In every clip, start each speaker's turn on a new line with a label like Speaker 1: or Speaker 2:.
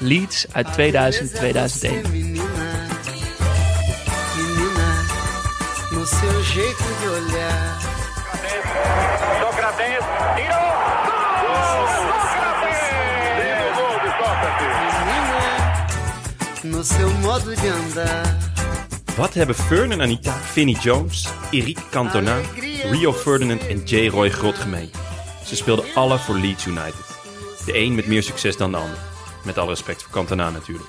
Speaker 1: Leeds uit 2000-2001.
Speaker 2: Menina, menina, no seu jeito de.
Speaker 3: Wat hebben Ferdinand Anita, Vinnie Jones, Eric Cantona, Rio Ferdinand en J. Roy Grot gemeen? Ze speelden alle voor Leeds United. De een met meer succes dan de ander. Met alle respect voor Cantona natuurlijk.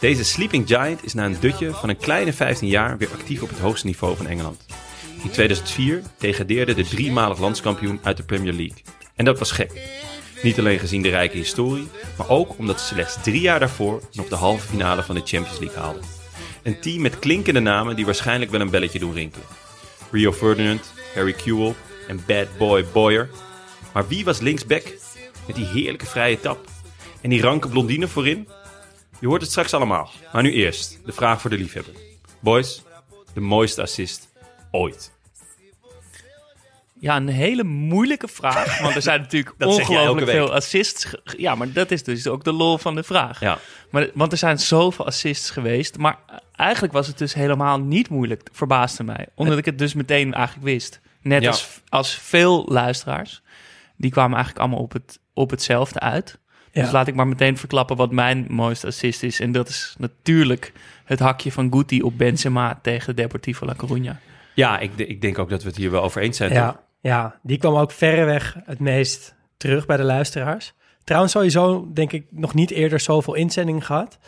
Speaker 3: Deze Sleeping Giant is na een dutje van een kleine 15 jaar weer actief op het hoogste niveau van Engeland. In 2004 degradeerde de driemalig landskampioen uit de Premier League. En dat was gek. Niet alleen gezien de rijke historie, maar ook omdat ze slechts drie jaar daarvoor nog de halve finale van de Champions League haalden. Een team met klinkende namen die waarschijnlijk wel een belletje doen rinkelen. Rio Ferdinand, Harry Kewell en Bad Boy Boyer. Maar wie was linksback met die heerlijke vrije tap? En die ranke blondine voorin? Je hoort het straks allemaal. Maar nu eerst de vraag voor de liefhebber. Boys, de mooiste assist ooit.
Speaker 1: Ja, een hele moeilijke vraag, want er zijn natuurlijk ongelooflijk veel assists. Ja, maar dat is dus ook de lol van de vraag.
Speaker 3: Ja.
Speaker 1: Maar, want er zijn zoveel assists geweest, maar eigenlijk was het dus helemaal niet moeilijk, verbaasde mij. Omdat ik het dus meteen eigenlijk wist. Net
Speaker 3: Ja.
Speaker 1: als, als veel luisteraars. Die kwamen eigenlijk allemaal op, het, op hetzelfde uit.
Speaker 4: Ja.
Speaker 1: Dus laat ik maar meteen verklappen wat mijn mooiste assist is. En dat is natuurlijk het hakje van Guti op Benzema tegen Deportivo La Coruña.
Speaker 3: Ja, ik, ik denk ook dat we het hier wel over eens zijn. toch?
Speaker 4: Ja, ja, die kwam ook verreweg het meest terug bij de luisteraars. Trouwens, sowieso denk ik nog niet eerder zoveel inzendingen gehad.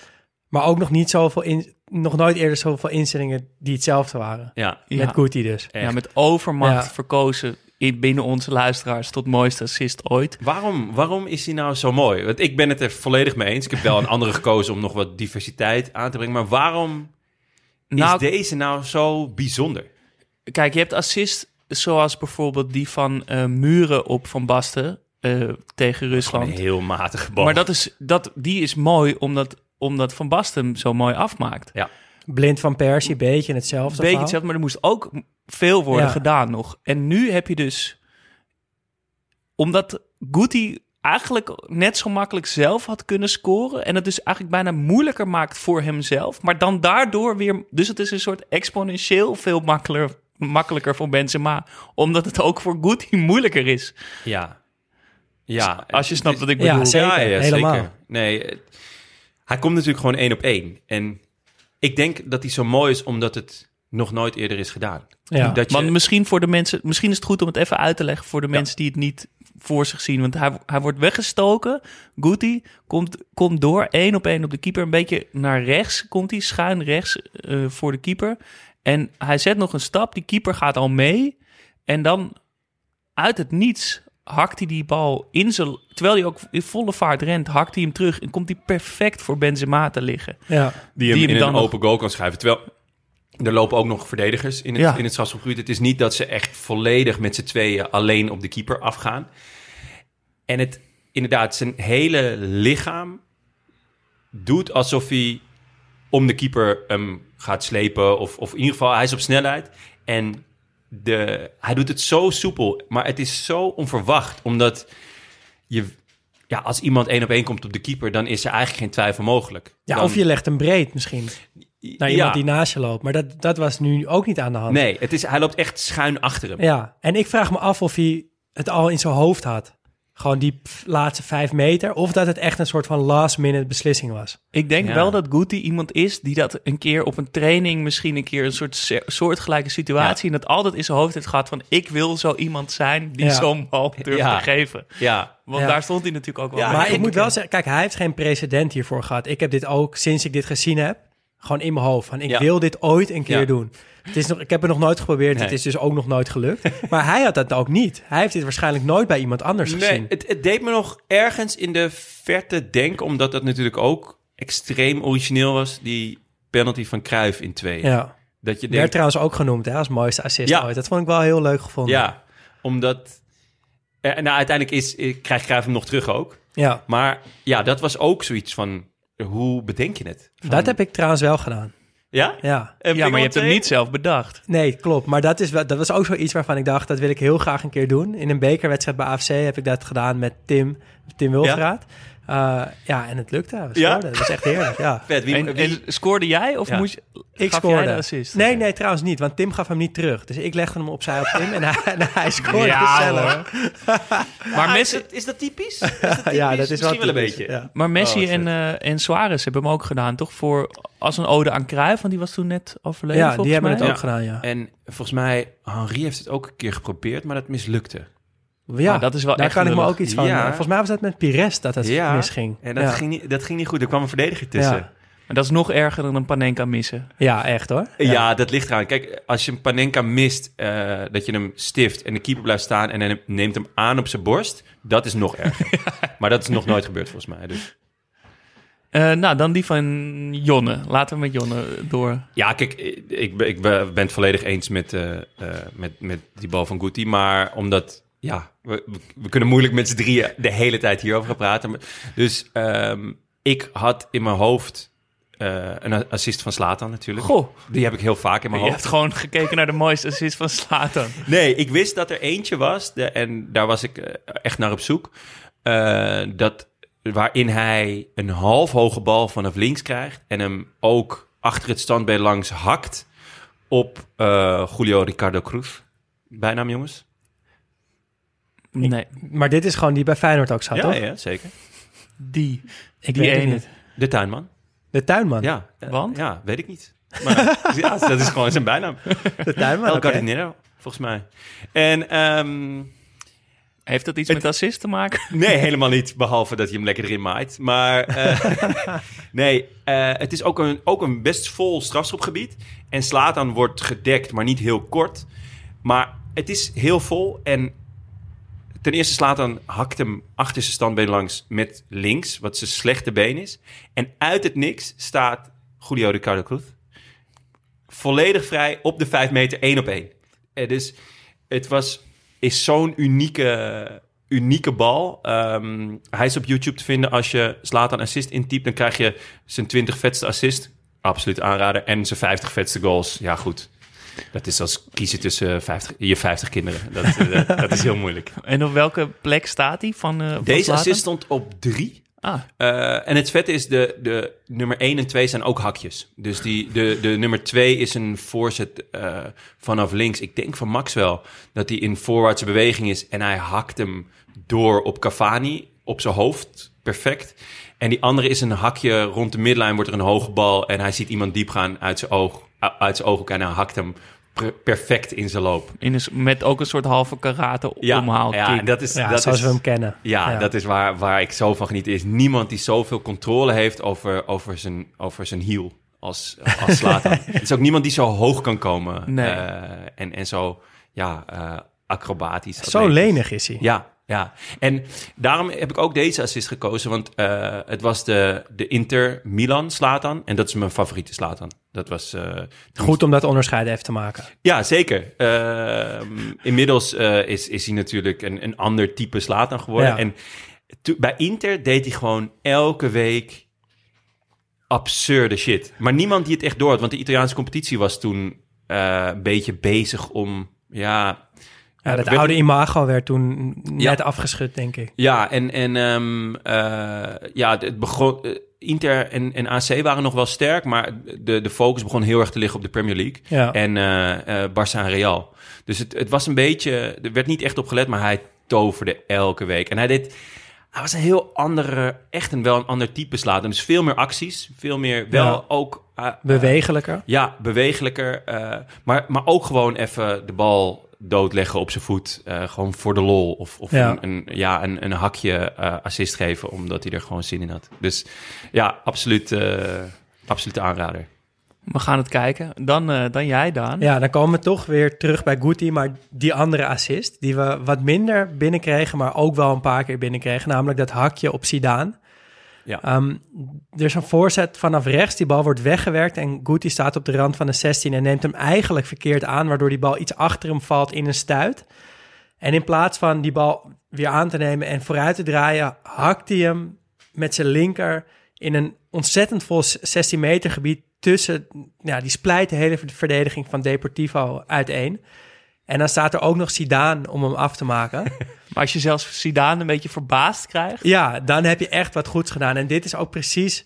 Speaker 4: Maar ook nog, niet zoveel in, nog nooit eerder zoveel inzendingen die hetzelfde waren.
Speaker 3: Ja,
Speaker 1: Ja.
Speaker 4: Met Guti dus.
Speaker 3: echt.
Speaker 1: Ja, met overmacht
Speaker 4: Ja.
Speaker 1: verkozen binnen onze luisteraars tot mooiste assist ooit.
Speaker 3: Waarom, waarom is hij nou zo mooi? Want ik ben het er volledig mee eens. Ik heb wel een andere gekozen om nog wat diversiteit aan te brengen. Maar waarom
Speaker 1: Nou,
Speaker 3: is deze nou zo bijzonder?
Speaker 1: Kijk, je hebt assist zoals bijvoorbeeld die van eh, Muren op Van Basten eh, tegen
Speaker 3: Gewoon
Speaker 1: Rusland.
Speaker 3: een heel matige bal.
Speaker 1: Maar dat is, dat, die is mooi omdat, omdat Van Basten hem zo mooi afmaakt.
Speaker 3: Ja,
Speaker 4: Blind van Persie, beetje hetzelfde.
Speaker 1: Beetje hetzelfde, maar er moest ook veel worden
Speaker 4: Ja.
Speaker 1: gedaan nog. En nu heb je dus... Omdat Guti eigenlijk net zo makkelijk zelf had kunnen scoren... en het dus eigenlijk bijna moeilijker maakt voor hemzelf... maar dan daardoor weer... Dus het is een soort exponentieel veel makkelijker, makkelijker voor Benzema... omdat het ook voor Guti moeilijker is.
Speaker 3: ja. Ja,
Speaker 1: Als je snapt wat ik
Speaker 4: Ja,
Speaker 1: bedoel.
Speaker 4: zeker.
Speaker 3: Ja, ja,
Speaker 4: helemaal.
Speaker 3: zeker. Nee, hij komt natuurlijk gewoon één op één. En ik denk dat hij zo mooi is omdat het nog nooit eerder is gedaan.
Speaker 4: Ja.
Speaker 3: Dat je,
Speaker 1: Want misschien voor de mensen, misschien is het goed om het even uit te leggen voor de mensen die het niet voor zich zien. Want hij, hij wordt weggestoken. Guti komt, komt door één op één op de keeper. Een beetje naar rechts komt hij, schuin rechts eh, voor de keeper. En hij zet nog een stap. Die keeper gaat al mee. En dan uit het niets hakt hij die bal in zijn... Terwijl hij ook in volle vaart rent, hakt hij hem terug. En komt hij perfect voor Benzema te liggen.
Speaker 4: Ja.
Speaker 3: die hem
Speaker 1: die hem
Speaker 3: in
Speaker 1: dan
Speaker 3: een
Speaker 1: nog-
Speaker 3: open goal kan schrijven. Terwijl er lopen ook nog verdedigers in het,
Speaker 1: Ja.
Speaker 3: in het strafschopgebied. Het is niet dat ze echt volledig met z'n tweeën alleen op de keeper afgaan. En het inderdaad, zijn hele lichaam doet alsof hij om de keeper hem gaat slepen. Of, of in ieder geval, hij is op snelheid. En de, hij doet het zo soepel, maar het is zo onverwacht. Omdat je, ja, als iemand één op één komt op de keeper, dan is er eigenlijk geen twijfel mogelijk.
Speaker 4: ja,
Speaker 3: Dan-
Speaker 4: of je legt hem breed misschien. Naar iemand die naast je loopt. Maar dat, dat was nu ook niet aan de hand.
Speaker 3: Nee, het is, hij loopt echt schuin achter hem.
Speaker 4: Ja, en ik vraag me af of hij het al in zijn hoofd had. Gewoon die laatste vijf meter. Of dat het echt een soort van last minute beslissing was.
Speaker 1: Ik denk
Speaker 3: Ja.
Speaker 1: wel dat Guti iemand is die dat een keer op een training, misschien een keer een soort soortgelijke situatie, en dat altijd in zijn hoofd heeft gehad van ik wil zo iemand zijn die
Speaker 4: Ja.
Speaker 1: zo'n bal durft
Speaker 3: Ja.
Speaker 1: te geven.
Speaker 3: Ja,
Speaker 1: Want
Speaker 4: Ja.
Speaker 1: daar stond hij natuurlijk ook wel.
Speaker 3: Ja,
Speaker 4: maar ik- moet wel zeggen, kijk, hij heeft geen precedent hiervoor gehad. Ik heb dit ook, sinds ik dit gezien heb, gewoon in mijn hoofd. Van, ik
Speaker 3: Ja.
Speaker 4: wil dit ooit een keer
Speaker 3: Ja.
Speaker 4: doen. Het is nog, ik heb het nog nooit geprobeerd.
Speaker 3: Nee.
Speaker 4: Het is dus ook nog nooit gelukt. maar hij had dat ook niet. Hij heeft dit waarschijnlijk nooit bij iemand anders
Speaker 3: Nee,
Speaker 4: gezien.
Speaker 3: het, het deed me nog ergens in de verte denken, omdat dat natuurlijk ook extreem origineel was, die penalty van Cruijff in twee.
Speaker 4: Ja.
Speaker 3: Dat je
Speaker 4: Werd
Speaker 3: denkt,
Speaker 4: trouwens ook genoemd hè, als mooiste assist
Speaker 3: Ja.
Speaker 4: ooit. Dat vond ik wel heel leuk gevonden.
Speaker 3: ja, omdat... eh, nou, uiteindelijk is, eh, krijgt Cruijff hem nog terug ook.
Speaker 4: ja.
Speaker 3: Maar ja, dat was ook zoiets van, hoe bedenk je het? Van-
Speaker 4: Dat heb ik trouwens wel gedaan.
Speaker 3: Ja?
Speaker 4: Ja.
Speaker 3: En
Speaker 1: ja, maar je hebt hem
Speaker 3: twee?
Speaker 1: niet zelf bedacht.
Speaker 4: Nee, klopt. Maar dat, is wel, dat was ook zoiets waarvan ik dacht, dat wil ik heel graag een keer doen. In een bekerwedstrijd bij AFC heb ik dat gedaan met Tim, Tim Wilfraat. Ja, ja en het lukte. We
Speaker 3: Ja?
Speaker 4: Dat was echt heerlijk, ja.
Speaker 3: Vet, wie,
Speaker 1: En,
Speaker 3: wie-
Speaker 1: en scoorde jij of
Speaker 3: Ja.
Speaker 1: moest
Speaker 4: Ik
Speaker 1: gaf
Speaker 4: scoorde.
Speaker 1: jij de assist?
Speaker 4: Nee, nee, trouwens niet. Want Tim gaf hem niet terug. Dus ik legde hem opzij op Tim en hij, en hij scoorde
Speaker 1: Ja,
Speaker 4: zelf.
Speaker 1: hoor. Maar
Speaker 3: Ah,
Speaker 1: Messi,
Speaker 3: is, dat, is dat typisch? Is dat typisch?
Speaker 4: Ja, dat is wel,
Speaker 3: Misschien wel een
Speaker 4: typisch,
Speaker 3: beetje.
Speaker 4: Ja.
Speaker 1: maar Messi
Speaker 3: Oh, wat
Speaker 1: en, eh en Suarez hebben hem ook gedaan, toch? Voor, als een ode aan Cruijff, want die was toen net overleden,
Speaker 4: Ja, die hebben
Speaker 1: mij.
Speaker 4: het ook
Speaker 3: Ja.
Speaker 4: gedaan, ja.
Speaker 3: En volgens mij, Henri heeft het ook een keer geprobeerd, maar dat mislukte.
Speaker 4: Ja,
Speaker 1: dat is wel
Speaker 4: daar
Speaker 1: echt
Speaker 4: kan ik me ook iets van...
Speaker 3: Ja.
Speaker 4: eh, Volgens mij was dat met Pires dat het
Speaker 3: ja,
Speaker 4: misging.
Speaker 3: En dat,
Speaker 4: ja.
Speaker 3: ging niet, dat ging niet goed. Er kwam een verdediger tussen.
Speaker 4: Ja.
Speaker 1: Maar dat is nog erger dan een Panenka missen.
Speaker 4: ja, echt hoor.
Speaker 3: Ja. dat ligt eraan. Kijk, als je een Panenka mist, eh, dat je hem stift en de keeper blijft staan en hij neemt hem aan op zijn borst, dat is nog erger. maar dat is nog nooit gebeurd volgens mij. Dus.
Speaker 1: Eh, nou, dan die van Jonne. Laten we met Jonne door.
Speaker 3: Ja, kijk, ik, ben- ik ben ben het volledig eens met, eh, eh, met, met die bal van Guti. Maar omdat, ja, we, kunnen moeilijk met z'n drieën de hele tijd hierover gaan praten. Dus ehm, ik had in mijn hoofd eh, een assist van Slatan natuurlijk.
Speaker 1: Goh,
Speaker 3: Die heb ik heel vaak in mijn
Speaker 1: je
Speaker 3: hoofd.
Speaker 1: hebt gewoon gekeken naar de mooiste assist van Slatan.
Speaker 3: Nee, ik wist dat er eentje was. De, en daar was ik eh, echt naar op zoek. eh, dat, waarin hij een half hoge bal vanaf links krijgt. En hem ook achter het standbeen langs hakt op Julio Ricardo Cruz. Bijnaam, jongens?
Speaker 1: Nee,
Speaker 4: Maar dit is gewoon die bij Feyenoord ook zat,
Speaker 3: ja,
Speaker 4: toch?
Speaker 3: ja, zeker.
Speaker 1: die.
Speaker 4: Ik
Speaker 1: die
Speaker 4: weet het
Speaker 1: ene.
Speaker 4: niet.
Speaker 3: De tuinman.
Speaker 4: De tuinman.
Speaker 3: Ja.
Speaker 1: Want?
Speaker 3: Ja, weet ik niet. Maar ja, dat is gewoon zijn bijnaam.
Speaker 4: De tuinman,
Speaker 3: El. Gardinero, volgens mij. En... ehm,
Speaker 1: Heeft dat iets
Speaker 3: Het-
Speaker 1: met assist te maken?
Speaker 3: Nee, helemaal niet. Behalve dat je hem lekker erin maait. Maar eh, nee, eh, het is ook een, ook een best vol strafschopgebied. En Slatan wordt gedekt, maar niet heel kort. Maar het is heel vol. En ten eerste Slatan hakt hem achter zijn standbeen langs met links. Wat zijn slechte been is. En uit het niks staat Julio Ricardo Cruz. Volledig vrij op de 5 meter, één op één. Eh, dus het was, is zo'n unieke, unieke bal. Ehm, hij is op YouTube te vinden. Als je Slatan assist intypt, dan krijg je zijn 20 vetste assist. Absoluut aanrader. En zijn 50 vetste goals. Ja, goed. Dat is als kiezen tussen 50, je 50 kinderen. Dat, eh, dat is heel moeilijk.
Speaker 1: En op welke plek staat hij van, eh van
Speaker 3: Deze assist stond op drie.
Speaker 1: Ah,
Speaker 3: Eh, en het vette is, de, de nummer 1 en 2 zijn ook hakjes. Dus die, de, de nummer 2 is een voorzet eh, vanaf links. Ik denk van Maxwell dat hij in voorwaartse beweging is. En hij hakt hem door op Cavani, op zijn hoofd. Perfect. En die andere is een hakje rond de midlijn, wordt er een hoge bal. En hij ziet iemand diep gaan uit zijn oog. Uit zijn ooghoek en hij hakt hem per- perfect in zijn loop.
Speaker 1: in een, s- met ook een soort halve karate omhaal.
Speaker 3: ja en dat is,
Speaker 4: Ja,
Speaker 3: dat
Speaker 4: zoals
Speaker 3: is,
Speaker 4: we hem kennen.
Speaker 3: ja, dat is waar, waar ik zo van geniet. Er is niemand die zoveel controle heeft over, over, zijn, over zijn hiel als, als. Het is ook niemand die zo hoog kan komen.
Speaker 1: Nee.
Speaker 3: eh, en, en zo, ja, eh, acrobatisch.
Speaker 4: Zo lenig is hij.
Speaker 3: Ja, ja. En daarom heb ik ook deze assist gekozen. Want eh, het was de, de Inter Milan Slatan. En dat is mijn favoriete Slatan. Dat was... eh,
Speaker 4: Goed om dat onderscheid even te maken.
Speaker 3: ja, zeker. Ehm, inmiddels eh, is, is hij natuurlijk een, een ander type Slatan geworden.
Speaker 4: Ja.
Speaker 3: En to- bij Inter deed hij gewoon elke week absurde shit. Maar niemand die het echt door had. Want de Italiaanse competitie was toen een beetje bezig om... Ja,
Speaker 4: Ja, dat
Speaker 3: werd-
Speaker 4: oude imago werd toen
Speaker 3: Ja.
Speaker 4: net afgeschud, denk ik.
Speaker 3: Ja, en, en ehm, eh, ja, het begon, eh, Inter en, en AC waren nog wel sterk, maar de, de focus begon heel erg te liggen op de Premier League.
Speaker 4: Ja.
Speaker 3: En eh Barça en Real. Dus het, het was een beetje, er werd niet echt op gelet, maar hij toverde elke week. En hij deed... Hij was een heel andere, echt een wel een ander type slater. Dus veel meer acties, veel meer wel
Speaker 4: Ja.
Speaker 3: ook...
Speaker 4: Bewegelijker.
Speaker 3: ja, bewegelijker. maar, maar ook gewoon even de bal doodleggen op zijn voet. eh, gewoon voor de lol. Of, of
Speaker 4: Ja.
Speaker 3: Een, een, ja, een, een hakje eh, assist geven, omdat hij er gewoon zin in had. Dus ja, absoluut, eh absoluut aanrader.
Speaker 1: We gaan het kijken. Dan, eh, dan jij, Daan.
Speaker 4: Ja, dan komen we toch weer terug bij Guti, maar die andere assist, die we wat minder binnenkregen, maar ook wel een paar keer binnenkregen, namelijk dat hakje op Zidane.
Speaker 3: Ja.
Speaker 4: Ehm, er is een voorzet vanaf rechts, die bal wordt weggewerkt en Guti staat op de rand van de 16 en neemt hem eigenlijk verkeerd aan, waardoor die bal iets achter hem valt in een stuit. En in plaats van die bal weer aan te nemen en vooruit te draaien, hakt hij hem met zijn linker in een ontzettend vol 16 meter gebied tussen, ja, die splijt de hele verdediging van Deportivo uiteen. En dan staat er ook nog Zidane om hem af te maken.
Speaker 1: Maar als je zelfs Zidane een beetje verbaasd krijgt.
Speaker 4: ja, dan heb je echt wat goeds gedaan. En dit is ook precies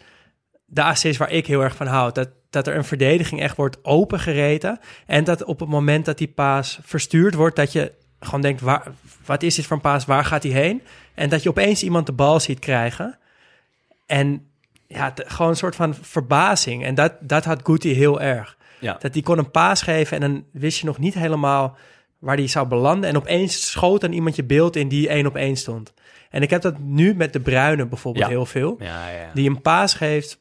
Speaker 4: de assist waar ik heel erg van houd. Dat, dat er een verdediging echt wordt opengereten. En dat op het moment dat die paas verstuurd wordt, dat je gewoon denkt, waar, wat is dit voor een paas? Waar gaat hij heen? En dat je opeens iemand de bal ziet krijgen. En ja, t- gewoon een soort van verbazing. En dat, dat had Guti heel erg.
Speaker 3: Ja.
Speaker 4: Dat die kon een paas geven en dan wist je nog niet helemaal waar die zou belanden. En opeens schoot dan iemand je beeld in die één op één stond. En ik heb dat nu met de Bruine bijvoorbeeld
Speaker 3: Ja.
Speaker 4: heel veel.
Speaker 3: Ja, ja.
Speaker 4: Die een paas geeft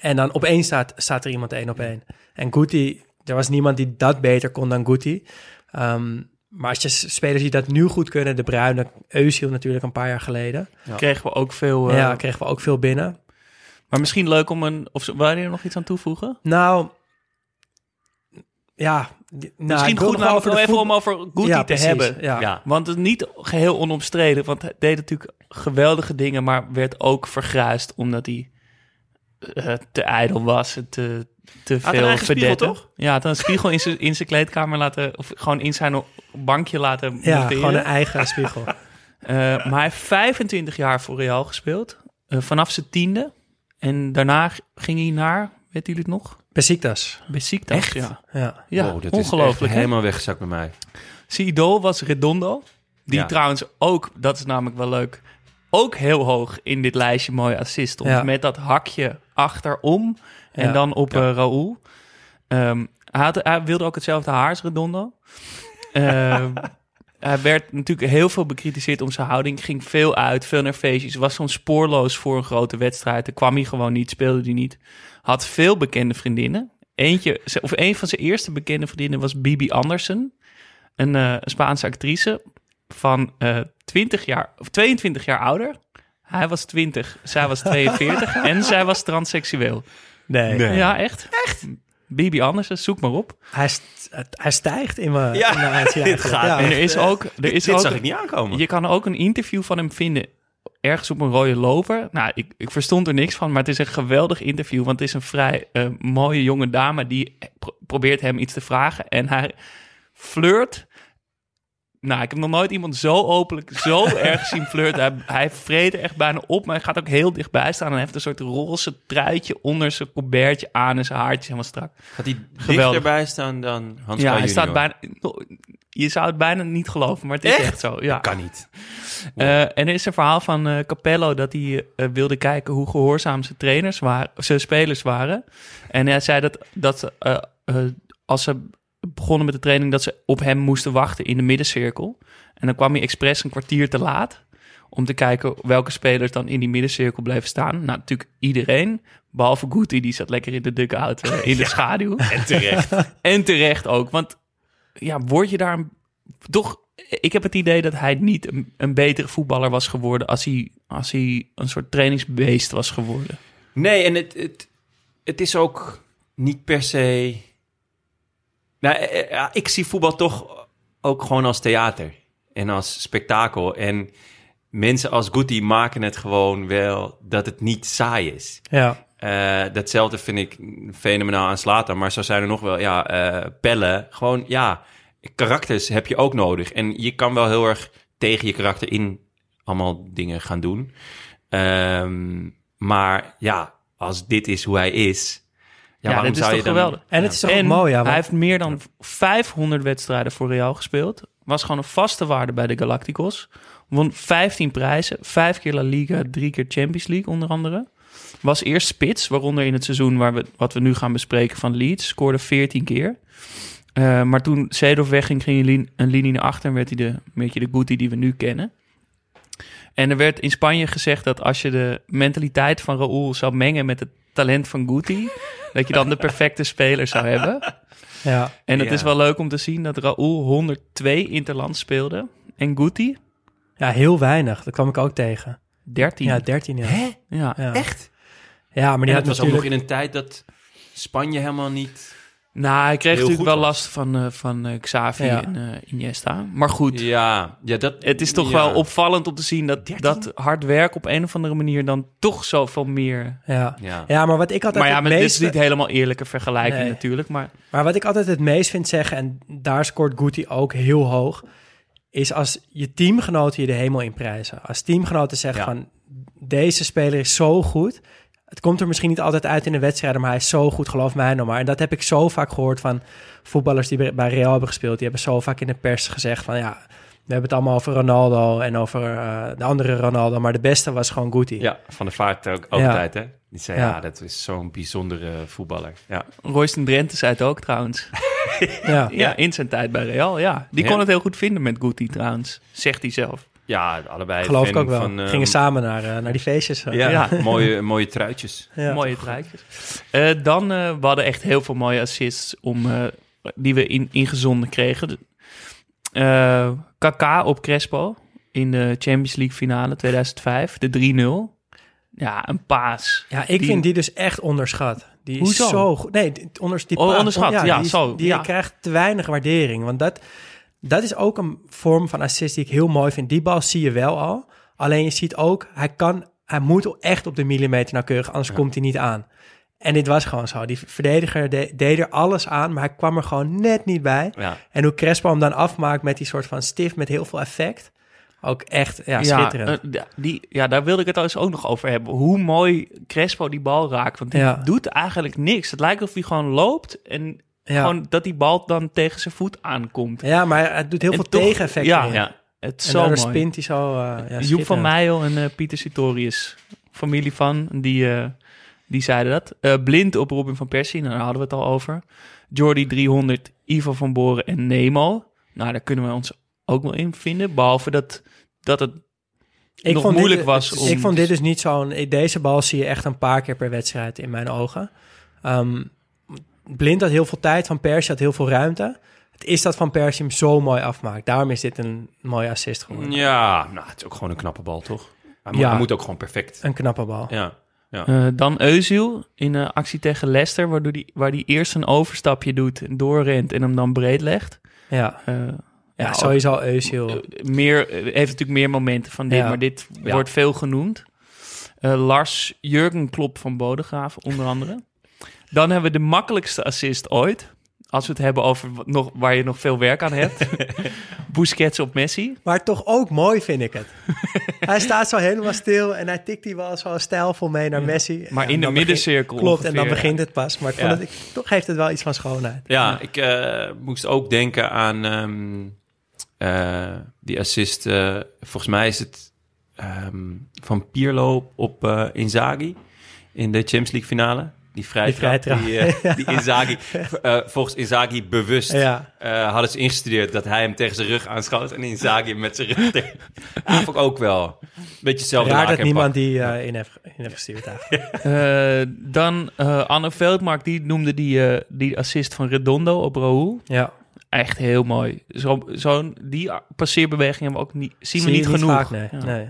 Speaker 4: en dan opeens staat, staat er iemand één op één. En Guti, er was niemand die dat beter kon dan Guti. Ehm, maar als je spelers die dat nu goed kunnen, de Bruine, Eusiel natuurlijk een paar jaar geleden.
Speaker 1: Kregen we ook veel. eh,
Speaker 4: ja, kregen we ook veel binnen.
Speaker 1: Maar misschien leuk om een. Of wil je er nog iets aan toevoegen?
Speaker 4: Nou, ja. Nou,
Speaker 1: misschien goed
Speaker 4: over
Speaker 1: even om over Guti
Speaker 4: Ja,
Speaker 1: te
Speaker 4: precies,
Speaker 1: hebben.
Speaker 4: Ja.
Speaker 3: Ja.
Speaker 1: Want het is niet geheel onomstreden. Want hij deed natuurlijk geweldige dingen, maar werd ook vergruist omdat hij eh, te ijdel was. Te, te veel verdetten.
Speaker 3: toch?
Speaker 1: Ja, had een spiegel in zijn, in zijn kleedkamer laten, of gewoon in zijn bankje laten
Speaker 4: Ja,
Speaker 1: monteren.
Speaker 4: gewoon een eigen spiegel.
Speaker 1: Eh, maar hij heeft 25 jaar voor Real gespeeld. eh, vanaf zijn tiende. En daarna ging hij naar, weet jullie het nog?
Speaker 4: Besiktas.
Speaker 1: Besiktas.
Speaker 3: Echt?
Speaker 1: Ja,
Speaker 4: Ja.
Speaker 1: ja
Speaker 3: Wow, dat is
Speaker 1: ongelooflijk.
Speaker 3: echt helemaal weggezakt bij mij.
Speaker 1: Zijn idool was Redondo. Die
Speaker 3: Ja.
Speaker 1: trouwens ook, dat is namelijk wel leuk, ook heel hoog in dit lijstje mooie assist stond.
Speaker 4: Ja.
Speaker 1: Met dat hakje achterom en
Speaker 4: Ja.
Speaker 1: dan op
Speaker 3: Ja.
Speaker 1: eh, Raoul. Ehm, hij, had, hij wilde ook hetzelfde haar als Redondo. Ehm, hij werd natuurlijk heel veel bekritiseerd om zijn houding. Ging veel uit, veel naar feestjes. Was zo'n spoorloos voor een grote wedstrijd. Dan kwam hij gewoon niet, speelde hij niet. Had veel bekende vriendinnen. Eentje, of een van zijn eerste bekende vriendinnen was Bibi Andersen. Een eh, Spaanse actrice van eh 20 jaar, of 22 jaar ouder. Hij was 20, zij was 42 en zij was transseksueel.
Speaker 4: Nee.
Speaker 3: Nee.
Speaker 1: Ja, echt? Echt? Bibi Andersen, zoek maar op.
Speaker 4: Hij, st- hij stijgt in mijn,
Speaker 3: Ja,
Speaker 4: in mijn aanzien
Speaker 3: dit
Speaker 4: eigenlijk.
Speaker 3: gaat
Speaker 4: Ja.
Speaker 1: En er is ook, er is
Speaker 3: Dit
Speaker 1: ook
Speaker 3: zag ik niet aankomen.
Speaker 1: Je kan ook een interview van hem vinden ergens op een rode loper. Nou, ik, ik verstond er niks van, maar het is een geweldig interview. Want het is een vrij eh, mooie jonge dame die pro- probeert hem iets te vragen. En hij flirt. Nou, ik heb nog nooit iemand zo openlijk, zo erg zien flirten. Hij, hij vreet er echt bijna op, maar hij gaat ook heel dichtbij staan. En hij heeft een soort roze truitje onder zijn colbertje aan en zijn haartje helemaal strak.
Speaker 3: Gaat hij
Speaker 1: Geweldig.
Speaker 3: dichterbij staan dan Hans
Speaker 1: ja, hij staat bijna... Je zou het bijna niet geloven, maar het is
Speaker 3: Echt?
Speaker 1: echt, zo. Ja.
Speaker 3: Kan niet.
Speaker 1: Eh, en er is een verhaal van eh, Capello dat hij eh, wilde kijken hoe gehoorzaam zijn trainers waren, zijn spelers waren. En hij zei dat, dat ze, als ze begonnen met de training, dat ze op hem moesten wachten in de middencirkel. En dan kwam hij expres een kwartier te laat om te kijken welke spelers dan in die middencirkel bleven staan. Nou, natuurlijk iedereen, behalve Guti, die zat lekker in de dugout eh, in de schaduw.
Speaker 3: En terecht.
Speaker 1: En terecht ook, want ja, word je daar een- toch... Ik heb het idee dat hij niet een, een betere voetballer was geworden als hij, als hij een soort trainingsbeest was geworden.
Speaker 3: Nee, en het, het, het is ook niet per se... Nou, eh, eh, ja, ik zie voetbal toch ook gewoon als theater. En als spektakel. En mensen als Guti maken het gewoon wel dat het niet saai is.
Speaker 4: Ja.
Speaker 3: Eh, datzelfde vind ik fenomenaal aan Slatan. Maar zo zijn er nog wel, ja, pellen. Gewoon, ja, karakters heb je ook nodig. En je kan wel heel erg tegen je karakter in allemaal dingen gaan doen. Ehm, maar ja, als dit is hoe hij is... Ja,
Speaker 1: dit is toch
Speaker 3: dan...
Speaker 1: geweldig.
Speaker 4: En het is toch
Speaker 1: en
Speaker 4: mooi, ja. want-
Speaker 1: hij heeft meer dan 500 wedstrijden voor Real gespeeld. was gewoon een vaste waarde bij de Galacticos. Won 15 prijzen, vijf keer La Liga, drie keer Champions League onder andere. Was eerst spits, waaronder in het seizoen waar we, wat we nu gaan bespreken van Leeds. Scoorde 14 keer. Eh, maar toen Seedorf wegging, ging hij een linie naar achter en werd hij de, een beetje de Guti die we nu kennen. En er werd in Spanje gezegd dat als je de mentaliteit van Raúl zou mengen met het talent van Guti, dat je dan de perfecte speler zou hebben.
Speaker 4: Ja.
Speaker 1: En het
Speaker 3: Ja.
Speaker 1: is wel leuk om te zien dat Raúl 102 interlands speelde en Guti
Speaker 4: ja, heel weinig. Dat kwam ik ook tegen.
Speaker 1: 13.
Speaker 4: Ja, 13 ja.
Speaker 3: Hè?
Speaker 1: Ja.
Speaker 4: Ja.
Speaker 3: Echt?
Speaker 4: Ja, maar die
Speaker 3: En
Speaker 4: had
Speaker 3: dat was ook nog in een tijd dat Spanje helemaal niet...
Speaker 1: Nou, hij kreeg
Speaker 3: Heel
Speaker 1: natuurlijk
Speaker 3: goed
Speaker 1: wel
Speaker 3: was.
Speaker 1: last van, eh, van eh, Xavi
Speaker 4: Ja.
Speaker 1: en eh, Iniesta. Maar goed,
Speaker 3: Ja, ja dat...
Speaker 1: het is toch
Speaker 3: ja.
Speaker 1: wel opvallend om te zien dat, dat hard werk op een of andere manier dan toch zoveel meer...
Speaker 4: Ja.
Speaker 3: Ja.
Speaker 4: ja, maar wat ik altijd
Speaker 1: Maar ja,
Speaker 4: het
Speaker 1: maar dit
Speaker 4: meest...
Speaker 1: is niet helemaal eerlijke vergelijking
Speaker 4: Nee.
Speaker 1: natuurlijk. Maar
Speaker 4: Maar wat ik altijd het meest vind zeggen, en daar scoort Guti ook heel hoog, is als je teamgenoten je de hemel in prijzen. Als teamgenoten zeggen
Speaker 3: Ja.
Speaker 4: van, deze speler is zo goed. Het komt er misschien niet altijd uit in de wedstrijden, maar hij is zo goed, geloof mij nou maar. En dat heb ik zo vaak gehoord van voetballers die bij- Real hebben gespeeld. Die hebben zo vaak in de pers gezegd van, ja, we hebben het allemaal over Ronaldo en over eh, de andere Ronaldo, maar de beste was gewoon Guti.
Speaker 3: Ja, van de vaart ook
Speaker 4: Ja.
Speaker 3: altijd, hè? Die zei,
Speaker 4: Ja.
Speaker 3: ja, dat is zo'n bijzondere voetballer. Ja.
Speaker 1: Royston Drenthe zei het ook trouwens.
Speaker 4: Ja.
Speaker 1: Ja, in zijn tijd bij Real, ja. Die
Speaker 3: Ja.
Speaker 1: kon het heel goed vinden met Guti trouwens, zegt hij zelf.
Speaker 3: Ja, allebei.
Speaker 4: Geloof ik ook wel.
Speaker 3: Van, ehm,
Speaker 4: Gingen samen naar, eh, naar die feestjes.
Speaker 3: Ja,
Speaker 1: Ja.
Speaker 3: mooie, mooie truitjes.
Speaker 4: Ja.
Speaker 1: Mooie truitjes. Eh, dan, eh we hadden echt heel veel mooie assists om, eh, die we in, ingezonden kregen. Eh Kaka op Crespo in de Champions League finale 2005, de 3-0. Ja, een paas.
Speaker 4: Ja, ik
Speaker 1: Die-
Speaker 4: vind die dus echt onderschat. Die is
Speaker 1: Hoezo?
Speaker 4: zo goed. Nee, die, onders, die
Speaker 1: Oh,
Speaker 4: paas-
Speaker 1: onderschat. Ja,
Speaker 4: die is-
Speaker 1: zo,
Speaker 4: Die
Speaker 1: ja.
Speaker 4: krijgt te weinig waardering. Want dat, dat is ook een vorm van assist die ik heel mooi vind. Die bal zie je wel al. Alleen je ziet ook, hij kan, hij moet echt op de millimeter nauwkeurig, anders komt hij niet aan. En dit was gewoon zo. Die verdediger de- deed er alles aan, maar hij kwam er gewoon net niet bij.
Speaker 3: Ja.
Speaker 4: En hoe Crespo hem dan afmaakt met die soort van stift met heel veel effect. Ook echt, ja, schitterend.
Speaker 1: eh, ja, die, ja, daar wilde ik het al eens ook nog over hebben. Hoe mooi Crespo die bal raakt. Want die
Speaker 4: Ja.
Speaker 1: doet eigenlijk niks. Het lijkt alsof hij gewoon loopt en
Speaker 4: ja.
Speaker 1: gewoon dat die bal dan tegen zijn voet aankomt.
Speaker 4: ja, maar het doet heel
Speaker 1: En
Speaker 4: veel
Speaker 1: toch-
Speaker 4: tegeneffecten.
Speaker 1: Ja, ja. Het is
Speaker 4: En
Speaker 1: zo mooi.
Speaker 4: spint hij zo. eh ja,
Speaker 1: Joep van. Meijel en eh, Pieter Sitorius, familie van, die, eh, die zeiden dat. Blind op Robin van Persie, nou, daar hadden we het al over. Jordi 300, Ivo van Boren en Nemo. Nou, daar kunnen we ons ook wel in vinden. Behalve dat, dat het
Speaker 4: Ik
Speaker 1: nog
Speaker 4: vond
Speaker 1: moeilijk
Speaker 4: dit,
Speaker 1: was om-
Speaker 4: Ik vond dit dus niet zo'n... Deze bal zie je echt een paar keer per wedstrijd in mijn ogen. Ehm, Blind had heel veel tijd, Van Persie had heel veel ruimte. Het is dat Van Persie hem zo mooi afmaakt. Daarom is dit een mooie assist geworden.
Speaker 3: Ja, nou, het is ook gewoon een knappe bal, toch? Hij, moet,
Speaker 4: Ja.
Speaker 3: hij moet ook gewoon perfect.
Speaker 4: Een knappe bal.
Speaker 3: Ja, ja.
Speaker 1: Eh, dan Eusiel in een actie tegen Leicester, waardoor die, waar hij eerst een overstapje doet, doorrent en hem dan breed legt.
Speaker 4: Ja,
Speaker 1: Eh,
Speaker 4: ja,
Speaker 1: ja,
Speaker 4: sowieso Eusiel.
Speaker 1: Eh, meer, eh, heeft natuurlijk meer momenten van dit,
Speaker 4: Ja.
Speaker 1: maar dit
Speaker 3: Ja.
Speaker 1: wordt veel genoemd. Eh, Lars Jurgen Klop van Bodegraaf, onder andere. Dan hebben we de makkelijkste assist ooit. Als we het hebben over nog, waar je nog veel werk aan hebt. Busquets op Messi.
Speaker 4: Maar toch ook mooi vind ik het. hij staat zo helemaal stil en hij tikt die bal zo stijlvol mee naar Messi.
Speaker 1: Maar
Speaker 4: En
Speaker 1: in de middencirkel
Speaker 4: Klopt, en dan begint het pas. Maar ik vond het, ik, toch heeft het wel iets van schoonheid.
Speaker 3: Ja, ik eh, moest ook denken aan ehm, eh, die assist. eh, volgens mij is het ehm, van Pirlo op eh, Inzaghi in de Champions League finale. Die vrije
Speaker 4: Die
Speaker 3: eh, die Inzaghi, eh, volgens Inzaghi bewust
Speaker 4: Ja.
Speaker 3: eh, hadden ze ingestudeerd dat hij hem tegen zijn rug aanschoot en Inzaghi met zijn rug tegen. Dat vond ik ook wel een beetje hetzelfde
Speaker 4: Raar dat niemand
Speaker 3: pak.
Speaker 4: die in, heeft, in heeft gestuurd eigenlijk.
Speaker 1: Eh, dan eh, Anne Veldmark, die noemde die, eh, die assist van Redondo op Raúl.
Speaker 4: Ja,
Speaker 1: Echt heel mooi. Zo, zo'n, die passeerbeweging hebben we ook niet, zien we niet genoeg.
Speaker 4: vaak, nee.
Speaker 1: Ja.
Speaker 4: nee.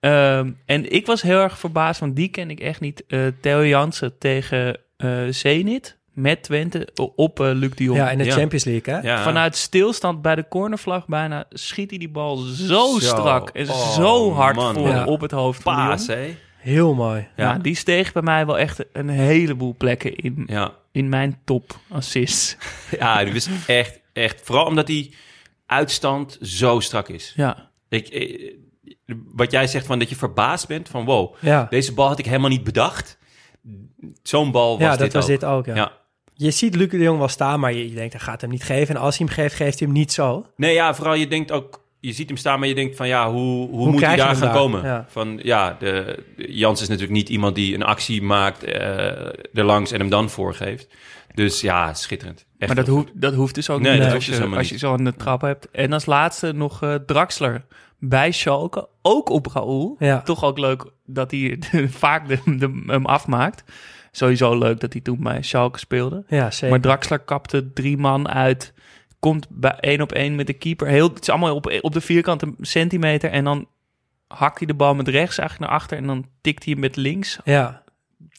Speaker 1: Ehm, en ik was heel erg verbaasd, want die ken ik echt niet. Eh Theo Jansen tegen eh Zenit met Twente op eh, Luc de Jong.
Speaker 4: Ja, in de
Speaker 3: Ja.
Speaker 4: Champions League, hè?
Speaker 3: Ja.
Speaker 1: Vanuit stilstand bij de cornervlag bijna schiet hij die bal zo,
Speaker 3: Zo.
Speaker 1: strak en
Speaker 3: Oh,
Speaker 1: zo hard
Speaker 3: man.
Speaker 1: voor
Speaker 4: Ja.
Speaker 1: op het hoofd van
Speaker 3: Paas, hè?
Speaker 4: Heel mooi.
Speaker 3: Ja.
Speaker 1: Ja. die steeg bij mij wel echt een heleboel plekken in,
Speaker 3: Ja.
Speaker 1: in mijn top assists.
Speaker 3: Ja, die was echt, echt. Vooral omdat die uitstand zo strak is.
Speaker 1: Ja,
Speaker 3: Ik, eh, wat jij zegt van dat je verbaasd bent van wow,
Speaker 4: Ja,
Speaker 3: deze bal had ik helemaal niet bedacht. Zo'n bal was
Speaker 4: ja
Speaker 3: dit
Speaker 4: dat was dit ook, ja.
Speaker 3: Ja.
Speaker 4: je ziet Luc de Jong wel staan, maar je, je denkt, hij gaat hem niet geven. En als hij hem geeft, geeft hij hem niet zo.
Speaker 3: Nee, ja, vooral je denkt ook... Je ziet hem staan, maar je denkt van ja, hoe, hoe, moet hij daar gaan
Speaker 4: daar?
Speaker 3: komen?
Speaker 4: Ja.
Speaker 3: Van ja, de, de- Jans is natuurlijk niet iemand die een actie maakt eh erlangs en hem dan voorgeeft. Dus ja, schitterend. Echt
Speaker 1: Maar dat, hoeft, dat hoeft dus ook
Speaker 3: Nee,
Speaker 1: niet
Speaker 4: dat
Speaker 1: als,
Speaker 3: dus
Speaker 1: je,
Speaker 3: helemaal
Speaker 1: als je zo een trap hebt. En als laatste nog eh, Draxler bij Schalke. Ook op Raoul.
Speaker 4: Ja.
Speaker 1: Toch ook leuk dat hij vaak de, de- hem afmaakt. Sowieso leuk dat hij toen bij Schalke speelde.
Speaker 4: Ja, zeker.
Speaker 1: Maar Draxler kapte drie man uit. Komt bij één op één met de keeper. Heel, het is allemaal op, op de vierkante centimeter. En dan hakt hij de bal met rechts eigenlijk naar achter. En dan tikt hij hem met links.
Speaker 4: ja,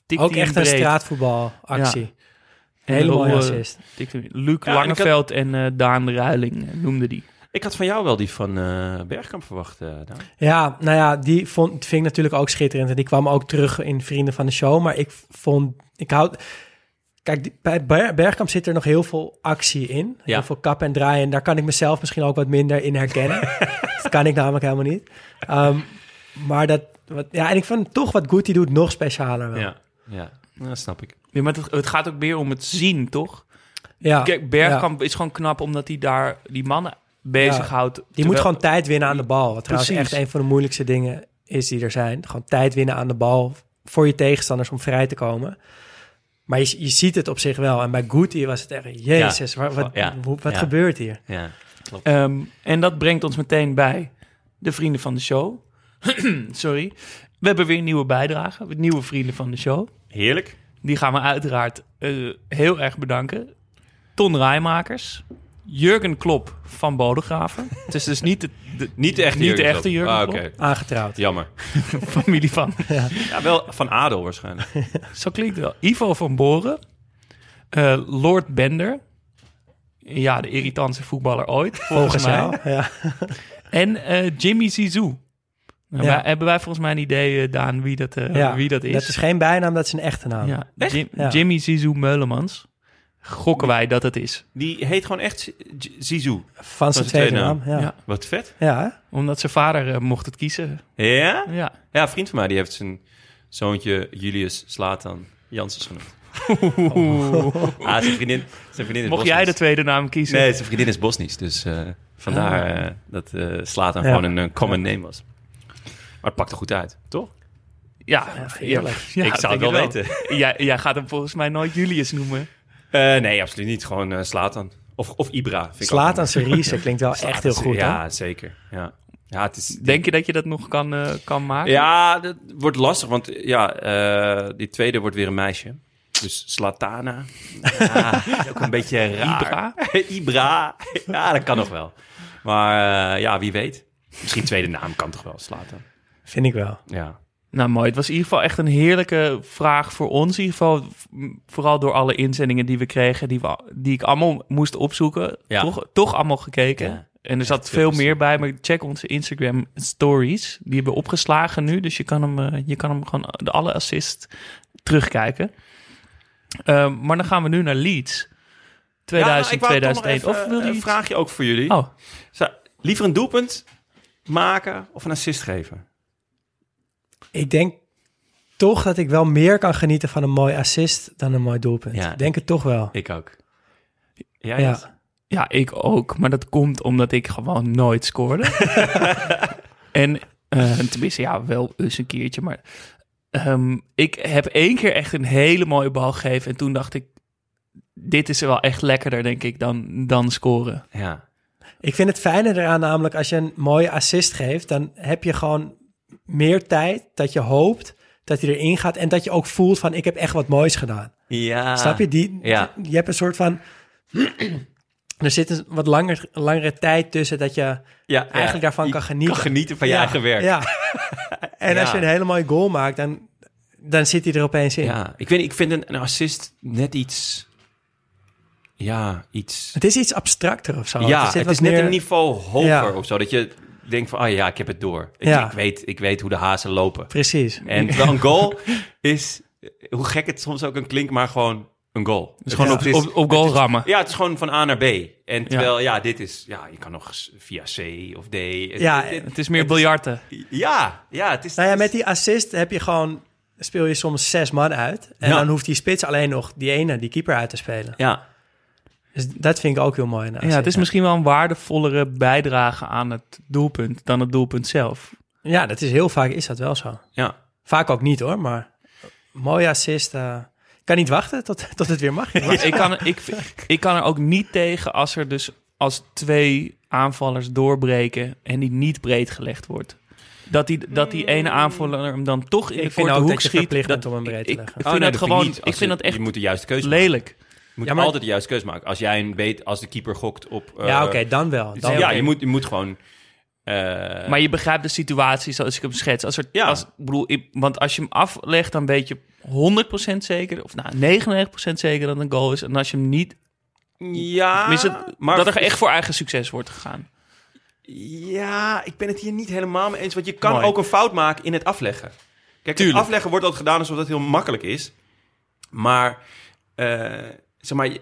Speaker 1: Tikt
Speaker 4: ook echt een straatvoetbalactie.
Speaker 1: En
Speaker 4: Een hele mooie
Speaker 1: eh,
Speaker 4: assist.
Speaker 1: Luc
Speaker 3: Ja, en ik had-
Speaker 1: Langeveld en eh, Daan Ruiling eh, noemde die.
Speaker 3: Ik had van jou wel die van eh, Bergkamp verwacht, eh, Daan.
Speaker 4: Ja, nou ja, die vond, vind ik natuurlijk ook schitterend. En die kwam ook terug in Vrienden van de Show. Maar ik vond, ik houd... Kijk, die- bij Ber- Bergkamp zit er nog heel veel actie in.
Speaker 3: Ja.
Speaker 4: Heel veel kap en draaien. En daar kan ik mezelf misschien ook wat minder in herkennen. dat kan ik namelijk helemaal niet. Ehm, maar dat... Wat, ja, en ik vind toch wat Guti doet nog specialer wel.
Speaker 3: Ja, ja. Dat snap ik.
Speaker 1: Ja, maar het, het gaat ook meer om het zien, toch?
Speaker 4: Ja,
Speaker 1: Kijk, Bergkamp is gewoon knap omdat hij daar die mannen bezighoudt.
Speaker 4: Die moet gewoon tijd winnen aan de bal. Wat trouwens
Speaker 1: Precies.
Speaker 4: echt een van de moeilijkste dingen is die er zijn. Gewoon tijd winnen aan de bal voor je tegenstanders om vrij te komen. Maar je, je ziet het op zich wel. En bij Guti was het echt, jezus, wat, wat,
Speaker 3: Ja.
Speaker 4: wat
Speaker 3: Ja.
Speaker 4: gebeurt hier?
Speaker 3: Ja, klopt.
Speaker 1: Ehm, en dat brengt ons meteen bij de vrienden van de show. Sorry. We hebben weer een nieuwe bijdrage. Nieuwe vrienden van de show.
Speaker 3: Heerlijk.
Speaker 1: Die gaan we uiteraard eh, heel erg bedanken. Ton Rijmakers. Jurgen Klop van Bodegraven. Het is dus niet de, de-
Speaker 3: Niet de echte
Speaker 1: Niet de
Speaker 3: Jurgen
Speaker 1: echte
Speaker 3: Klopp.
Speaker 1: Jurgen
Speaker 3: Ah.
Speaker 4: Aangetrouwd.
Speaker 3: Jammer.
Speaker 1: familie van.
Speaker 3: Ja, wel van adel waarschijnlijk.
Speaker 1: Zo klinkt het wel. Ivo van Boren. Eh, Lord Bender. Ja, de irritantste voetballer ooit, volgens,
Speaker 4: Volgens
Speaker 1: mij.
Speaker 4: jou. Ja.
Speaker 1: En eh, Jimmy Zizou. Nou,
Speaker 4: Ja.
Speaker 1: wij- hebben wij volgens mij een idee, eh, Daan, wie dat, eh,
Speaker 4: Ja,
Speaker 1: wie dat is?
Speaker 4: Dat is geen bijnaam, dat is een echte naam.
Speaker 1: ja. Jim-
Speaker 4: Ja.
Speaker 1: Jimmy Zizou Meulemans. Gokken wij dat het is.
Speaker 3: Die heet gewoon echt Zizou.
Speaker 4: Van zijn tweede naam. Ja.
Speaker 1: Ja.
Speaker 4: Ja.
Speaker 3: Wat vet.
Speaker 4: hè?
Speaker 1: Omdat zijn vader eh, mocht het kiezen.
Speaker 3: Ja?
Speaker 1: Ja.
Speaker 3: Ja, een vriend van mij die heeft zijn zoontje Julius Slatan Janssens genoemd. Ah, zijn vriendin, zijn vriendin is
Speaker 1: Mocht jij de tweede naam kiezen?
Speaker 3: Nee, zijn vriendin is Bosnisch. Dus eh, vandaar
Speaker 1: Ah.
Speaker 3: dat eh Slatan
Speaker 4: Ja.
Speaker 3: gewoon een common name was. Maar het pakt er goed uit, toch?
Speaker 1: Ja,
Speaker 4: heerlijk.
Speaker 1: ja,
Speaker 3: ik zou het wel weten.
Speaker 1: Jij, jij gaat hem volgens mij nooit Julius noemen.
Speaker 3: Eh, nee, absoluut niet. Gewoon eh Slatan. Of, of Ibra. Vind ik ook
Speaker 4: Slatan
Speaker 3: wel.
Speaker 4: Cerise klinkt wel echt heel goed.
Speaker 3: Ja,
Speaker 4: hè?
Speaker 3: zeker. Ja, ja het is...
Speaker 1: Denk je dat je dat nog kan, eh, kan maken?
Speaker 3: Ja, dat wordt lastig, want ja, eh, die tweede wordt weer een meisje. Dus Slatana. Ja, ook een beetje raar.
Speaker 1: Ibra?
Speaker 3: Ibra. Ja, dat kan nog wel. Maar eh, ja, wie weet. Misschien tweede naam kan toch wel, Slatan.
Speaker 4: Vind ik wel.
Speaker 3: Ja.
Speaker 1: Nou, mooi. Het was in ieder geval echt een heerlijke vraag voor ons. In ieder geval, vooral door alle inzendingen die we kregen, die, we, die ik allemaal moest opzoeken.
Speaker 3: Ja.
Speaker 1: Toch, toch allemaal gekeken.
Speaker 3: Ja,
Speaker 1: en er zat
Speaker 3: echt
Speaker 1: veel meer bij, maar check onze Instagram stories. Die hebben we opgeslagen nu, dus je kan hem, eh, je kan hem gewoon de alle assist terugkijken. Ehm, maar dan gaan we nu naar Leeds. 2000,
Speaker 3: Ja, nou, ik wou toch
Speaker 1: 2001.
Speaker 3: nog even
Speaker 1: Of wil je
Speaker 3: een vraagje ook voor jullie.
Speaker 1: Oh,
Speaker 3: Zou- liever een doelpunt maken of een assist geven?
Speaker 4: Ik denk toch dat ik wel meer kan genieten van een mooi assist dan een mooi doelpunt.
Speaker 3: Ja.
Speaker 4: Denk het toch wel.
Speaker 3: Ik ook. Jij?
Speaker 4: Ja.
Speaker 1: Ja, ik ook. Maar dat komt omdat ik gewoon nooit scoorde. en eh, tenminste, ja, wel eens een keertje. Maar ehm, ik heb één keer echt een hele mooie bal gegeven. En toen dacht ik, dit is wel echt lekkerder, denk ik, dan, dan scoren.
Speaker 3: Ja.
Speaker 4: Ik vind het fijne eraan namelijk als je een mooie assist geeft, dan heb je gewoon meer tijd dat je hoopt dat hij erin gaat en dat je ook voelt van ik heb echt wat moois gedaan.
Speaker 3: Ja.
Speaker 4: Snap je? Die,
Speaker 3: Ja.
Speaker 4: Je hebt een soort van... er zit een wat langer, langere tijd tussen dat je
Speaker 3: Ja,
Speaker 4: eigenlijk daarvan
Speaker 3: je
Speaker 4: kan genieten.
Speaker 3: Kan genieten van je eigen werk.
Speaker 4: Ja. en als je een hele mooie goal maakt, dan, dan zit hij er opeens in.
Speaker 3: Ja, ik, weet, ik vind een, een assist net iets... Ja, iets...
Speaker 4: Het is iets abstracter of zo.
Speaker 3: ja, het is net
Speaker 4: meer-
Speaker 3: een niveau hoger of zo. Dat je denkt van, oh ja, ik heb het door. Ik,
Speaker 4: Ja.
Speaker 3: ik, weet, ik weet hoe de hazen lopen.
Speaker 4: Precies.
Speaker 3: En terwijl een goal is, hoe gek het soms ook kan klinken, maar gewoon een goal.
Speaker 1: Dus gewoon
Speaker 3: Het
Speaker 1: op,
Speaker 3: is-
Speaker 1: op, op goal
Speaker 3: is-
Speaker 1: rammen.
Speaker 3: Ja, het is gewoon van A naar B. En terwijl, ja, dit is, ja, je kan nog via C of D. Het-
Speaker 4: Ja,
Speaker 3: het-
Speaker 1: Het is meer biljarten.
Speaker 3: ja, ja, het is...
Speaker 4: Nou ja, met die assist heb je gewoon... speel je soms zes man uit. En
Speaker 3: Ja.
Speaker 4: dan hoeft die spits alleen nog die ene, die keeper uit te spelen.
Speaker 3: Ja,
Speaker 4: Dus dat vind ik ook heel mooi.
Speaker 1: Ja, het is misschien wel een waardevollere bijdrage aan het doelpunt dan het doelpunt zelf.
Speaker 4: Ja, dat is heel vaak is dat wel zo.
Speaker 3: ja.
Speaker 4: Vaak ook niet hoor, maar mooie assist. eh, ik kan niet wachten tot, tot het weer mag.
Speaker 1: ik, kan, ik, ik kan er ook niet tegen als er dus als twee aanvallers doorbreken en die niet breed gelegd wordt. Dat die, dat die ene aanvaller hem dan toch in
Speaker 4: Ik
Speaker 1: de
Speaker 4: vind
Speaker 1: korte
Speaker 4: ook
Speaker 1: hoek
Speaker 4: dat je
Speaker 1: schiet.
Speaker 4: verplicht
Speaker 1: dat,
Speaker 4: om hem breed te
Speaker 1: ik,
Speaker 4: leggen.
Speaker 1: Ik
Speaker 3: Oh,
Speaker 1: vind
Speaker 3: nee,
Speaker 1: dat
Speaker 3: vind
Speaker 1: gewoon, ik vind
Speaker 3: je-
Speaker 1: dat echt
Speaker 3: Je moet de juiste keuze maken.
Speaker 1: lelijk.
Speaker 3: Moet
Speaker 4: Ja, maar-
Speaker 3: altijd de juiste keuze maken. Als jij een weet, als de keeper gokt op... eh,
Speaker 4: ja, oké, dan wel. Dan
Speaker 3: ja, je moet, je moet gewoon... eh,
Speaker 1: Maar je begrijpt de situatie zoals ik hem schets. Als er,
Speaker 3: Ja.
Speaker 1: als, ik bedoel, ik- want als je hem aflegt, dan weet je 100% zeker, of nou 99% zeker dat het een goal is. En als je hem niet,
Speaker 3: ja, maar
Speaker 1: dat er echt voor eigen succes wordt gegaan.
Speaker 3: Ja, ik ben het hier niet helemaal mee eens. Want je kan
Speaker 1: Mooi.
Speaker 3: ook een fout maken in het afleggen. Kijk,
Speaker 1: Tuurlijk.
Speaker 3: het afleggen wordt altijd gedaan alsof dat heel makkelijk is. Maar, eh, zeg maar,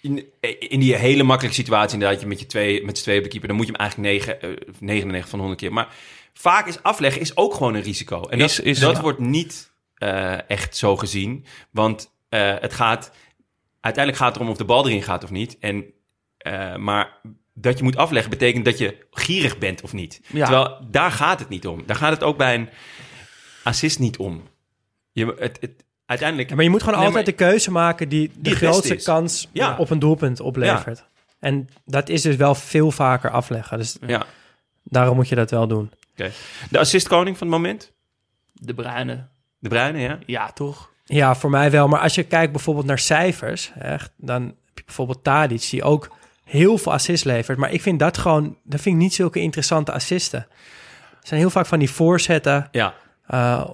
Speaker 3: in, in die hele makkelijke situatie inderdaad, je met je twee, met z'n tweeën op de keeper, dan moet je hem eigenlijk 9, eh, 99 van de 100 keer. Maar vaak is afleggen is ook gewoon een risico. En dat,
Speaker 1: Is-
Speaker 3: dat
Speaker 1: ja.
Speaker 3: wordt niet eh, echt zo gezien. Want eh, het gaat, uiteindelijk gaat het erom of de bal erin gaat of niet. En, eh, maar dat je moet afleggen betekent dat je gierig bent of niet.
Speaker 1: Ja.
Speaker 3: Terwijl daar gaat het niet om. Daar gaat het ook bij een assist niet om. Je, het, het, uiteindelijk...
Speaker 4: Ja, maar je moet gewoon
Speaker 3: Nee,
Speaker 4: altijd
Speaker 3: maar-
Speaker 4: de keuze maken die de grootste kans
Speaker 3: Ja.
Speaker 4: op een doelpunt oplevert. En dat is dus wel veel vaker afleggen. Dus
Speaker 3: ja,
Speaker 4: daarom moet je dat wel doen.
Speaker 3: oké. De assistkoning van het moment?
Speaker 1: De Bruine,
Speaker 3: De Bruyne, ja?
Speaker 1: ja toch?
Speaker 4: Ja, voor mij wel. Maar als je kijkt bijvoorbeeld naar cijfers, echt, dan heb je bijvoorbeeld Tadic, die ook heel veel assists levert. Maar ik vind dat gewoon, dat vind ik niet zulke interessante assisten. Het zijn heel vaak van die voorzetten
Speaker 3: Ja.
Speaker 4: eh,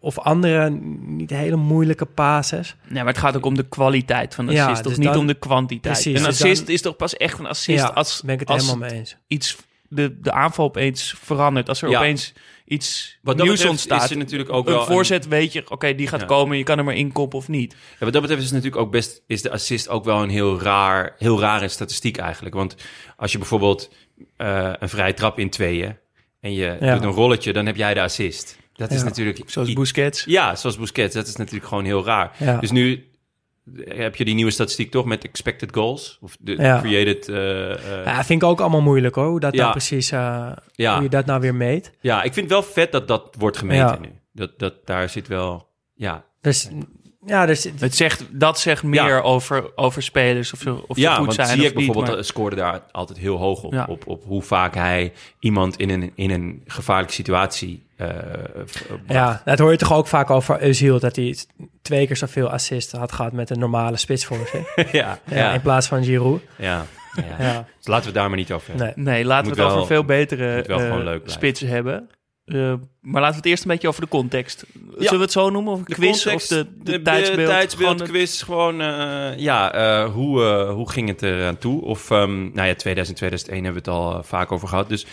Speaker 4: of andere niet hele moeilijke passes.
Speaker 1: Nee, maar het gaat ook om de kwaliteit van de
Speaker 4: Ja,
Speaker 1: assist, toch
Speaker 4: dus
Speaker 1: niet om de kwantiteit.
Speaker 4: Precies,
Speaker 1: een
Speaker 4: dus
Speaker 1: assist
Speaker 4: dan-
Speaker 1: is toch pas echt een assist
Speaker 4: ja,
Speaker 1: als,
Speaker 4: ben ik het
Speaker 1: als
Speaker 4: helemaal mee eens.
Speaker 1: iets, de, de aanval opeens verandert. Als er
Speaker 3: Ja.
Speaker 1: opeens iets
Speaker 3: Wat dat
Speaker 1: nieuws
Speaker 3: betreft
Speaker 1: ontstaat.
Speaker 3: is er natuurlijk ook
Speaker 1: een
Speaker 3: wel...
Speaker 1: voorzet weet je, oké, die gaat
Speaker 3: Ja.
Speaker 1: komen, je kan hem maar inkoppen of niet.
Speaker 3: Ja, wat dat betreft is natuurlijk ook best... is de assist ook wel een heel raar... heel rare statistiek eigenlijk. Want als je bijvoorbeeld eh, een vrije trap in tweeën... en je
Speaker 4: Ja.
Speaker 3: doet een rolletje, dan heb jij de assist. Dat is
Speaker 4: Ja.
Speaker 3: natuurlijk...
Speaker 1: Zoals Busquets.
Speaker 3: Ja, zoals Busquets. Dat is natuurlijk gewoon heel raar.
Speaker 4: Ja.
Speaker 3: Dus nu heb je die nieuwe statistiek toch met expected goals? Of de
Speaker 4: Ja.
Speaker 3: created... eh, eh,
Speaker 4: Ja, vind ik ook allemaal moeilijk hoor, hoe dat
Speaker 3: Ja.
Speaker 4: nou precies, eh,
Speaker 3: Ja.
Speaker 4: hoe je dat nou weer meet.
Speaker 3: Ja, ik vind het wel vet dat dat wordt gemeten
Speaker 4: Ja.
Speaker 3: nu. Dat, dat daar zit wel... Ja,
Speaker 4: Dus ja, dus,
Speaker 1: Het zegt, dat zegt meer
Speaker 3: Ja.
Speaker 1: over, over spelers of ze, of ze
Speaker 3: ja
Speaker 1: goed
Speaker 3: want
Speaker 1: zijn of niet.
Speaker 3: bijvoorbeeld
Speaker 1: maar-
Speaker 3: eh, scoorde daar altijd heel hoog op,
Speaker 1: Ja.
Speaker 3: op. Op hoe vaak hij iemand in een, in een gevaarlijke situatie eh, bracht.
Speaker 4: ja, dat hoor je toch ook vaak over Özil, dat hij twee keer zoveel assists had gehad met een normale spits voor zich.
Speaker 3: ja,
Speaker 4: Ja,
Speaker 3: ja,
Speaker 4: in plaats van Giroud.
Speaker 3: ja, ja.
Speaker 4: Ja,
Speaker 3: Dus laten we het daar maar niet over hebben.
Speaker 4: nee.
Speaker 1: Nee, laten
Speaker 3: Moet
Speaker 1: we het
Speaker 3: wel-
Speaker 1: over veel betere eh, spitsen hebben. Eh, maar laten we het eerst een beetje over de context.
Speaker 3: Ja.
Speaker 1: Zullen we het zo noemen? Of een
Speaker 3: De
Speaker 1: quiz
Speaker 3: context,
Speaker 1: of de, de,
Speaker 3: de
Speaker 1: tijdsbeeld?
Speaker 3: tijdsbeeld,
Speaker 1: Gewoon,
Speaker 3: quiz, gewoon, eh, ja, eh, hoe, eh, hoe ging het er aan toe? Of, ehm, nou ja, 2000, 2001 hebben we het al eh, vaak over gehad. Dus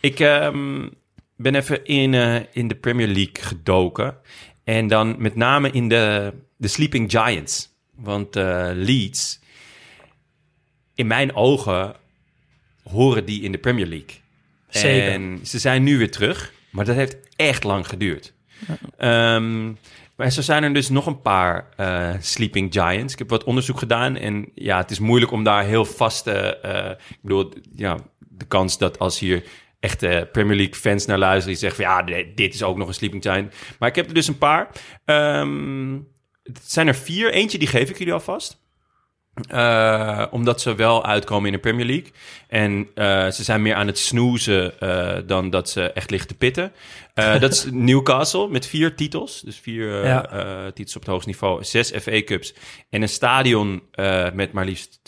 Speaker 3: ik ehm, ben even in, eh, in de Premier League gedoken. En dan met name in de, de Sleeping Giants. Want eh, Leeds, in mijn ogen, horen die in de Premier League.
Speaker 4: Zeker.
Speaker 3: En ze zijn nu weer terug, maar dat heeft echt lang geduurd. Ehm, maar zo zijn er dus nog een paar eh, Sleeping Giants. Ik heb wat onderzoek gedaan en ja, het is moeilijk om daar heel vaste... eh, ik bedoel, ja, de kans dat als hier echte Premier League fans naar luisteren... die zeggen van ja, dit is ook nog een Sleeping Giant. Maar ik heb er dus een paar. Ehm, het zijn er vier. Eentje, die geef ik jullie alvast. Eh, omdat ze wel uitkomen in de Premier League. En eh, ze zijn meer aan het snoezen eh, dan dat ze echt liggen te pitten. Dat is Newcastle met vier titels. Dus vier
Speaker 4: Ja.
Speaker 3: titels op het hoogste niveau. Zes FA Cups. En een stadion met maar liefst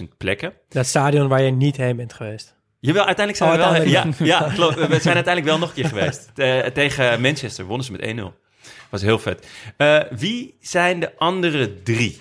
Speaker 3: 52.000 plekken.
Speaker 4: Dat stadion waar je niet heen bent geweest.
Speaker 3: Jawel, uiteindelijk zijn
Speaker 4: Oh,
Speaker 3: we wel...
Speaker 4: uiteindelijk.
Speaker 3: Ja, ja klopt. We zijn uiteindelijk wel nog een keer geweest. Te- tegen Manchester wonnen ze met 1-0. Was heel vet. Eh, wie zijn de andere drie?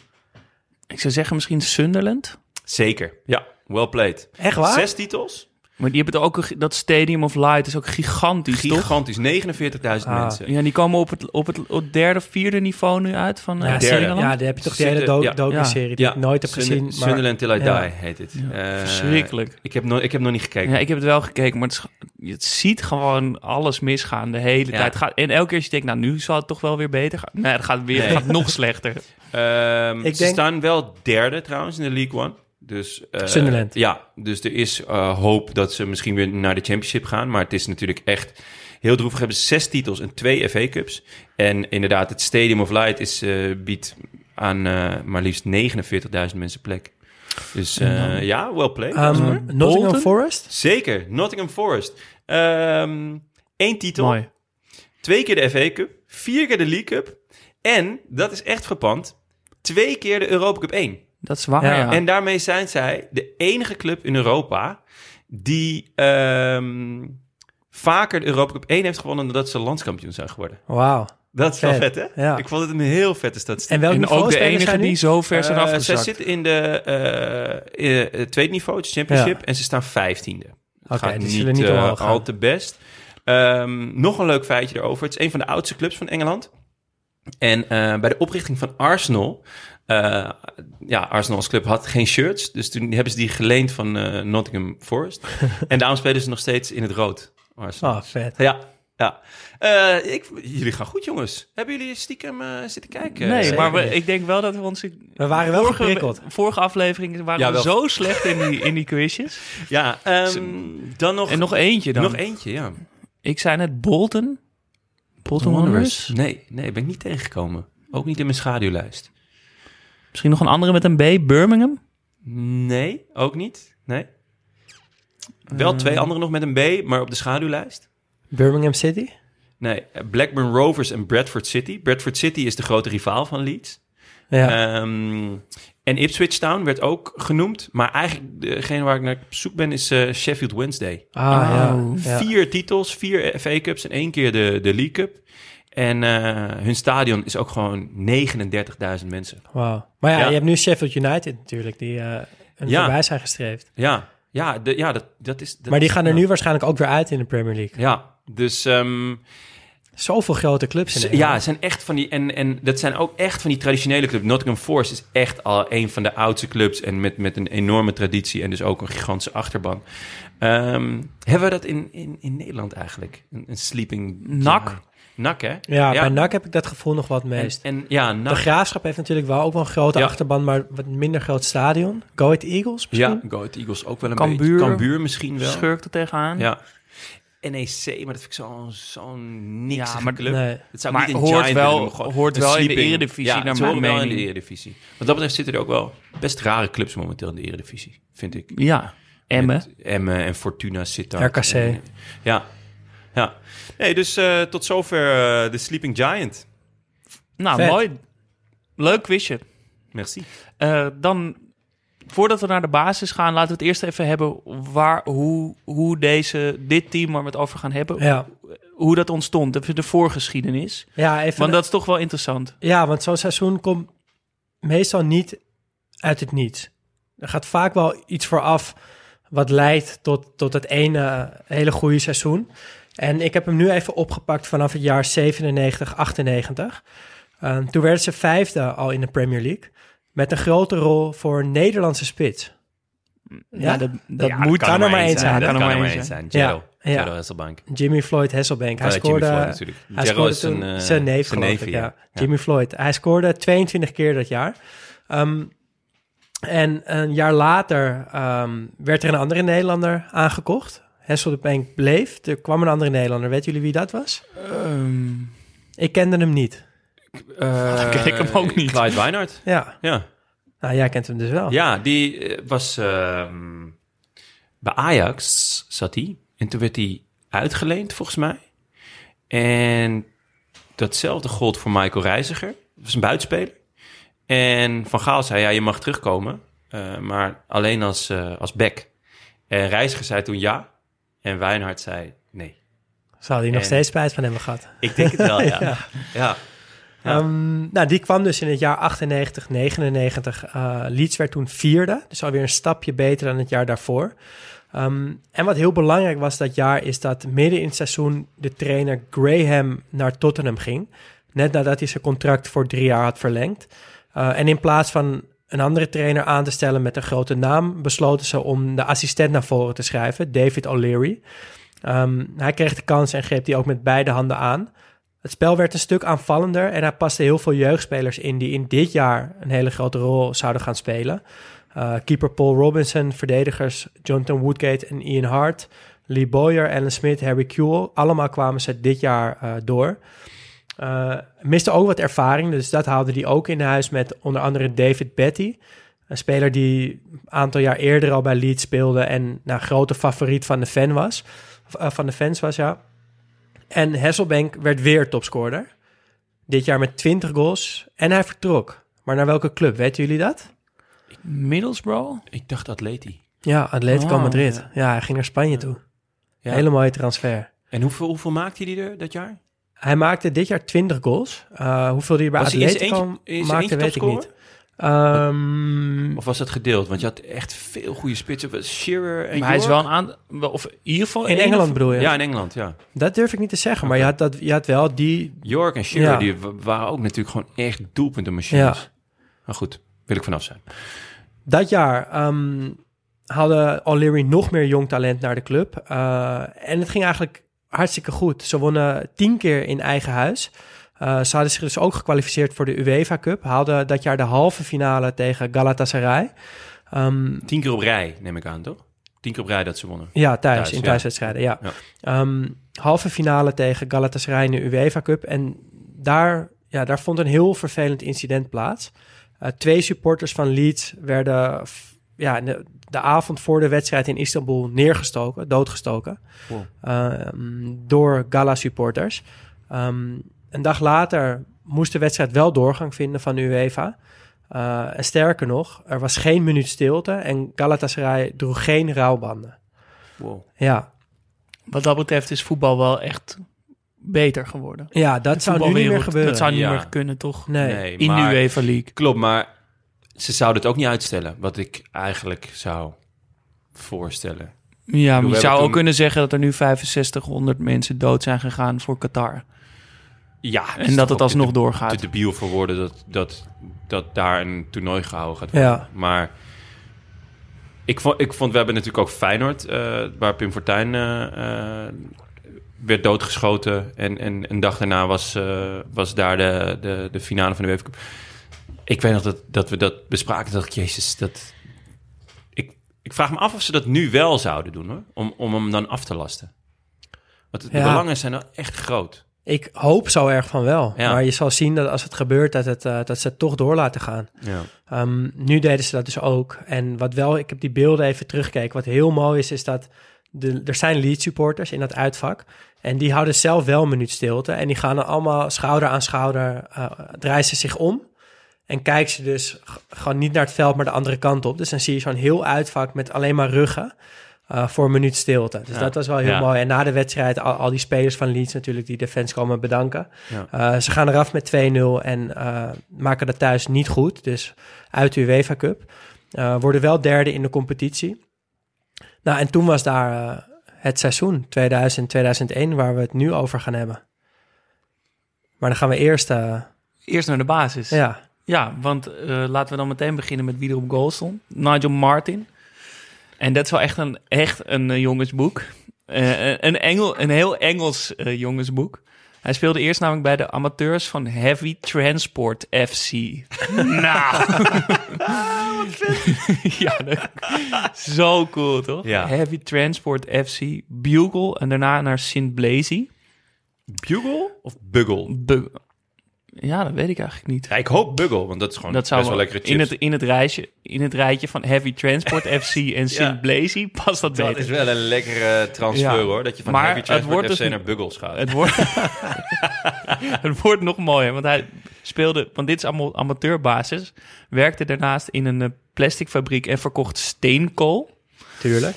Speaker 1: Ik zou zeggen misschien Sunderland.
Speaker 3: Zeker. Ja, well played.
Speaker 4: Echt waar?
Speaker 3: Zes titels.
Speaker 1: Maar die hebben het ook, dat Stadium of Light is ook gigantisch, toch?
Speaker 3: Gigantisch, 49.000
Speaker 4: Ah.
Speaker 3: mensen.
Speaker 1: Ja, die komen op het, op het, op het derde of vierde niveau nu uit van eh
Speaker 4: Ja,
Speaker 3: derde.
Speaker 4: serie-
Speaker 1: Nederland.
Speaker 4: ja, die heb je toch die hele do-
Speaker 3: ja.
Speaker 4: docu-serie die
Speaker 3: Ja,
Speaker 4: ik nooit heb gezien. Maar,
Speaker 3: Sunderland Till I
Speaker 4: ja.
Speaker 3: Die heet het. Eh,
Speaker 1: Verschrikkelijk.
Speaker 3: Ik heb, no ik heb nog niet gekeken.
Speaker 1: Ja, ik heb het wel gekeken, maar het, is- het ziet gewoon alles misgaan de hele
Speaker 3: Ja.
Speaker 1: tijd. Gaat, en elke keer als je denkt, nou, nu zal het toch wel weer beter gaan. Nee, het gaat, weer,
Speaker 3: Nee.
Speaker 1: gaat nog slechter.
Speaker 3: Ehm,
Speaker 4: Ik
Speaker 3: ze
Speaker 4: denk-
Speaker 3: staan wel derde trouwens in de League One. Dus, eh,
Speaker 4: Sunderland.
Speaker 3: Ja, dus er is eh, hoop dat ze misschien weer naar de Championship gaan. Maar het is natuurlijk echt heel droevig. Hebben zes titels en twee FA Cups. En inderdaad, het Stadium of Light is, eh, biedt aan maar liefst 49.000 mensen plek. Dus ja, well played.
Speaker 4: Ehm. Nottingham? Forest?
Speaker 3: Zeker, Nottingham Forest. Eén titel,
Speaker 1: Mooi.
Speaker 3: twee keer de FA Cup, vier keer de League Cup. En, dat is echt verpand, twee keer de Europa Cup 1.
Speaker 1: Dat is waar,
Speaker 4: Ja.
Speaker 1: ja.
Speaker 3: En daarmee zijn zij de enige club in Europa die ehm, vaker de Europa Cup 1 heeft gewonnen dan dat ze landskampioen zijn geworden.
Speaker 4: Wauw.
Speaker 3: Dat is wel
Speaker 4: Vet,
Speaker 3: hè?
Speaker 4: ja.
Speaker 3: Ik vond het een heel vette statistiek.
Speaker 4: En welk
Speaker 1: en ook de enige die zo ver zijn
Speaker 3: Eh,
Speaker 1: afgezakt.
Speaker 3: Zij zitten in de eh, eh, het tweede niveau, het championship,
Speaker 4: Ja.
Speaker 3: en ze staan vijftiende.
Speaker 4: Oké,
Speaker 3: Gaat
Speaker 4: die
Speaker 3: niet,
Speaker 4: zullen niet gaan.
Speaker 3: al te best. Ehm, nog een leuk feitje erover. Het is een van de oudste clubs van Engeland. En eh, bij de oprichting van Arsenal... eh, ja, Arsenal als club had geen shirts. Dus toen hebben ze die geleend van eh, Nottingham Forest. en daarom spelen ze nog steeds in het rood. Arsenal.
Speaker 4: Oh, vet.
Speaker 3: Ja, ja. Eh, ik, jullie gaan goed, jongens. Hebben jullie stiekem zitten kijken?
Speaker 1: Nee,
Speaker 3: Zeker.
Speaker 1: maar we, ik denk wel dat we ons...
Speaker 4: We waren wel
Speaker 1: vorige,
Speaker 4: geprikkeld.
Speaker 1: Vorige aflevering waren
Speaker 3: Ja,
Speaker 1: we
Speaker 3: wel.
Speaker 1: zo slecht in die, in die quizjes.
Speaker 3: Ja, ehm, dan nog...
Speaker 1: En nog eentje dan.
Speaker 3: nog eentje, ja.
Speaker 1: Ik zei net Bolton. Bolton Wanderers.
Speaker 3: Nee, nee, ben ik niet tegengekomen. Ook niet in mijn schaduwlijst.
Speaker 1: Misschien nog een andere met een B. Birmingham.
Speaker 3: Nee, ook niet. Nee. Wel twee andere nog met een B, maar op de schaduwlijst.
Speaker 4: Birmingham City?
Speaker 3: Nee, eh, Blackburn Rovers en Bradford City. Bradford City is de grote rivaal van Leeds.
Speaker 4: Ja.
Speaker 3: Ehm, en Ipswich Town werd ook genoemd. Maar eigenlijk degene waar ik naar op zoek ben is eh, Sheffield Wednesday.
Speaker 4: ah, ja. Ja.
Speaker 3: Vier titels, vier FA Cups en één keer de, de League Cup. En eh, hun stadion is ook gewoon 39.000 mensen.
Speaker 4: Wauw. Maar ja,
Speaker 3: Ja.
Speaker 4: je hebt nu Sheffield United natuurlijk, die eh een
Speaker 3: Ja.
Speaker 4: voorbij zijn gestreefd.
Speaker 3: Ja, ja, de, ja dat, dat is... dat
Speaker 4: maar die gaan er
Speaker 3: ja.
Speaker 4: nu waarschijnlijk ook weer uit in de Premier League.
Speaker 3: Ja, dus... ehm,
Speaker 4: Zoveel grote clubs in.
Speaker 3: Ja, zijn echt van die. En, en dat zijn ook echt van die traditionele clubs. Nottingham Forest is echt al een van de oudste clubs. En met, met een enorme traditie. En dus ook een gigantische achterban. Ehm, hebben we dat in, in, in Nederland eigenlijk? Een, een sleeping.
Speaker 1: NAC.
Speaker 3: NAC, hè?
Speaker 4: Ja, bij NAC heb ik dat gevoel nog wat meest.
Speaker 3: en ja,
Speaker 4: de. Graafschap heeft natuurlijk wel ook wel een grote
Speaker 3: Ja.
Speaker 4: achterban, maar wat minder groot stadion. Go Ahead Eagles misschien?
Speaker 3: Ja, Go Ahead Eagles ook wel een
Speaker 1: Cambuur.
Speaker 3: beetje. Cambuur misschien wel.
Speaker 1: Schurk er tegenaan.
Speaker 3: Ja. NEC, maar dat vind ik zo'n zo'n niks
Speaker 1: Ja, maar-
Speaker 3: club.
Speaker 4: Nee.
Speaker 3: Het zou
Speaker 1: Maar
Speaker 3: niet een
Speaker 1: hoort
Speaker 3: giant
Speaker 1: wel-
Speaker 3: gewoon
Speaker 1: hoort
Speaker 3: een
Speaker 1: wel in de. Eredivisie,
Speaker 3: Ja,
Speaker 1: naar mijn
Speaker 3: wel in de
Speaker 1: mening.
Speaker 3: Eredivisie. Wat dat betreft zitten er ook wel best rare clubs momenteel in de Eredivisie, vind ik.
Speaker 1: Ja. Emmen.
Speaker 3: Emmen en Fortuna zit daar.
Speaker 4: RKC.
Speaker 3: En- ja, ja. Nee, dus eh, tot zover eh, de Sleeping Giant.
Speaker 1: Nou,
Speaker 4: Vet.
Speaker 1: mooi. Leuk quizje.
Speaker 3: Merci.
Speaker 1: Eh, dan, voordat we naar de basis gaan, laten we het eerst even hebben waar, hoe, hoe deze, dit team waar we het over gaan hebben,
Speaker 4: Ja,
Speaker 1: hoe dat ontstond. Even de voorgeschiedenis.
Speaker 4: ja, even,
Speaker 1: Want dat is toch wel interessant.
Speaker 4: ja, want zo'n seizoen komt meestal niet uit het niets. Er gaat vaak wel iets vooraf wat leidt tot, tot het ene hele goede seizoen. En ik heb hem nu even opgepakt vanaf het jaar 97, 98. Ehm, toen werden ze vijfde al in de Premier League. Met een grote rol voor Nederlandse spits. Ja,
Speaker 1: dat, dat
Speaker 4: Ja,
Speaker 1: moet
Speaker 4: kan er maar één zijn.
Speaker 3: Dat
Speaker 1: kan er maar één zijn.
Speaker 3: zijn.
Speaker 4: Ja,
Speaker 3: Gerald.
Speaker 4: ja.
Speaker 3: Gerald Hasselbank.
Speaker 4: Jimmy Floyd Hasselbank. Hij scoorde,
Speaker 3: Floyd natuurlijk.
Speaker 4: hij scoorde
Speaker 3: is
Speaker 4: toen
Speaker 3: een, eh,
Speaker 4: zijn neef,
Speaker 3: zijn
Speaker 4: geloof
Speaker 3: neefje,
Speaker 4: ik, ja.
Speaker 3: ja. Ja.
Speaker 4: Jimmy Floyd. Hij scoorde 22 keer dat jaar. Ehm, en een jaar later ehm, werd er een andere Nederlander aangekocht. Hasselbank bleef. Er kwam een andere Nederlander. Weten jullie wie dat was?
Speaker 1: Ehm,
Speaker 4: Ik kende hem niet.
Speaker 3: dan
Speaker 1: ken ik hem ook niet.
Speaker 3: Clyde Wijnard.
Speaker 4: Ja,
Speaker 3: Ja.
Speaker 4: nou jij kent hem dus wel.
Speaker 3: Ja, die eh, was ehm, bij Ajax zat hij. En toen werd hij uitgeleend, volgens mij. En datzelfde gold voor Michael Reiziger. Dat was een buitenspeler. En Van Gaal zei, ja, je mag terugkomen. eh, maar alleen als, eh, als back. En Reiziger zei toen ja. En Wijnhard zei nee.
Speaker 4: Zou hij nog
Speaker 3: En-
Speaker 4: steeds spijt van hebben gehad.
Speaker 3: Ik denk het wel, ja. ja. ja. Ja.
Speaker 4: Ehm, nou, die kwam dus in het jaar 98, 99. Eh Leeds werd toen vierde. Dus alweer een stapje beter dan het jaar daarvoor. Ehm, en wat heel belangrijk was dat jaar, is dat midden in het seizoen de trainer Graham naar Tottenham ging. Net nadat hij zijn contract voor drie jaar had verlengd. Uh, en in plaats van een andere trainer aan te stellen met een grote naam, besloten ze om de assistent naar voren te schrijven, David O'Leary. Ehm, hij kreeg de kans en greep die ook met beide handen aan. Het spel werd een stuk aanvallender en hij paste heel veel jeugdspelers in die in dit jaar een hele grote rol zouden gaan spelen. Uh, keeper Paul Robinson, verdedigers Jonathan Woodgate en Ian Hart, Lee Boyer, Alan Smith, Harry Kewell. Allemaal kwamen ze dit jaar uh, door. Uh, miste ook wat ervaring, dus dat haalde hij ook in huis met onder andere David Betty. Een speler die een aantal jaar eerder al bij Leeds speelde en nou, grote favoriet van de, fan was, van de fans was. Ja. En Hasselbank werd weer topscorer. Dit jaar met 20 goals en hij vertrok. Maar naar welke club, weten jullie dat?
Speaker 1: Middlesbrough?
Speaker 3: Ik dacht Atleti.
Speaker 4: Ja, Atletico
Speaker 1: Oh,
Speaker 4: Madrid.
Speaker 1: ja.
Speaker 4: Ja. hij ging naar Spanje toe.
Speaker 3: Ja.
Speaker 4: Hele mooie transfer.
Speaker 3: En hoeveel, hoeveel maakte hij er dat jaar?
Speaker 4: Hij maakte dit jaar 20 goals. Uh, hoeveel hij bij
Speaker 3: Was hij- is
Speaker 4: Atletico
Speaker 3: eentje- is er
Speaker 4: maakte,
Speaker 3: eentje
Speaker 4: weet ik niet. Ehm,
Speaker 3: Of was dat gedeeld? Want je had echt veel goede spitsen. Shearer en
Speaker 1: Maar hij is
Speaker 3: York.
Speaker 1: wel een aan... Of in ieder geval...
Speaker 4: in Engeland
Speaker 1: of-
Speaker 4: bedoel je?
Speaker 3: Ja, in Engeland, ja.
Speaker 4: Dat durf ik niet te zeggen, maar je had, dat, je had wel die...
Speaker 3: York en Shearer,
Speaker 4: Ja.
Speaker 3: die wa- waren ook natuurlijk gewoon echt doelpuntenmachines.
Speaker 4: Ja.
Speaker 3: Maar goed, wil ik vanaf zijn.
Speaker 4: Dat jaar ehm hadden O'Leary nog meer jong talent naar de club. Uh, en het ging eigenlijk hartstikke goed. Ze wonnen tien keer in eigen huis. Uh, ze hadden zich dus ook gekwalificeerd voor de UEFA Cup. Haalden dat jaar de halve finale tegen Galatasaray. Um,
Speaker 3: Tien keer op rij, neem ik aan, toch? Tien keer op rij dat ze wonnen.
Speaker 4: Ja, thuis,
Speaker 3: Thuis,
Speaker 4: in thuiswedstrijden, ja.
Speaker 3: Ja.
Speaker 4: Um, halve finale tegen Galatasaray in de UEFA Cup. En daar, ja, daar vond een heel vervelend incident plaats. Uh, twee supporters van Leeds werden ja, de, de avond voor de wedstrijd in Istanbul neergestoken, doodgestoken.
Speaker 3: Wow.
Speaker 4: Um, door Gala-supporters. Um, een dag later moest de wedstrijd wel doorgang vinden van UEFA. Uh, en sterker nog, er was geen minuut stilte en Galatasaray droeg geen rouwbanden.
Speaker 3: Wow.
Speaker 4: Ja,
Speaker 1: Wat dat betreft is voetbal wel echt beter geworden.
Speaker 4: ja dat
Speaker 1: De
Speaker 4: zou nu niet meer gebeuren.
Speaker 1: Dat zou niet
Speaker 3: Ja.
Speaker 1: meer kunnen, toch?
Speaker 4: Nee.
Speaker 3: Nee,
Speaker 1: In
Speaker 3: maar-
Speaker 1: de UEFA League.
Speaker 3: Klopt, maar ze zouden het ook niet uitstellen. Wat ik eigenlijk zou voorstellen.
Speaker 1: Ja,
Speaker 3: we
Speaker 1: maar je zou ook
Speaker 3: toen-
Speaker 1: kunnen zeggen dat er nu 6500 mensen dood zijn gegaan voor Qatar.
Speaker 3: Ja,
Speaker 1: En dat het alsnog doorgaat.
Speaker 3: te debiel voor woorden dat, dat, dat daar een toernooi gehouden gaat worden.
Speaker 4: Ja.
Speaker 3: Maar ik vond, ik vond, we hebben natuurlijk ook Feyenoord, eh, waar Pim Fortuyn eh, eh, werd doodgeschoten. En, en een dag daarna was, was daar de, de, de finale van de UEFA Cup. Ik weet nog dat, dat we dat bespraken. Dacht ik, jezus, dat... Ik, ik vraag me af of ze dat nu wel zouden doen, hoor. Om, om hem dan af te lasten. Want de
Speaker 4: Ja.
Speaker 3: belangen zijn wel echt groot.
Speaker 4: Ik hoop zo erg van wel.
Speaker 3: Ja.
Speaker 4: Maar je zal zien dat als het gebeurt, dat, het, uh, dat ze het toch door laten gaan.
Speaker 3: Ja.
Speaker 4: Um, nu deden ze dat dus ook. En wat wel, ik heb die beelden even teruggekeken. Wat heel mooi is, is dat de, er zijn lead supporters in dat uitvak. En die houden zelf wel een minuut stilte. En die gaan dan allemaal schouder aan schouder, uh, draaien ze zich om. En kijken ze dus gewoon niet naar het veld, maar de andere kant op. Dus dan zie je zo'n heel uitvak met alleen maar ruggen. Uh, voor een minuut stilte. Dus
Speaker 3: Ja.
Speaker 4: dat was wel heel
Speaker 3: Ja.
Speaker 4: mooi. En na de wedstrijd, al, al die spelers van Leeds natuurlijk, die de fans komen bedanken.
Speaker 3: Ja.
Speaker 4: Uh, ze gaan eraf met 2-0 en uh, maken dat thuis niet goed. Dus uit de UEFA Cup. Worden wel derde in de competitie. Nou, en toen was daar het seizoen 2000-2001 waar we het nu over gaan hebben. Maar dan gaan we eerst...
Speaker 1: Eerst naar de basis.
Speaker 4: ja,
Speaker 1: Ja, want uh, laten we dan meteen beginnen met wie er op goal stond. Nigel Martin. En dat is wel echt een, echt een uh, jongensboek. Uh, een, Engel, een heel Engels jongensboek. Hij speelde eerst namelijk bij de amateurs van Heavy Transport FC. nou. ja, dat, zo cool, toch?
Speaker 3: Ja.
Speaker 1: Heavy Transport FC, Bugle en daarna naar St. Blazy.
Speaker 3: Bugle of Buggle?
Speaker 1: Bu ja, dat weet ik eigenlijk niet.
Speaker 3: Ja, ik hoop Buggle, want dat is gewoon
Speaker 1: dat zou
Speaker 3: best wel lekkere chips.
Speaker 1: in het, in het, reisje, in het rijtje van Heavy Transport FC en St.
Speaker 3: Ja.
Speaker 1: Blazy past dat,
Speaker 3: dat
Speaker 1: beter.
Speaker 3: is wel een lekkere transfer
Speaker 1: Ja.
Speaker 3: hoor. Dat je van
Speaker 1: Maar
Speaker 3: Heavy
Speaker 1: het
Speaker 3: Transport FC
Speaker 1: dus-
Speaker 3: naar Buggles gaat.
Speaker 1: Het wordt, het wordt nog mooier, want hij speelde, want dit is allemaal amateurbasis, werkte daarnaast in een eh, plasticfabriek en verkocht steenkool.
Speaker 4: tuurlijk.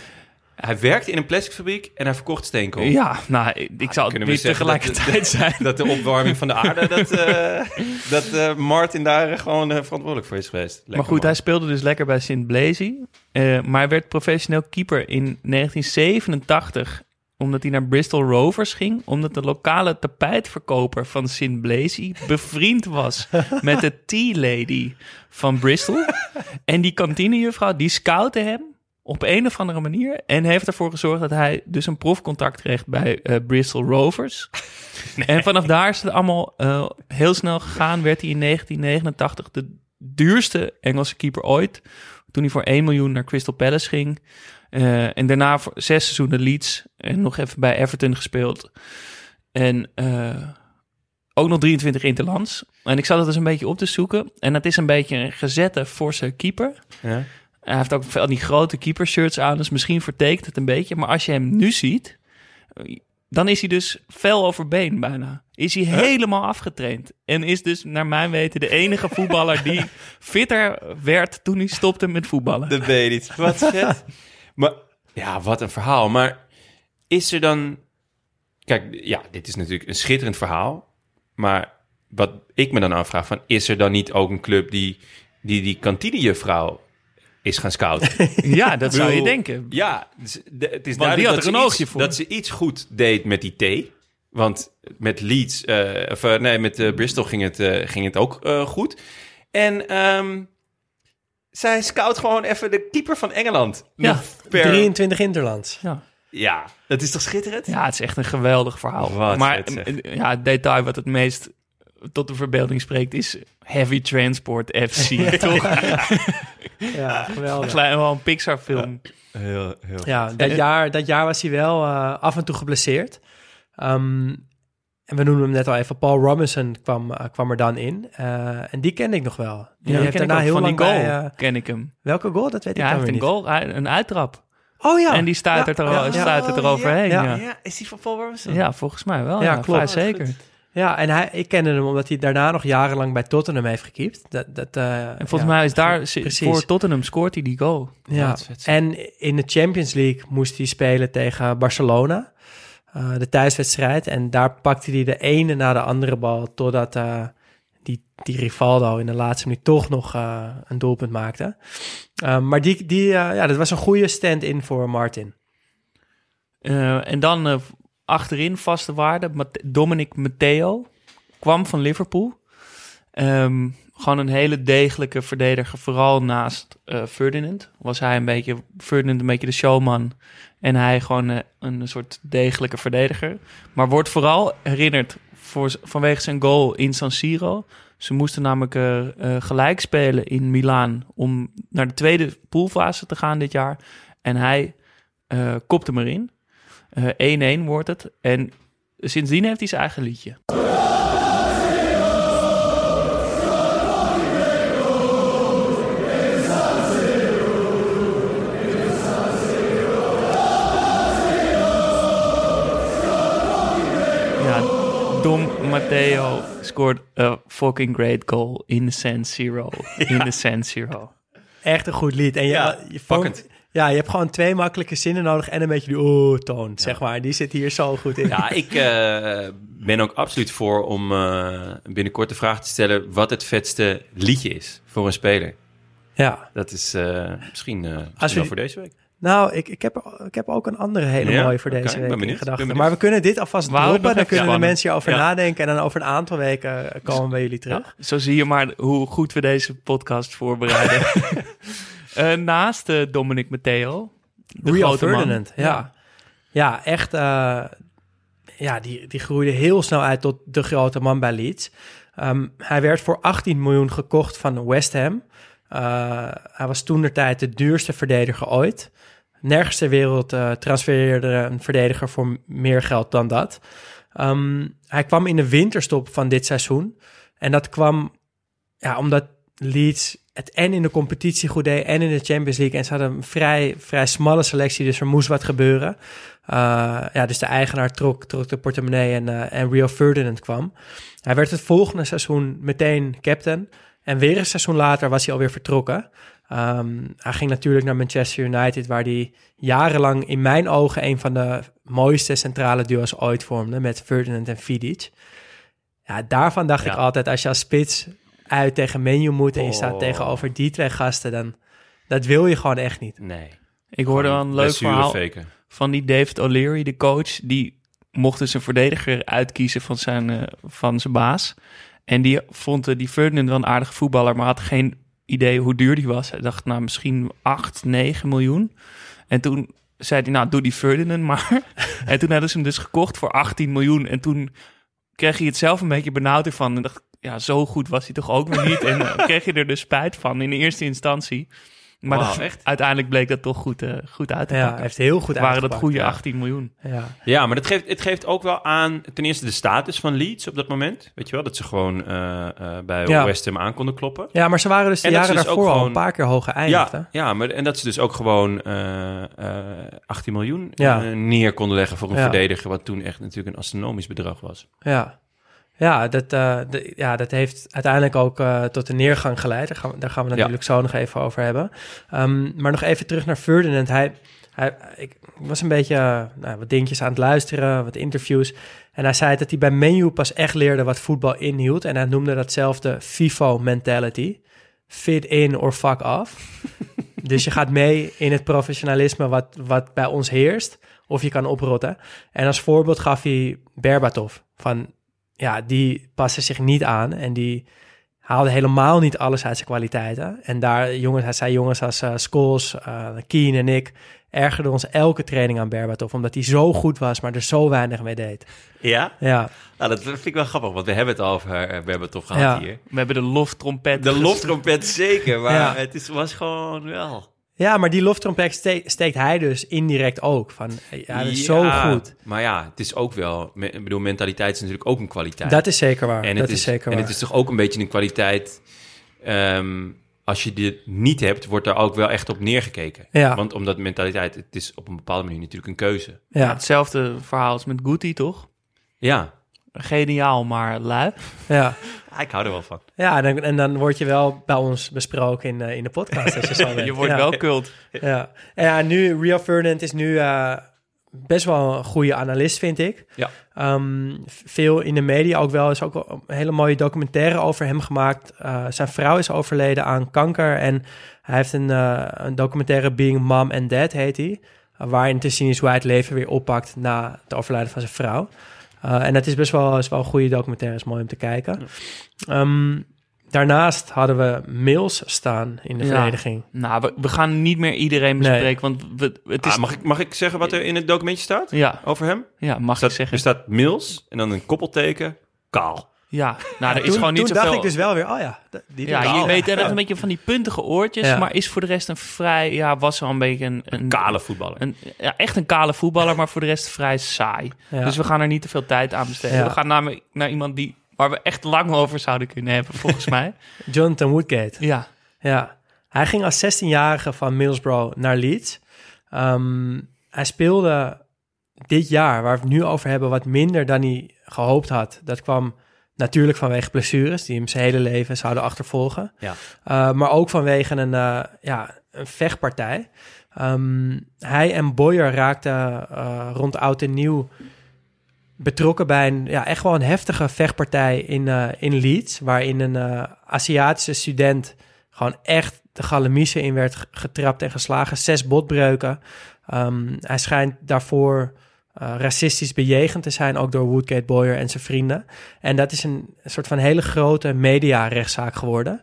Speaker 3: Hij werkte in een plasticfabriek en hij verkocht steenkool.
Speaker 1: Ja, nou, ik- ik zal het niet
Speaker 3: zeggen dat-
Speaker 1: tegelijkertijd zijn.
Speaker 3: Dat de opwarming van de aarde, dat, eh, dat eh, Martin daar gewoon eh, verantwoordelijk voor is geweest. Lekker
Speaker 1: maar goed,
Speaker 3: man.
Speaker 1: hij speelde dus lekker bij Sint Blazy. Maar hij werd professioneel keeper in 1987 omdat hij naar Bristol Rovers ging, omdat de lokale tapijtverkoper van Sint Blazy bevriend was met de tea lady van Bristol. En die kantinejuffrouw, die scoutte hem op een of andere manier en heeft ervoor gezorgd dat hij dus een profcontact kreeg bij eh, Bristol Rovers. En vanaf daar is het allemaal eh, heel snel gegaan. Werd hij in 1989 de duurste Engelse keeper ooit. Toen hij voor 1 miljoen naar Crystal Palace ging. Eh, en daarna voor zes seizoenen Leeds. En nog even bij Everton gespeeld. En ook nog 23 interlands. En ik zat het dus een beetje op te zoeken. En het is een beetje een gezette forse keeper.
Speaker 3: Ja?
Speaker 1: Hij heeft ook veel die grote keepershirts aan, dus misschien vertekent het een beetje. Maar als je hem nu ziet, dan is hij dus fel over been bijna. Is hij helemaal afgetraind. En is dus, naar mijn weten, de enige voetballer die fitter werd toen hij stopte met voetballen.
Speaker 3: Dat weet niet. Wat vet. maar ja, wat een verhaal. Maar is er dan... Kijk, ja, dit is natuurlijk een schitterend verhaal. Maar wat ik me dan afvraag, van, is er dan niet ook een club die die, die kantinejuffrouw is gaan scouten?
Speaker 1: Ja, dat zou je denken.
Speaker 3: Ja, dus de- het is
Speaker 1: die
Speaker 3: duidelijk
Speaker 1: had
Speaker 3: dat,
Speaker 1: er
Speaker 3: ze
Speaker 1: een
Speaker 3: iets,
Speaker 1: oogje voor.
Speaker 3: dat ze iets goed deed met die thee. Want met Leeds, eh, of eh, nee, met eh, Bristol ging het, ging het ook eh, goed. En ehm, zij scout gewoon even de keeper van Engeland.
Speaker 1: Ja,
Speaker 3: per-
Speaker 4: 23 Interlands.
Speaker 1: Ja.
Speaker 3: Ja, dat is toch schitterend?
Speaker 1: ja, het is echt een geweldig verhaal.
Speaker 3: Wat
Speaker 1: maar eh, ja, het detail wat het meest tot de verbeelding spreekt is Heavy Transport FC. Toch?
Speaker 4: Ja, geweldig.
Speaker 1: Klein, wel een Pixar film.
Speaker 3: Heel, heel
Speaker 4: Ja, dat jaar, dat jaar was hij wel eh, af en toe geblesseerd. Ehm, en we noemen hem net al even. Paul Robinson kwam, eh, kwam er dan in. Eh, en die kende ik nog wel. Die
Speaker 1: Ja,
Speaker 4: heeft
Speaker 1: ken ik
Speaker 4: daarna heel
Speaker 1: van
Speaker 4: lang
Speaker 1: die goal
Speaker 4: bij...
Speaker 1: ken ik hem.
Speaker 4: welke goal? Dat weet
Speaker 1: Ja,
Speaker 4: ik
Speaker 1: hij
Speaker 4: dan
Speaker 1: heeft een
Speaker 4: niet.
Speaker 1: goal, een uittrap.
Speaker 4: Oh ja.
Speaker 1: En die
Speaker 4: Ja,
Speaker 1: er,
Speaker 4: ja, ja.
Speaker 1: er overheen.
Speaker 4: Ja.
Speaker 1: Ja,
Speaker 3: Ja,
Speaker 1: ja.
Speaker 3: is die van Paul Robinson?
Speaker 1: volgens mij wel.
Speaker 4: Ja,
Speaker 1: Ja,
Speaker 4: klopt.
Speaker 1: vrij zeker.
Speaker 4: Ja, en hij, ik kende hem omdat hij daarna nog jarenlang bij Tottenham heeft gekiept. Dat, dat, eh,
Speaker 1: En volgens
Speaker 4: ja,
Speaker 1: mij is daar,
Speaker 4: precies.
Speaker 1: voor Tottenham scoort hij die goal.
Speaker 4: Ja, en in de Champions League moest hij spelen tegen Barcelona. eh, de thuiswedstrijd. En daar pakte hij de ene na de andere bal. Totdat eh, die, die Rivaldo in de laatste minuut toch nog eh, een doelpunt maakte. Eh, maar die, die, ja, dat was een goede stand-in voor Martin.
Speaker 1: Eh, en dan achterin vaste waarde. Dominic Matteo kwam van Liverpool. Ehm, gewoon een hele degelijke verdediger. Vooral naast eh, Ferdinand. Was hij een beetje, Ferdinand een beetje de showman. En hij gewoon eh, een soort degelijke verdediger. Maar wordt vooral herinnerd voor, vanwege zijn goal in San Siro. Ze moesten namelijk eh, gelijk spelen in Milaan om naar de tweede poolfase te gaan dit jaar. En hij eh kopt hem erin. Eh, 1-1 wordt het. En sindsdien heeft hij zijn eigen liedje. Ja, Dom Matteo scoort a fucking great goal in the San Siro. In the San Siro.
Speaker 4: Echt een goed lied. En je,
Speaker 3: Ja,
Speaker 4: je. Ja, je hebt gewoon twee makkelijke zinnen nodig en een beetje die oeh-toon, zeg maar. Die zit hier zo goed in.
Speaker 3: Ja, ik eh, ben ook absoluut voor om eh, binnenkort de vraag te stellen wat het vetste liedje is voor een speler.
Speaker 4: ja.
Speaker 3: Dat is eh, misschien, eh, misschien
Speaker 4: we
Speaker 3: wel
Speaker 4: die-
Speaker 3: voor deze week.
Speaker 4: Nou, ik, ik, heb, ik heb ook een andere hele
Speaker 3: Ja?
Speaker 4: mooie voor deze week in gedachten. Maar we kunnen dit alvast
Speaker 1: We nog
Speaker 4: Dan kunnen de
Speaker 1: spannend.
Speaker 4: mensen hierover
Speaker 3: Ja.
Speaker 4: nadenken. En dan over een aantal weken komen we bij jullie terug.
Speaker 1: Zo zie je maar hoe goed we deze podcast voorbereiden. Eh, naast eh, Dominic Matteo. De
Speaker 4: Real
Speaker 1: grote man.
Speaker 4: Ja. Ja, echt. eh, ja, die, die groeide heel snel uit tot de grote man bij Leeds. Ehm, hij werd voor 18 miljoen gekocht van West Ham. Hij was toen de tijd de duurste verdediger ooit. Nergens ter wereld transfereerde een verdediger voor meer geld dan dat. Ehm, hij kwam in de winterstop van dit seizoen. En dat kwam ja, omdat Leeds het en in de competitie goed deed en in de Champions League. En ze hadden een vrij, vrij smalle selectie, dus er moest wat gebeuren. Uh, ja, dus de eigenaar trok, trok de portemonnee en, uh, en Rio Ferdinand kwam. Hij werd het volgende seizoen meteen captain. En weer een seizoen later was hij alweer vertrokken. Ehm, hij ging natuurlijk naar Manchester United, waar hij jarenlang in mijn ogen een van de mooiste centrale duo's ooit vormde met Ferdinand en Vidic. Ja, daarvan dacht
Speaker 3: Ja.
Speaker 4: ik altijd, als je als spits uit tegen menu moet en je staat
Speaker 3: Oh.
Speaker 4: tegenover die twee gasten, dan dat wil je gewoon echt niet.
Speaker 3: Nee.
Speaker 1: Ik hoorde wel een leuk verhaal
Speaker 3: Faken.
Speaker 1: van die David O'Leary, de coach. Die mocht dus een verdediger uitkiezen van zijn, eh, van zijn baas. En die vond eh, die Ferdinand wel een aardige voetballer, maar had geen idee hoe duur die was. Hij dacht, nou, misschien 8, 9 miljoen. En toen zei hij, nou, doe die Ferdinand maar. en toen hadden ze hem dus gekocht voor 18 miljoen. En toen kreeg hij het zelf een beetje benauwd ervan. En dacht, ja, zo goed was hij toch ook weer niet. En eh, kreeg je er dus spijt van in de eerste instantie. Maar
Speaker 3: Wauw,
Speaker 1: dat-
Speaker 3: echt?
Speaker 1: uiteindelijk bleek dat toch goed, eh, goed uit te
Speaker 4: Ja,
Speaker 1: pakken.
Speaker 4: hij heeft heel goed
Speaker 1: Waren dat goede
Speaker 3: ja.
Speaker 1: 18 miljoen?
Speaker 4: Ja.
Speaker 3: Ja, maar dat geeft, het geeft ook wel aan ten eerste de status van Leeds op dat moment. Weet je wel, dat ze gewoon eh, eh, bij
Speaker 4: Ja.
Speaker 3: West Ham aan konden kloppen.
Speaker 4: ja, maar ze waren dus de
Speaker 3: En
Speaker 4: jaren
Speaker 3: dus
Speaker 4: daarvoor al
Speaker 3: gewoon-
Speaker 4: een paar keer hoog geëindigd. hè?
Speaker 3: Ja, ja maar, en dat ze dus ook gewoon eh, eh, 18 miljoen
Speaker 4: Ja.
Speaker 3: neer konden leggen voor een
Speaker 4: Ja.
Speaker 3: verdediger, wat toen echt natuurlijk een astronomisch bedrag was.
Speaker 4: Ja, ja, dat, eh, de- ja dat heeft uiteindelijk ook eh, tot een neergang geleid. Daar gaan we, daar gaan we
Speaker 3: Ja.
Speaker 4: natuurlijk zo nog even over hebben. Ehm, maar nog even terug naar Ferdinand. Hij, hij, ik was een beetje eh, nou, wat dingetjes aan het luisteren, wat interviews. En hij zei dat hij bij Menu pas echt leerde wat voetbal inhield. En hij noemde datzelfde FIFO-mentality. Fit in or fuck off. dus je gaat mee in het professionalisme wat, wat bij ons heerst. Of je kan oprotten. En als voorbeeld gaf hij Berbatov. Van, ja, die paste zich niet aan. En die haalde helemaal niet alles uit zijn kwaliteiten. En daar, jongens, hij zei jongens als eh Scholes, eh Keen en ik... ergerden ons elke training aan Berbatov. Omdat hij zo goed was, maar er zo weinig mee deed.
Speaker 3: Ja?
Speaker 4: Ja,
Speaker 3: Nou, dat vind ik wel grappig, want we hebben het over, uh, we hebben het toch gehad
Speaker 4: Ja.
Speaker 3: hier.
Speaker 1: We hebben de loftrompet.
Speaker 3: De loftrompet zeker, maar
Speaker 4: Ja.
Speaker 3: het is, was gewoon wel...
Speaker 4: ja maar die loftrompet ste- steekt hij dus indirect ook. Van, ja, dat is zo goed.
Speaker 3: Maar ja, het is ook wel... me- Ik bedoel, mentaliteit is natuurlijk ook een kwaliteit.
Speaker 4: Dat is zeker waar.
Speaker 3: en
Speaker 4: dat
Speaker 3: het
Speaker 4: is, zeker
Speaker 3: En
Speaker 4: waar.
Speaker 3: het is toch ook een beetje een kwaliteit... ehm, als je dit niet hebt, wordt daar ook wel echt op neergekeken.
Speaker 4: Ja.
Speaker 3: Want omdat mentaliteit, het is op een bepaalde manier natuurlijk een keuze.
Speaker 4: Ja,
Speaker 1: hetzelfde verhaal als met Guti, toch?
Speaker 3: Ja,
Speaker 1: Geniaal, maar lui.
Speaker 4: ja.
Speaker 3: Ah, ik hou er wel van.
Speaker 4: ja en, dan, en dan word je wel bij ons besproken in, eh, in de podcast. Als je, zo bent.
Speaker 1: Je wordt
Speaker 4: ja.
Speaker 1: wel cult.
Speaker 4: Ja, en ja nu, Rio Ferdinand is nu eh, best wel een goede analist, vind ik.
Speaker 3: Ja.
Speaker 4: Ehm, veel in de media ook wel. is ook een hele mooie documentaire over hem gemaakt. Eh, zijn vrouw is overleden aan kanker. En hij heeft een, een documentaire Being Mom and Dad, heet hij. waarin te zien is hoe hij het leven weer oppakt na het overlijden van zijn vrouw. Eh, en dat is best wel, is wel een goede documentaire, is mooi om te kijken. Ehm, daarnaast hadden we Mills staan in de
Speaker 1: Ja.
Speaker 4: verdediging.
Speaker 1: Nou, we, we gaan niet meer iedereen
Speaker 4: Nee.
Speaker 1: bespreken, want we, het is...
Speaker 3: Ah, mag, ik, mag ik zeggen wat er in het documentje staat
Speaker 1: Ja,
Speaker 3: over hem?
Speaker 1: ja, mag
Speaker 3: Staat,
Speaker 1: ik zeggen.
Speaker 3: er staat Mills en dan een koppelteken, kaal.
Speaker 1: Ja, nou, er is
Speaker 4: toen,
Speaker 1: gewoon niet
Speaker 4: toen
Speaker 1: zoveel...
Speaker 4: dacht ik dus wel weer, oh ja, die
Speaker 1: Ja, je weet er een beetje van die puntige oortjes,
Speaker 4: Ja.
Speaker 1: maar is voor de rest een vrij... Ja, was wel een beetje een... een
Speaker 3: Kale voetballer.
Speaker 1: Een, ja, echt een kale voetballer, maar voor de rest vrij saai.
Speaker 4: Ja.
Speaker 1: Dus we gaan er niet te veel tijd aan besteden.
Speaker 4: Ja.
Speaker 1: We gaan naar, naar iemand die, waar we echt lang over zouden kunnen hebben, volgens mij.
Speaker 4: Jonathan Woodgate.
Speaker 1: Ja,
Speaker 4: Ja, hij ging als 16-jarige van Middlesbrough naar Leeds. Ehm, hij speelde dit jaar, waar we het nu over hebben, wat minder dan hij gehoopt had. Dat kwam natuurlijk vanwege blessures die hem zijn hele leven zouden achtervolgen.
Speaker 3: Ja.
Speaker 4: Uh, maar ook vanwege een, uh, ja, een vechtpartij. Um, hij en Boyer raakten uh, rond oud en nieuw betrokken bij een ja, echt wel een heftige vechtpartij in, in Leeds, waarin een Aziatische student gewoon echt de galamiezen in werd getrapt en geslagen. Zes botbreuken. Um, hij schijnt daarvoor uh, racistisch bejegend te zijn, ook door Woodgate Boyer en zijn vrienden. En dat is een soort van hele grote media-rechtszaak geworden,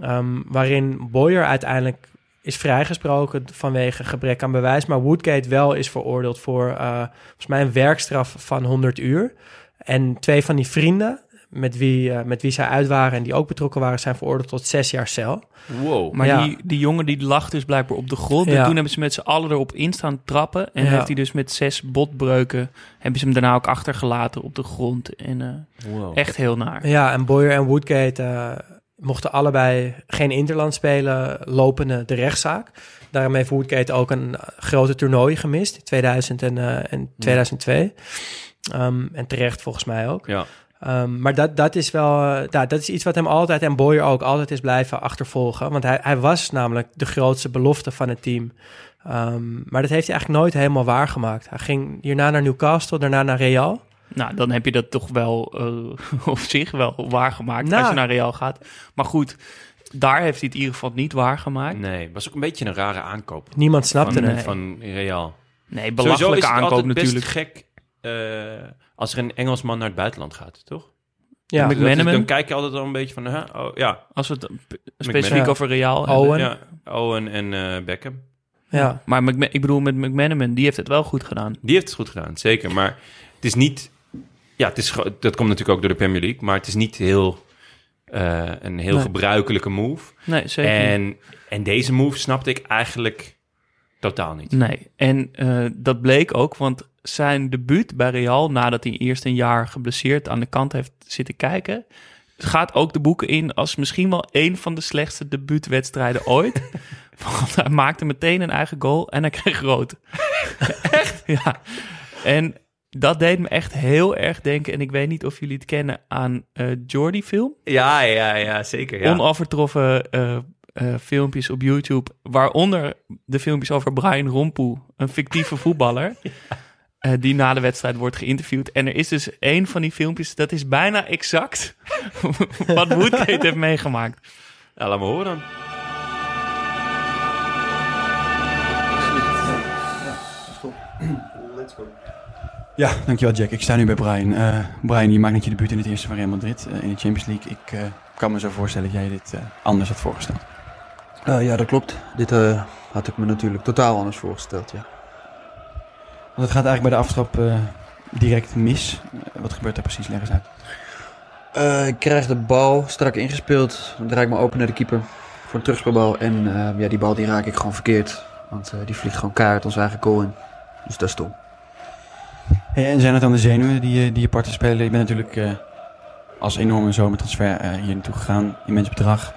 Speaker 4: um, waarin Boyer uiteindelijk is vrijgesproken vanwege gebrek aan bewijs, maar Woodgate wel is veroordeeld voor uh, volgens mij een werkstraf van 100 uur. En twee van die vrienden, met wie, uh, met wie zij uit waren en die ook betrokken waren, zijn veroordeeld tot zes jaar cel.
Speaker 3: Wow.
Speaker 1: Maar
Speaker 4: Ja.
Speaker 1: die, die jongen die lag dus blijkbaar op de grond.
Speaker 4: Ja.
Speaker 1: En toen hebben ze met z'n allen erop in staan trappen. En
Speaker 4: Ja.
Speaker 1: heeft hij dus met zes botbreuken... hebben ze hem daarna ook achtergelaten op de grond. En eh,
Speaker 3: wow.
Speaker 1: echt heel naar.
Speaker 4: Ja, en Boyer en Woodgate uh, mochten allebei geen interland spelen, lopende de rechtszaak. Daarom heeft Woodgate ook een grote toernooi gemist, in 2000 en, uh, en 2002. Um, en terecht volgens mij ook.
Speaker 3: Ja.
Speaker 4: Ehm, maar dat, dat is wel, ja, dat is iets wat hem altijd en Boyer ook altijd is blijven achtervolgen. Want hij, hij was namelijk de grootste belofte van het team. Ehm, maar dat heeft hij eigenlijk nooit helemaal waargemaakt. Hij ging hierna naar Newcastle, daarna naar Real.
Speaker 1: Nou, dan heb je dat toch wel eh, op zich wel waargemaakt
Speaker 4: Nou.
Speaker 1: als je naar Real gaat. Maar goed, daar heeft hij het in ieder geval niet waargemaakt.
Speaker 3: Nee, was ook een beetje een rare aankoop.
Speaker 4: Niemand snapte
Speaker 3: van,
Speaker 4: het.
Speaker 3: van Real.
Speaker 1: Nee,
Speaker 3: Sowieso
Speaker 1: belachelijke
Speaker 3: is het
Speaker 1: aankoop natuurlijk.
Speaker 3: best gek eh, als er een Engelsman naar het buitenland gaat, toch?
Speaker 4: Ja,
Speaker 3: is-
Speaker 1: McManaman?
Speaker 3: dan kijk je altijd al een beetje van, huh? oh, ja,
Speaker 1: Als we het specifiek over Real hebben.
Speaker 4: Owen.
Speaker 3: ja, Owen en eh, Beckham.
Speaker 4: ja.
Speaker 1: Maar ik bedoel, met McManaman, die heeft het wel goed gedaan.
Speaker 3: Die heeft het goed gedaan, zeker. Maar het is niet... Ja, het is, dat komt natuurlijk ook door de Premier League. Maar het is niet heel, eh, een heel
Speaker 4: Nee.
Speaker 3: gebruikelijke move.
Speaker 1: Nee, zeker niet.
Speaker 3: En, en deze move snapte ik eigenlijk totaal niet.
Speaker 1: Nee, en eh, dat bleek ook, want zijn debuut bij Real, nadat hij eerst een jaar geblesseerd aan de kant heeft zitten kijken, gaat ook de boeken in als misschien wel een van de slechtste debuutwedstrijden ooit. Want hij maakte meteen een eigen goal en hij kreeg rood. echt? Ja. En dat deed me echt heel erg denken, en ik weet niet of jullie het kennen, aan eh Jordi film.
Speaker 3: Ja, ja, ja, zeker.
Speaker 1: Onovertroffen eh, eh, filmpjes op YouTube. Waaronder de filmpjes over Brian Rompoe, een fictieve voetballer. eh, die na de wedstrijd wordt geïnterviewd. En er is dus één van die filmpjes, dat is bijna exact wat Woodgate heeft meegemaakt.
Speaker 3: Ja, laat me horen dan.
Speaker 5: Ja, dankjewel Jack. Ik sta nu bij Brian. Eh, Brian, je maakt net je debuut in het eerste van Real Madrid eh, in de Champions League. Ik eh, kan me zo voorstellen dat jij dit eh, anders had voorgesteld.
Speaker 6: Eh, ja, dat klopt. Dit eh, had ik me natuurlijk totaal anders voorgesteld, ja.
Speaker 5: Want het gaat eigenlijk bij de aftrap eh, direct mis. Wat gebeurt daar precies? Leg eens uit.
Speaker 6: Eh, ik krijg de bal strak ingespeeld. Dan draai ik me open naar de keeper voor een terugspeelbal. En eh, ja, die bal die raak ik gewoon verkeerd. Want die vliegt gewoon kaart ons eigen goal in. Dus dat is stom.
Speaker 5: Hey, en zijn het dan de zenuwen die, je- die je parten spelen? Je bent natuurlijk als enorme zomertransfer hier naartoe gegaan. Immens bedrag.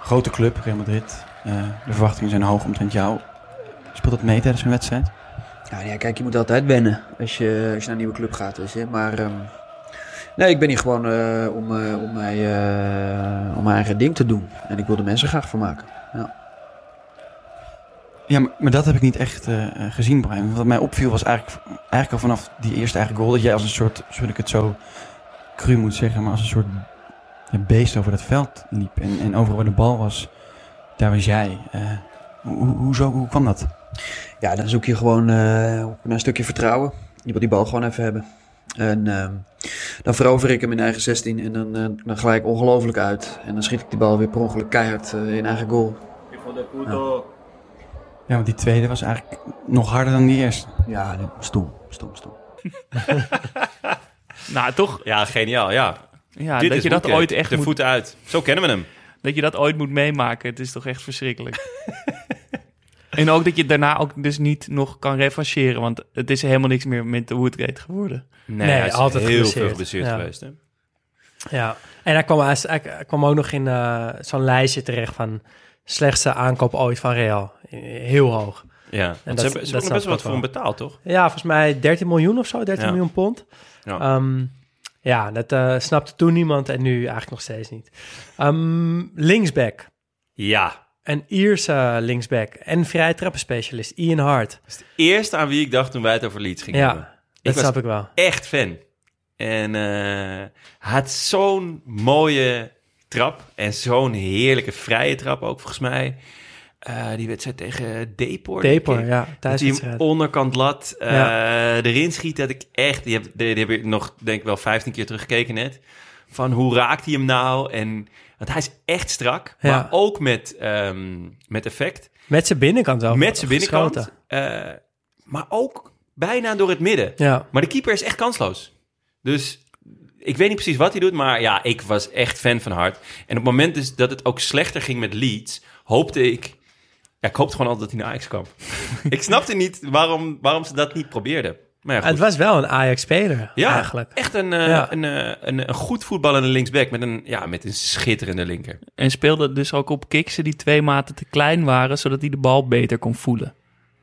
Speaker 5: Grote club, Real Madrid. De verwachtingen zijn hoog omtrent jou. Speelt dat mee tijdens een wedstrijd?
Speaker 6: Ja, ja, kijk, je moet altijd wennen als je, als je naar een nieuwe club gaat. Dus, hè. Maar ehm, nee, ik ben hier gewoon eh, om, eh, om, mij, eh, om mijn eigen ding te doen. En ik wil de mensen graag vermaken.
Speaker 5: Ja, maar, maar dat heb ik niet echt gezien, Brian. Wat mij opviel was eigenlijk, eigenlijk al vanaf die eerste eigen goal... dat jij als een soort, zoals ik het zo cru moet zeggen... maar als een soort ja, beest over dat veld liep. En, en overal waar de bal was, daar was jij. Hoe, hoezo, hoe kwam dat?
Speaker 6: Ja, dan zoek je gewoon eh, naar een stukje vertrouwen. Je wil die bal gewoon even hebben. En ehm, dan verover ik hem in eigen 16 en dan, eh, dan gelijk ongelooflijk uit. En dan schiet ik die bal weer per ongeluk keihard eh, in eigen goal.
Speaker 5: Ja, want die tweede was eigenlijk nog harder dan die eerste.
Speaker 6: Ja, stom, stom, stom.
Speaker 1: Nou, toch,
Speaker 3: Ja, geniaal, ja.
Speaker 1: ja,
Speaker 3: Dit
Speaker 1: dat
Speaker 3: is
Speaker 1: je dat ooit echt
Speaker 3: De
Speaker 1: moet,
Speaker 3: voet uit. Zo kennen we hem.
Speaker 1: dat je dat ooit moet meemaken. Het is toch echt verschrikkelijk. en ook dat je daarna ook dus niet nog kan revancheren, want het is helemaal niks meer met de Woodgate geworden.
Speaker 3: Nee,
Speaker 4: Nee,
Speaker 3: hij is
Speaker 4: altijd
Speaker 3: heel
Speaker 4: geblesseerd.
Speaker 3: veel geblesseerd
Speaker 4: Ja.
Speaker 3: geweest. Hè?
Speaker 4: Ja, en hij kwam, hij, hij kwam ook nog in eh, zo'n lijstje terecht van slechtste aankoop ooit van Real. Heel hoog.
Speaker 3: Ja,
Speaker 4: dat-
Speaker 3: want ze hebben, ze
Speaker 4: dat
Speaker 3: hebben best
Speaker 4: snap
Speaker 3: wat voor
Speaker 4: wel.
Speaker 3: hem betaald, toch?
Speaker 4: Ja, volgens mij 13 miljoen of zo, 13
Speaker 3: Ja.
Speaker 4: miljoen pond.
Speaker 3: Ja.
Speaker 4: Ehm, ja, dat eh, snapte toen niemand en nu eigenlijk nog steeds niet. Ehm, linksback.
Speaker 3: Ja.
Speaker 4: Een Ierse linksback en vrije trappenspecialist, Ian Hart.
Speaker 3: Eerst aan wie ik dacht toen wij het over Leeds gingen.
Speaker 4: Ja,
Speaker 3: Ik
Speaker 4: dat
Speaker 3: was
Speaker 4: snap ik wel.
Speaker 3: echt fan. En hij had zo'n mooie trap. En zo'n heerlijke vrije trap ook, volgens mij. Eh, die wedstrijd tegen Depor.
Speaker 4: Depor,
Speaker 3: ik.
Speaker 4: ja,
Speaker 3: Dat hij
Speaker 4: thuiswedstrijd.
Speaker 3: hem onderkant lat eh,
Speaker 4: Ja.
Speaker 3: erin schiet. Dat ik echt... Die heb, die, die heb ik nog, denk ik wel 15 keer teruggekeken net. Van hoe raakt hij hem nou? En, want hij is echt strak.
Speaker 4: Ja.
Speaker 3: Maar ook met, ehm, met effect.
Speaker 4: Met zijn binnenkant ook.
Speaker 3: met zijn binnenkant. eh, maar ook bijna door het midden.
Speaker 4: Ja,
Speaker 3: Maar de keeper is echt kansloos. Dus ik weet niet precies wat hij doet, maar ja, ik was echt fan van Hart. En op het moment dus dat het ook slechter ging met Leeds, hoopte ik... Ja, ik hoopte gewoon altijd dat hij naar Ajax kwam. ik snapte niet waarom, waarom ze dat niet probeerden. Maar ja, goed.
Speaker 4: het was wel een Ajax-speler
Speaker 3: ja,
Speaker 4: eigenlijk.
Speaker 3: echt een, eh,
Speaker 4: Ja.
Speaker 3: een, eh, een, een goed voetballende linksback met een, ja, met een schitterende linker.
Speaker 1: En speelde dus ook op kiksen die twee maten te klein waren, zodat hij de bal beter kon voelen.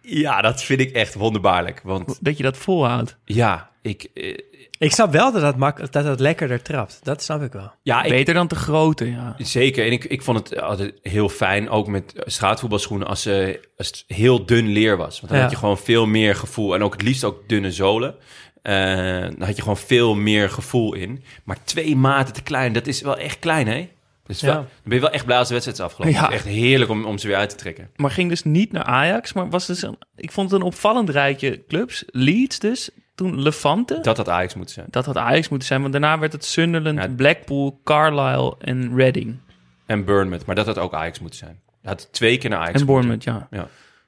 Speaker 3: Ja, dat vind ik echt wonderbaarlijk. Want
Speaker 1: Dat je dat volhoudt.
Speaker 3: ja, ik... eh,
Speaker 4: Ik snap wel dat dat, mak dat dat lekkerder trapt. Dat snap ik wel.
Speaker 3: ja, ik,
Speaker 1: Beter dan te grote, ja.
Speaker 3: Zeker, en ik, ik vond het altijd heel fijn, ook met straatvoetbalschoenen, als, ze als het heel dun leer was. Want dan
Speaker 4: Ja.
Speaker 3: had je gewoon veel meer gevoel. En ook het liefst ook dunne zolen. Eh, dan had je gewoon veel meer gevoel in. Maar twee maten te klein, dat is wel echt klein, hè? Dus
Speaker 4: Ja.
Speaker 3: wel, dan ben je wel echt blij als de wedstrijd is afgelopen.
Speaker 1: Ja.
Speaker 3: Het is echt heerlijk om, om ze weer uit te trekken.
Speaker 1: Maar ging dus niet naar Ajax, maar was dus een, ik vond het een opvallend rijtje clubs. Leeds dus, toen Levante. Dat,
Speaker 3: Dat had Ajax moeten zijn.
Speaker 1: had Ajax moeten zijn, want daarna werd het Sunderland,
Speaker 3: Ja.
Speaker 1: Blackpool, Carlisle en Reading.
Speaker 3: En Bournemouth, maar dat had ook Ajax moeten zijn. Dat had twee keer naar Ajax
Speaker 1: En. Bournemouth, ja.
Speaker 3: Ja.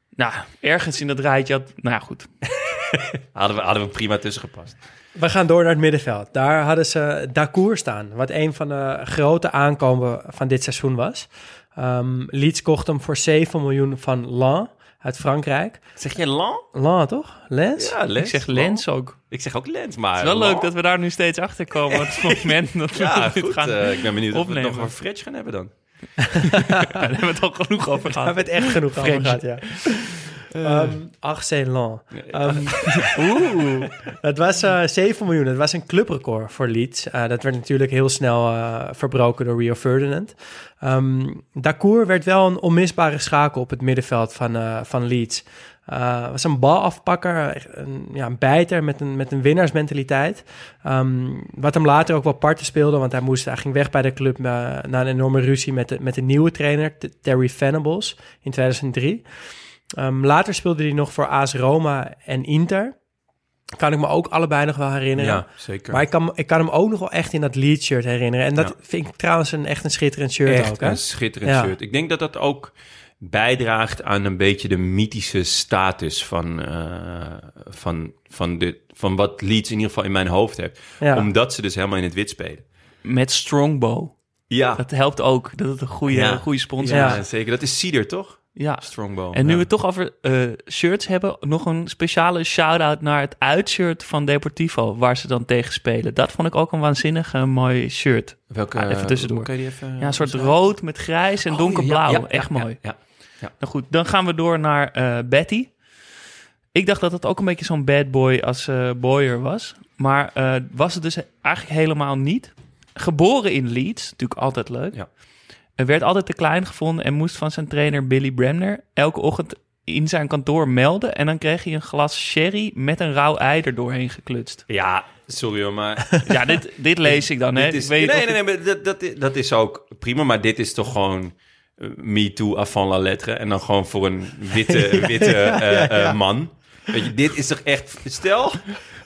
Speaker 1: Nou, ergens in dat rijtje had... Nou ja, goed.
Speaker 3: Hadden we, hadden we prima tussen gepast.
Speaker 4: We gaan door naar het middenveld. Daar hadden ze Dacour staan, wat een van de grote aankomen van dit seizoen was. Ehm Leeds kocht hem voor 7 miljoen van Lan uit Frankrijk.
Speaker 3: Zeg je Lan?
Speaker 4: Lan, toch? Lens?
Speaker 3: Ja, Lens.
Speaker 1: Ik zeg Lens ook.
Speaker 3: Ik zeg ook Lens, maar...
Speaker 1: Het is wel
Speaker 3: Lan.
Speaker 1: leuk dat we daar nu steeds achter komen. op het moment dat we
Speaker 3: Ja,
Speaker 1: dit
Speaker 3: goed.
Speaker 1: gaan
Speaker 3: eh, ik ben benieuwd of we
Speaker 1: opnemen.
Speaker 3: het nog over Fretch gaan hebben dan.
Speaker 1: Daar hebben we het al genoeg over
Speaker 4: Daar
Speaker 1: gehad.
Speaker 4: hebben we het echt genoeg over
Speaker 1: French.
Speaker 4: gehad, ja. Ehm Arsène Lan. Ehm,
Speaker 1: Oeh.
Speaker 4: Het was eh 7 miljoen. Het was een clubrecord voor Leeds. Eh, dat werd natuurlijk heel snel eh, verbroken door Rio Ferdinand. Ehm Dacour werd wel een onmisbare schakel op het middenveld van, eh, van Leeds. Eh was een balafpakker, een, ja, een bijter met een, met een winnaarsmentaliteit. Ehm, wat hem later ook wel parten speelde, want hij, moest, hij ging weg bij de club eh, na een enorme ruzie met de, met de nieuwe trainer, Terry Venables, in 2003. Ehm, later speelde hij nog voor AS Roma en Inter. Kan ik me ook allebei nog wel herinneren.
Speaker 3: Ja, zeker.
Speaker 4: Maar ik kan, ik kan hem ook nog wel echt in dat Leeds shirt herinneren. En dat
Speaker 3: Ja.
Speaker 4: vind ik trouwens een, echt een schitterend shirt
Speaker 3: Echt
Speaker 4: ook. Hè?
Speaker 3: een schitterend
Speaker 4: Ja.
Speaker 3: shirt. Ik denk dat dat ook bijdraagt aan een beetje de mythische status van, eh, van, van, de, van wat Leeds in ieder geval in mijn hoofd heeft.
Speaker 4: Ja.
Speaker 3: Omdat ze dus helemaal in het wit spelen.
Speaker 1: Met Strongbow.
Speaker 3: Ja,
Speaker 1: Dat helpt ook. Dat het een goede,
Speaker 3: Ja.
Speaker 1: goede sponsor
Speaker 3: ja,
Speaker 1: is.
Speaker 3: zeker. Dat is Cedar, toch?
Speaker 1: Ja.
Speaker 3: Strongbow.
Speaker 1: En nu
Speaker 3: ja.
Speaker 1: we het toch over eh, shirts hebben, nog een speciale shout-out naar het uitshirt van Deportivo, waar ze dan tegen spelen. Dat vond ik ook een waanzinnig eh, mooi shirt.
Speaker 3: Welke,
Speaker 1: Ah, even tussendoor.
Speaker 3: Kan je die even...
Speaker 1: Ja, een soort rood met grijs en
Speaker 3: Oh,
Speaker 1: donkerblauw.
Speaker 3: ja, ja,
Speaker 1: Echt mooi.
Speaker 3: Ja,
Speaker 1: Nou goed, dan gaan we door naar eh, Betty. Ik dacht dat het ook een beetje zo'n bad boy als Boyer was. Maar was het dus eigenlijk helemaal niet. Geboren in Leeds, natuurlijk altijd leuk.
Speaker 3: Ja.
Speaker 1: Er werd altijd te klein gevonden en moest van zijn trainer Billy Bremner elke ochtend in zijn kantoor melden. En dan kreeg hij een glas sherry met een rauw ei er doorheen geklutst.
Speaker 3: ja, sorry hoor, maar...
Speaker 1: Ja, dit, dit lees ik dan, hè?
Speaker 3: Is,
Speaker 1: Ik weet
Speaker 3: nee, nee, nee, dat, dat, is- dat is ook prima. Maar dit is toch gewoon eh, me too avant la lettre. En dan gewoon voor een witte, witte eh, eh, man. Weet je, dit is toch echt... Stel,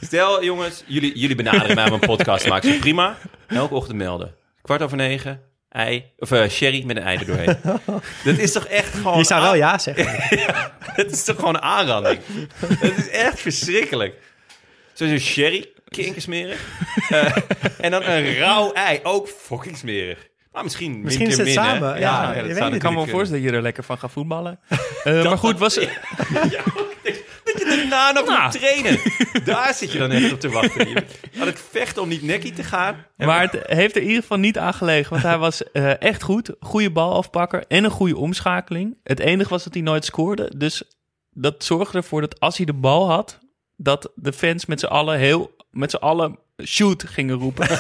Speaker 3: stel jongens, jullie, jullie benaderen mij een podcast maken. Zo prima. Elke ochtend melden. Kwart over negen, ei, of eh, sherry met een ei er doorheen. Dat is toch echt gewoon...
Speaker 4: Je zou wel
Speaker 3: aan-
Speaker 4: ja zeggen.
Speaker 3: Het is toch gewoon een aanranding. Het is echt verschrikkelijk. Zo'n sherry, kinkersmerig. Eh en dan een rauw ei, ook fucking smerig. Maar misschien
Speaker 4: Misschien is
Speaker 3: keer
Speaker 4: het
Speaker 3: min, hè?
Speaker 4: samen, ja,
Speaker 3: dat
Speaker 4: weet
Speaker 3: zou
Speaker 4: het.
Speaker 1: Ik kan me
Speaker 3: natuurlijk
Speaker 1: voorstellen dat je er lekker van gaat voetballen. Eh, maar goed, was,
Speaker 3: kunnen. Daarna nog
Speaker 1: Nou.
Speaker 3: moet trainen. Daar zit je dan echt op te wachten. Je Had het vechten om niet nekkie te gaan.
Speaker 1: Maar het heeft er in ieder geval niet aan gelegen. Want hij was eh, echt goed. Goede balafpakker en een goede omschakeling. Het enige was dat hij nooit scoorde. Dus dat zorgde ervoor dat als hij de bal had... dat de fans met z'n allen heel... met z'n allen shoot gingen roepen.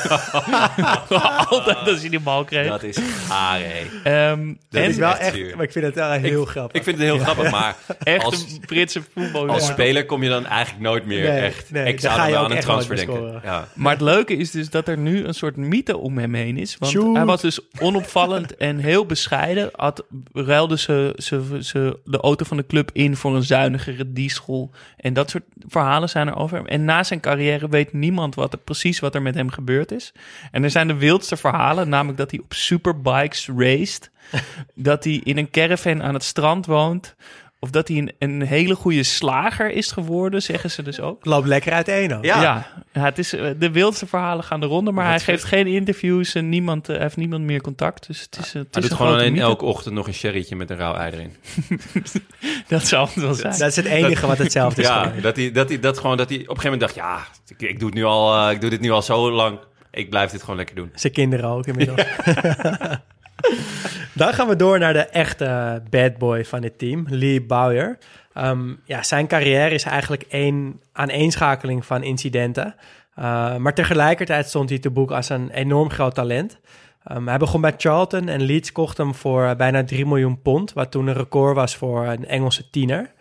Speaker 1: Altijd als hij de bal kreeg.
Speaker 3: dat is gaar, hè.
Speaker 1: Ehm,
Speaker 3: Dat
Speaker 1: en
Speaker 3: is
Speaker 4: Wel
Speaker 3: echt
Speaker 4: maar ik vind het wel heel grappig.
Speaker 3: Ik vind het heel grappig, maar
Speaker 1: echt
Speaker 3: als,
Speaker 1: een Britse voetbal.
Speaker 3: als
Speaker 1: Ja.
Speaker 3: speler kom je dan eigenlijk nooit meer
Speaker 4: Nee,
Speaker 3: echt.
Speaker 4: nee,
Speaker 3: ik zou
Speaker 4: ga
Speaker 3: dan
Speaker 4: je
Speaker 3: wel
Speaker 4: ook
Speaker 3: aan een transfer denken. Ja.
Speaker 1: Maar het leuke is dus dat er nu een soort mythe om hem heen is. Want
Speaker 4: Shoot.
Speaker 1: hij was dus onopvallend en heel bescheiden. Had, ruilde ze, ze, ze de auto van de club in voor een zuinigere diesel. En dat soort verhalen zijn er over hem. En na zijn carrière weet niemand wat er, precies wat er met hem gebeurd is. En er zijn de wildste verhalen. Namelijk dat hij op superbikes raced. dat hij in een caravan aan het strand woont. Of dat hij een, een hele goede slager is geworden, zeggen ze dus ook.
Speaker 4: Loopt lekker uiteen ook.
Speaker 3: Ja.
Speaker 1: Ja, ja, het is, eh, de wildste verhalen gaan de ronde, maar hij geeft geen interviews en niemand, eh, hij heeft niemand meer contact. Dus het is, eh, het
Speaker 3: Hij
Speaker 1: is
Speaker 3: doet gewoon alleen
Speaker 1: mythe.
Speaker 3: elke ochtend nog een sherrytje met een rauw ei erin.
Speaker 1: Dat zou het wel zijn.
Speaker 4: Dat is het enige wat hetzelfde is.
Speaker 3: Ja, dat hij, dat hij, dat gewoon, dat hij op een gegeven moment dacht, ja, ik, ik doe het nu al, ik doe dit nu al zo lang. Ik blijf dit gewoon lekker doen.
Speaker 4: Zijn kinderen ook inmiddels. Dan gaan we door naar de echte bad boy van dit team, Lee Bowyer. Ehm, ja, zijn carrière is eigenlijk één aaneenschakeling van incidenten. Uh, maar tegelijkertijd stond hij te boek als een enorm groot talent. Um, hij begon bij Charlton en Leeds kocht hem voor uh, bijna 3 miljoen pond, wat toen een record was voor een Engelse tiener.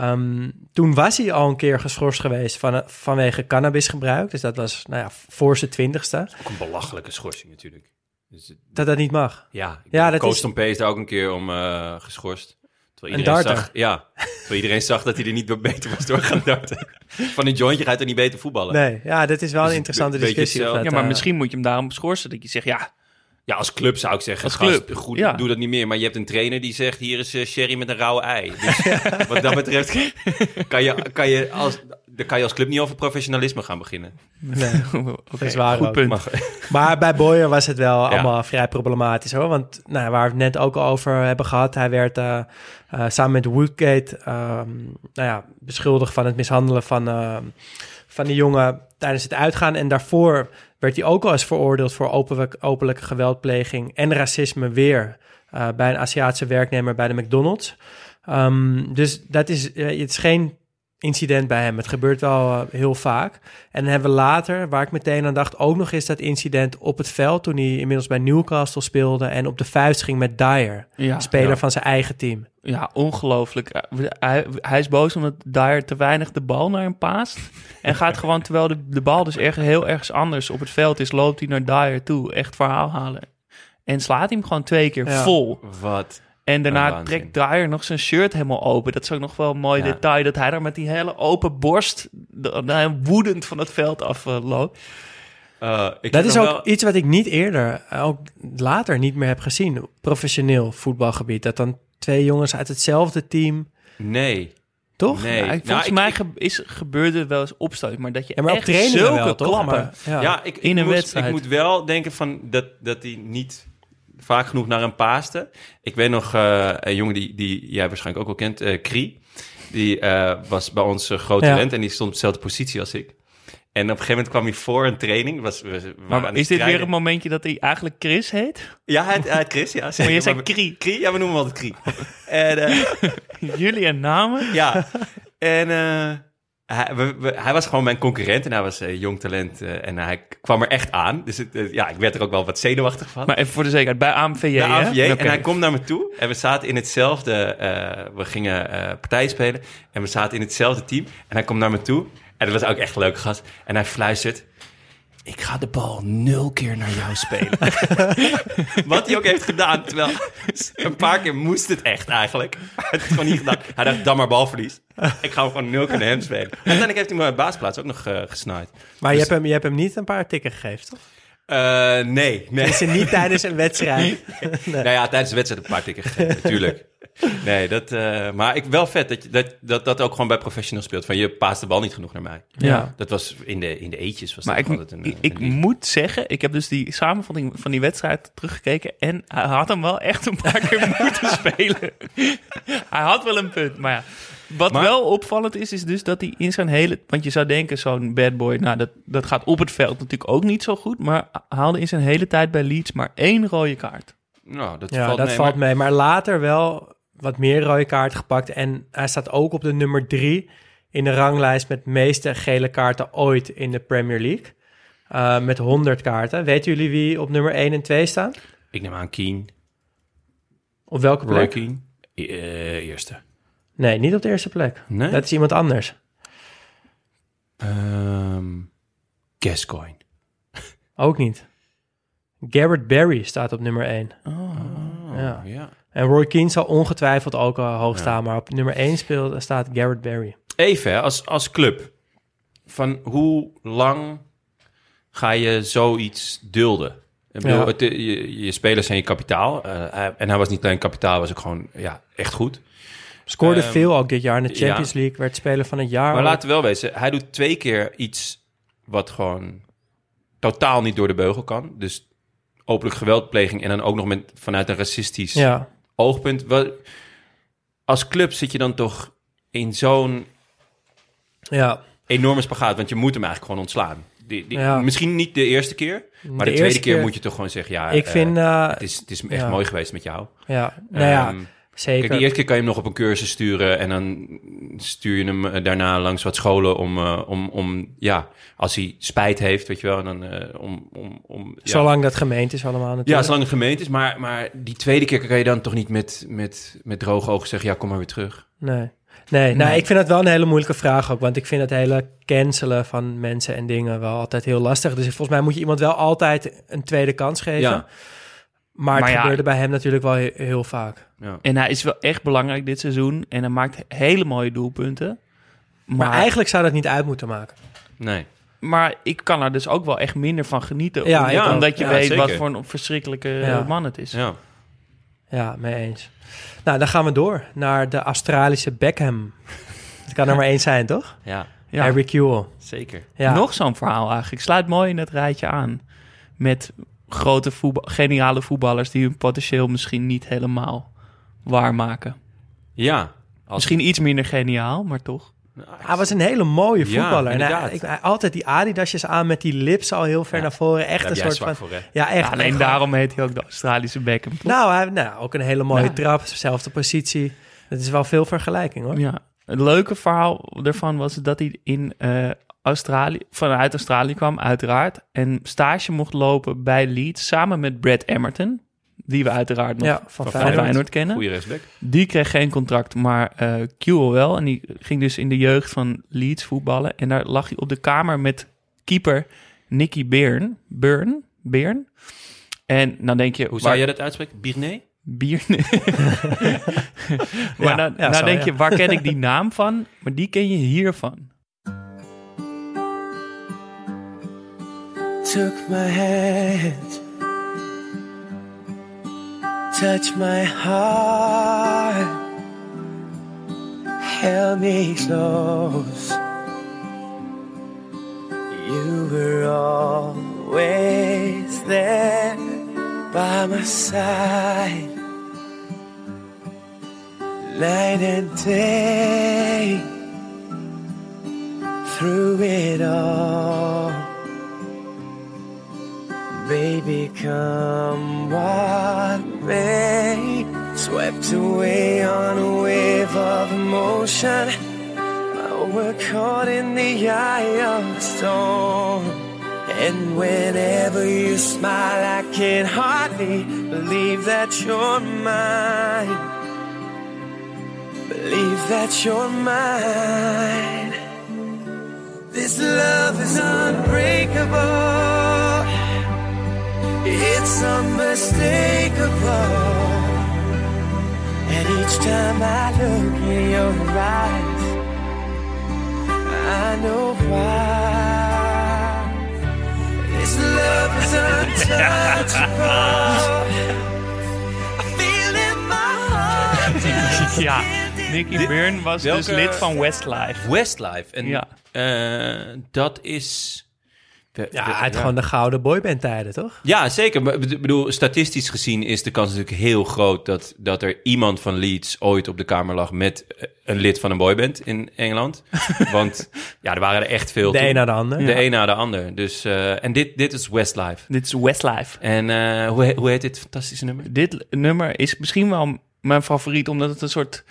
Speaker 4: Um, toen was hij al een keer geschorst geweest van, vanwege cannabisgebruik. Dus dat was nou ja, voor zijn twintigste.
Speaker 3: Ook een belachelijke schorsing natuurlijk. Dus, het-
Speaker 4: Dat dat niet mag.
Speaker 3: ja,
Speaker 4: Ja, dat
Speaker 3: Coach
Speaker 4: is-
Speaker 3: Tom P is daar ook een keer om eh, geschorst. Terwijl
Speaker 4: Een
Speaker 3: iedereen,
Speaker 4: darter.
Speaker 3: zag, ja, terwijl iedereen zag dat hij er niet door beter was door gaan darten. Van een jointje gaat er niet beter voetballen.
Speaker 4: Nee, ja, dit is wel
Speaker 3: Dus
Speaker 4: een
Speaker 3: het
Speaker 4: interessante discussie. dat,
Speaker 1: Ja, maar
Speaker 4: eh,
Speaker 1: misschien moet je hem daarom schorsen. Dat je zegt, ja,
Speaker 3: Ja, als club zou ik zeggen.
Speaker 1: Als
Speaker 3: gast,
Speaker 1: club,
Speaker 3: goed,
Speaker 1: ja.
Speaker 3: doe dat niet meer. Maar je hebt een trainer die zegt, hier is eh, sherry met een rauwe ei. Dus wat dat betreft kan je, kan je als, dan kan je als club niet over professionalisme gaan beginnen.
Speaker 4: Nee,
Speaker 1: oké,
Speaker 4: dat is waar
Speaker 1: goed
Speaker 4: ook.
Speaker 1: punt.
Speaker 4: Maar bij Boyer was het wel allemaal vrij problematisch hoor. Want nou, waar we het net ook al over hebben gehad, hij werd eh, eh, samen met Woodgate ehm, nou ja, beschuldigd van het mishandelen van, eh, van die jongen tijdens het uitgaan. En daarvoor werd hij ook al eens veroordeeld voor openlijk, openlijke geweldpleging en racisme weer eh, bij een Aziatische werknemer bij de McDonald's. Ehm, dus dat is, eh, het is geen incident bij hem. Het gebeurt wel eh, heel vaak. En dan hebben we later, waar ik meteen aan dacht, ook nog eens dat incident op het veld toen hij inmiddels bij Newcastle speelde en op de vuist ging met Dyer,
Speaker 1: Ja,
Speaker 4: speler
Speaker 3: ja.
Speaker 4: van zijn eigen team.
Speaker 1: ja, ongelooflijk. Eh, Hij, hij is boos omdat Dyer te weinig de bal naar hem paast. en gaat gewoon, terwijl de, de bal dus erg, heel ergens anders op het veld is, loopt hij naar Dyer toe. Echt verhaal halen. En slaat hij hem gewoon twee keer
Speaker 4: Ja.
Speaker 1: vol.
Speaker 3: wat?
Speaker 1: En daarna
Speaker 3: waanzin.
Speaker 1: trekt Dyer nog zijn shirt helemaal open. Dat is ook nog wel een mooi
Speaker 3: Ja.
Speaker 1: detail. Dat hij daar met die hele open borst de- de- woedend van het veld afloopt.
Speaker 3: Eh, ik
Speaker 4: Dat
Speaker 3: heb
Speaker 4: is ook
Speaker 3: wel-
Speaker 4: iets wat ik niet eerder, eh, ook later niet meer heb gezien. Professioneel voetbalgebied. Dat dan twee jongens uit hetzelfde team,
Speaker 3: Nee,
Speaker 4: toch?
Speaker 3: nee.
Speaker 1: Ja,
Speaker 3: Nou,
Speaker 1: volgens
Speaker 3: ik-
Speaker 1: mij ge- is, gebeurde wel eens opstoot. Maar dat je
Speaker 4: Ja, maar op
Speaker 1: echt zulke
Speaker 4: wel,
Speaker 1: klappen...
Speaker 4: Maar, ja.
Speaker 3: Ja, ik, ik,
Speaker 1: In een
Speaker 3: moet,
Speaker 1: wedstrijd.
Speaker 3: ik moet wel denken van dat, dat hij niet vaak genoeg naar hem paaste. Ik weet nog eh, een jongen die, die jij waarschijnlijk ook wel kent, eh Krie. Die eh, was bij ons een groot
Speaker 4: Ja.
Speaker 3: talent en die stond op dezelfde positie als ik. En op een gegeven moment kwam hij voor een training. Was,
Speaker 1: Maar
Speaker 3: het
Speaker 1: is dit weer een momentje dat hij eigenlijk Chris heet?
Speaker 3: Ja, hij, heet Chris, ja.
Speaker 1: Maar je zei Krie.
Speaker 3: Krie? Ja, we noemen hem altijd Krie. en
Speaker 1: Jullie en namen?
Speaker 3: ja, en hij, we- we- hij was gewoon mijn concurrent en hij was eh, jong talent eh, en hij kwam er echt aan. Dus het, eh, ja, ik werd er ook wel wat zenuwachtig van.
Speaker 1: Maar even voor de zekerheid, bij AMVJ,
Speaker 3: Bij.
Speaker 1: Oké.
Speaker 3: En hij komt naar me toe. En we zaten in hetzelfde... we gingen eh partij spelen. En we zaten in hetzelfde team. En hij komt naar me toe. En dat was ook echt een leuke gast. En hij fluistert... Ik ga de bal nul keer naar jou spelen. Wat hij ook heeft gedaan. Terwijl een paar keer moest het echt eigenlijk. Hij heeft het gewoon niet gedaan. Hij dacht, dan maar balverlies. Ik ga hem gewoon nul keer naar hem spelen. En uiteindelijk heeft hij me bij baasplaats ook nog eh gesnaaid.
Speaker 4: Maar je,
Speaker 3: Dus-
Speaker 4: hebt hem, je hebt hem niet een paar tikken gegeven, toch?
Speaker 3: Eh, nee, nee.
Speaker 4: Is niet tijdens een wedstrijd?
Speaker 3: Nou ja, tijdens de wedstrijd een paar tikken gegeven, natuurlijk. Nee, dat, eh, maar ik, wel vet dat, je, dat, dat dat ook gewoon bij professionals speelt. Van je paast de bal niet genoeg naar mij.
Speaker 1: Ja.
Speaker 3: Dat was in de, in de eetjes. Was
Speaker 1: Maar
Speaker 3: dat
Speaker 1: ik,
Speaker 3: altijd een,
Speaker 1: ik,
Speaker 3: een
Speaker 1: ik moet zeggen, ik heb dus die samenvatting van die wedstrijd teruggekeken. En hij had hem wel echt een paar keer moeten spelen. hij had wel een punt, maar ja. Wat
Speaker 3: Maar-
Speaker 1: wel opvallend is, is dus dat hij in zijn hele... Want je zou denken, zo'n bad boy, nou, dat, dat gaat op het veld natuurlijk ook niet zo goed. Maar haalde in zijn hele tijd bij Leeds maar één rode kaart.
Speaker 3: Nou, dat
Speaker 4: Ja,
Speaker 3: valt
Speaker 4: dat
Speaker 3: mee,
Speaker 4: valt
Speaker 3: maar-
Speaker 4: mee. Maar later wel wat meer rode kaarten gepakt. En hij staat ook op de nummer drie in de ranglijst met de meeste gele kaarten ooit in de Premier League. Eh, met 100 kaarten. Weten jullie wie op nummer 1 en 2 staan?
Speaker 3: Ik neem aan Keen,
Speaker 4: Op welke
Speaker 3: Roy
Speaker 4: plek?
Speaker 3: Keane. E- eh, eerste.
Speaker 4: Nee, niet op de eerste plek.
Speaker 3: Nee?
Speaker 4: Dat is iemand anders.
Speaker 3: Gascoigne.
Speaker 4: Ook niet. Garrett Barry staat op nummer 1.
Speaker 3: Oh,
Speaker 4: Ja.
Speaker 3: ja.
Speaker 4: En Roy Keane zal ongetwijfeld ook al hoog
Speaker 3: Ja.
Speaker 4: staan. Maar op nummer 1 speelt, staat Garrett Barry.
Speaker 3: Even, als, als club. Van hoe lang ga je zoiets dulden? Ik bedoel,
Speaker 4: Ja.
Speaker 3: het, eh, je, je spelers zijn je kapitaal. eh, en hij was niet alleen kapitaal, was ook gewoon ja, echt goed.
Speaker 4: Scoorde
Speaker 3: Ehm,
Speaker 4: veel ook dit jaar in de Champions
Speaker 3: ja.
Speaker 4: League. Werd speler van het jaar.
Speaker 3: Maar
Speaker 4: ook.
Speaker 3: laten we wel wezen, hij doet twee keer iets wat gewoon totaal niet door de beugel kan. Dus openlijk geweldpleging en dan ook nog met, vanuit een racistisch
Speaker 4: Ja,
Speaker 3: oogpunt. Wel, als club zit je dan toch in zo'n
Speaker 4: ja.
Speaker 3: enorme spagaat, want je moet hem eigenlijk gewoon ontslaan. die, die-
Speaker 4: Ja.
Speaker 3: misschien niet de eerste keer, maar de, tweede keer,
Speaker 4: keer-
Speaker 3: moet je toch gewoon zeggen, ja,
Speaker 4: ik
Speaker 3: eh,
Speaker 4: vind, eh,
Speaker 3: het, is, het is echt
Speaker 4: ja.
Speaker 3: mooi geweest met jou.
Speaker 4: ja, nou ja,
Speaker 3: Ehm,
Speaker 4: zeker.
Speaker 3: Kijk, de eerste keer kan je hem nog op een cursus sturen en dan stuur je hem eh, daarna langs wat scholen om, eh, om, om ja, als hij spijt heeft, weet je wel, dan eh, om, om, om ja.
Speaker 4: Zolang dat gemeend is allemaal
Speaker 3: Ja,
Speaker 4: natuurlijk.
Speaker 3: zolang het gemeend is, maar, maar die tweede keer kan je dan toch niet met, met, met droge ogen zeggen, ja, kom maar weer terug.
Speaker 4: Nee. Nee, nou,
Speaker 1: Nee.
Speaker 4: ik vind het wel een hele moeilijke vraag ook. Want ik vind het hele cancelen van mensen en dingen wel altijd heel lastig. Dus volgens mij moet je iemand wel altijd een tweede kans geven.
Speaker 3: Ja.
Speaker 4: Maar het
Speaker 1: Maar ja.
Speaker 4: gebeurde bij hem natuurlijk wel he- heel vaak.
Speaker 3: Ja.
Speaker 1: En hij is wel echt belangrijk dit seizoen. En hij maakt hele mooie doelpunten.
Speaker 4: Maar,
Speaker 1: Maar,
Speaker 4: eigenlijk zou dat niet uit moeten maken.
Speaker 3: Nee.
Speaker 1: maar ik kan er dus ook wel echt minder van genieten.
Speaker 4: Ja,
Speaker 1: om-
Speaker 4: ook.
Speaker 1: omdat je
Speaker 3: Ja,
Speaker 1: weet wat voor een verschrikkelijke
Speaker 4: Ja.
Speaker 1: man het is.
Speaker 3: Ja.
Speaker 4: Ja, mee eens. Nou, dan gaan we door naar de Australische Beckham. Het kan er maar één zijn, toch?
Speaker 3: Ja,
Speaker 1: Ja.
Speaker 4: Harry Kewell.
Speaker 3: zeker.
Speaker 4: Ja.
Speaker 1: Nog zo'n verhaal eigenlijk. Sluit mooi in het rijtje aan. Met grote voetbal, geniale voetballers die hun potentieel misschien niet helemaal waarmaken.
Speaker 3: Ja. Als,
Speaker 1: Misschien iets minder geniaal, maar toch.
Speaker 4: Hij was een hele mooie
Speaker 3: Ja,
Speaker 4: voetballer. en hij,
Speaker 3: inderdaad.
Speaker 4: ik, hij- altijd die Adidasjes aan met die lips al heel ver
Speaker 3: Ja,
Speaker 4: naar voren. Echt
Speaker 3: Daar
Speaker 4: een soort van...
Speaker 3: zwak voor, hè?
Speaker 4: Ja, echt.
Speaker 1: Ja, alleen
Speaker 4: echt
Speaker 1: daarom heet hij ook de Australische Beckham. toch?
Speaker 4: Nou, hij, nou, ook een hele mooie
Speaker 1: Ja.
Speaker 4: trap, dezelfde positie. Het is wel veel vergelijking hoor.
Speaker 1: Ja, het leuke verhaal ervan was dat hij in eh, Australië, vanuit Australië kwam, uiteraard. En stage mocht lopen bij Leeds samen met Brad Emerton. Die we uiteraard nog
Speaker 4: Ja, van
Speaker 1: van
Speaker 4: Feyenoord.
Speaker 1: Feyenoord, kennen.
Speaker 3: Goeie rechtsback.
Speaker 1: Die kreeg geen contract, maar eh Kewell wel. En die ging dus in de jeugd van Leeds voetballen. En daar lag hij op de kamer met keeper Nicky Byrne. Byrne? Byrne? En dan denk je...
Speaker 3: Hoe zou jij dat uitspreken? Birne?
Speaker 1: Bier. maar
Speaker 4: Ja,
Speaker 1: nou,
Speaker 4: ja,
Speaker 1: nou
Speaker 4: zo,
Speaker 1: denk
Speaker 4: ja.
Speaker 1: je, waar ken ik die naam van? Maar die ken je hiervan.
Speaker 2: Took my hand, touched my heart, held me close. You were always there by my side, night and day, through it all. Baby, come what may. Swept away on a wave of emotion. Oh, we're caught in the eye of the storm. And whenever you smile, I can hardly believe that you're mine. Believe that you're mine. This love is unbreakable. It's unmistakable. And each time I look in your eyes, I know why. This love is untouchable. I feel in my heart. just
Speaker 1: Ja, Nicky Byrne was dus
Speaker 3: welke-
Speaker 1: lid van Westlife.
Speaker 3: Westlife. En
Speaker 1: Ja.
Speaker 3: eh, dat is... de-
Speaker 4: Ja,
Speaker 3: de-
Speaker 4: uit gewoon de gouden boyband tijden, toch?
Speaker 3: Ja, zeker. Maar ik bedoel, statistisch gezien is de kans natuurlijk heel groot dat, dat er iemand van Leeds ooit op de kamer lag met eh, een lid van een boyband in Engeland. Want ja, er waren er echt veel.
Speaker 4: De
Speaker 3: toen.
Speaker 4: een na de ander.
Speaker 3: De een na de ander. Dus, eh, en dit, dit is Westlife.
Speaker 1: Dit is Westlife.
Speaker 3: En eh, hoe, hoe heet dit fantastische nummer?
Speaker 1: Dit nummer is misschien wel mijn favoriet, omdat het een soort...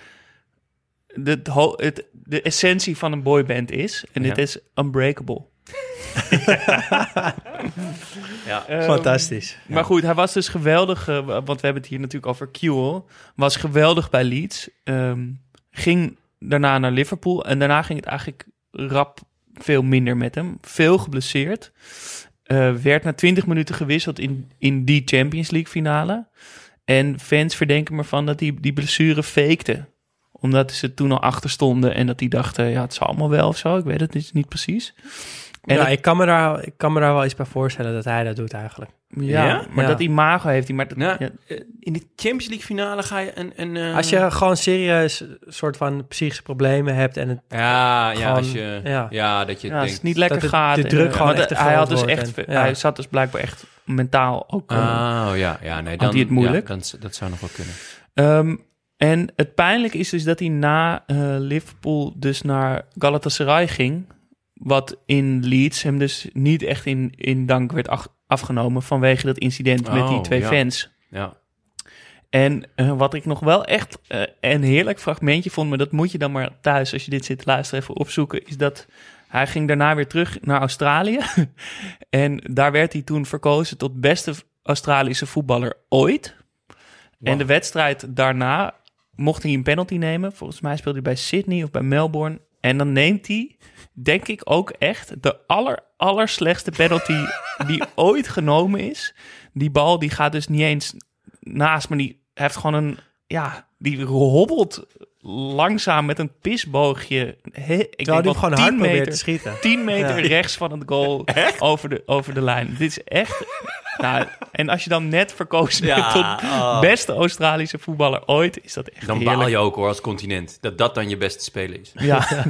Speaker 1: De, het, de essentie van een boyband is. En dit
Speaker 3: Ja.
Speaker 1: is Unbreakable.
Speaker 3: Ja.
Speaker 1: Ehm,
Speaker 4: Fantastisch.
Speaker 1: Maar goed, hij was dus geweldig, eh, want we hebben het hier natuurlijk over Kewell. Was geweldig bij Leeds. Ehm, ging daarna naar Liverpool en daarna ging het eigenlijk rap veel minder met hem. Veel geblesseerd. Eh, werd na 20 minuten gewisseld in, in die Champions League finale. En fans verdenken me van dat hij die blessure fakte. Omdat ze toen al achter stonden en dat die dachten, ja, het zal allemaal wel of zo. Ik weet het niet precies. En
Speaker 4: ja,
Speaker 1: het-
Speaker 4: ik, kan me daar, ik kan me daar wel iets bij voorstellen dat hij dat doet eigenlijk.
Speaker 1: ja,
Speaker 3: Ja?
Speaker 1: maar
Speaker 4: Ja.
Speaker 1: dat imago heeft hij. Maar dat, ja,
Speaker 3: eh, in de Champions League finale ga je een... een eh,
Speaker 4: Als je gewoon serieus soort van psychische problemen hebt en het
Speaker 3: Ja, ja,
Speaker 4: gewoon-
Speaker 3: als je... Ja,
Speaker 4: ja.
Speaker 3: dat je
Speaker 1: Ja, als
Speaker 3: denkt...
Speaker 1: het niet lekker
Speaker 4: dat
Speaker 1: gaat.
Speaker 4: de
Speaker 1: en,
Speaker 4: druk gewoon
Speaker 1: want
Speaker 4: echt te
Speaker 1: hij had dus echt,
Speaker 4: en- ja.
Speaker 1: hij zat dus blijkbaar echt mentaal ook. eh,
Speaker 3: Oh ja, ja, nee, dan
Speaker 1: hij het moeilijk?
Speaker 3: Ja, dan, dat zou nog wel kunnen.
Speaker 1: ehm, en het pijnlijke is dus dat hij na eh, Liverpool dus naar Galatasaray ging, Wat in Leeds hem dus niet echt in, in dank werd ach- afgenomen vanwege dat incident met die
Speaker 3: Oh,
Speaker 1: twee
Speaker 3: ja.
Speaker 1: fans.
Speaker 3: Ja.
Speaker 1: En eh, wat ik nog wel echt eh, een heerlijk fragmentje vond, maar dat moet je dan maar thuis, als je dit zit te luisteren, even opzoeken, is dat hij ging daarna weer terug naar Australië. en daar werd hij toen verkozen tot beste Australische voetballer ooit. En de wedstrijd daarna mocht hij een penalty nemen. Volgens mij speelde hij bij Sydney of bij Melbourne. En dan neemt hij, denk ik ook echt, de aller, allerslechtste penalty die ooit genomen is. Die bal die gaat dus niet eens naast, maar die heeft gewoon een, ja, die hobbelt langzaam met een pisboogje. He, ik
Speaker 4: Terwijl hem gewoon
Speaker 1: 10
Speaker 4: hard probeert
Speaker 1: meter,
Speaker 4: te schieten.
Speaker 1: 10 meter
Speaker 4: Ja.
Speaker 1: rechts van het goal over de, over de lijn. Dit is echt... nou, en als je dan net verkozen
Speaker 3: Ja,
Speaker 1: bent tot
Speaker 3: oh.
Speaker 1: beste Australische voetballer ooit, is dat echt
Speaker 3: Dan
Speaker 1: heerlijk.
Speaker 3: baal je ook hoor als continent. Dat dat dan je beste speler is.
Speaker 1: Ja. maar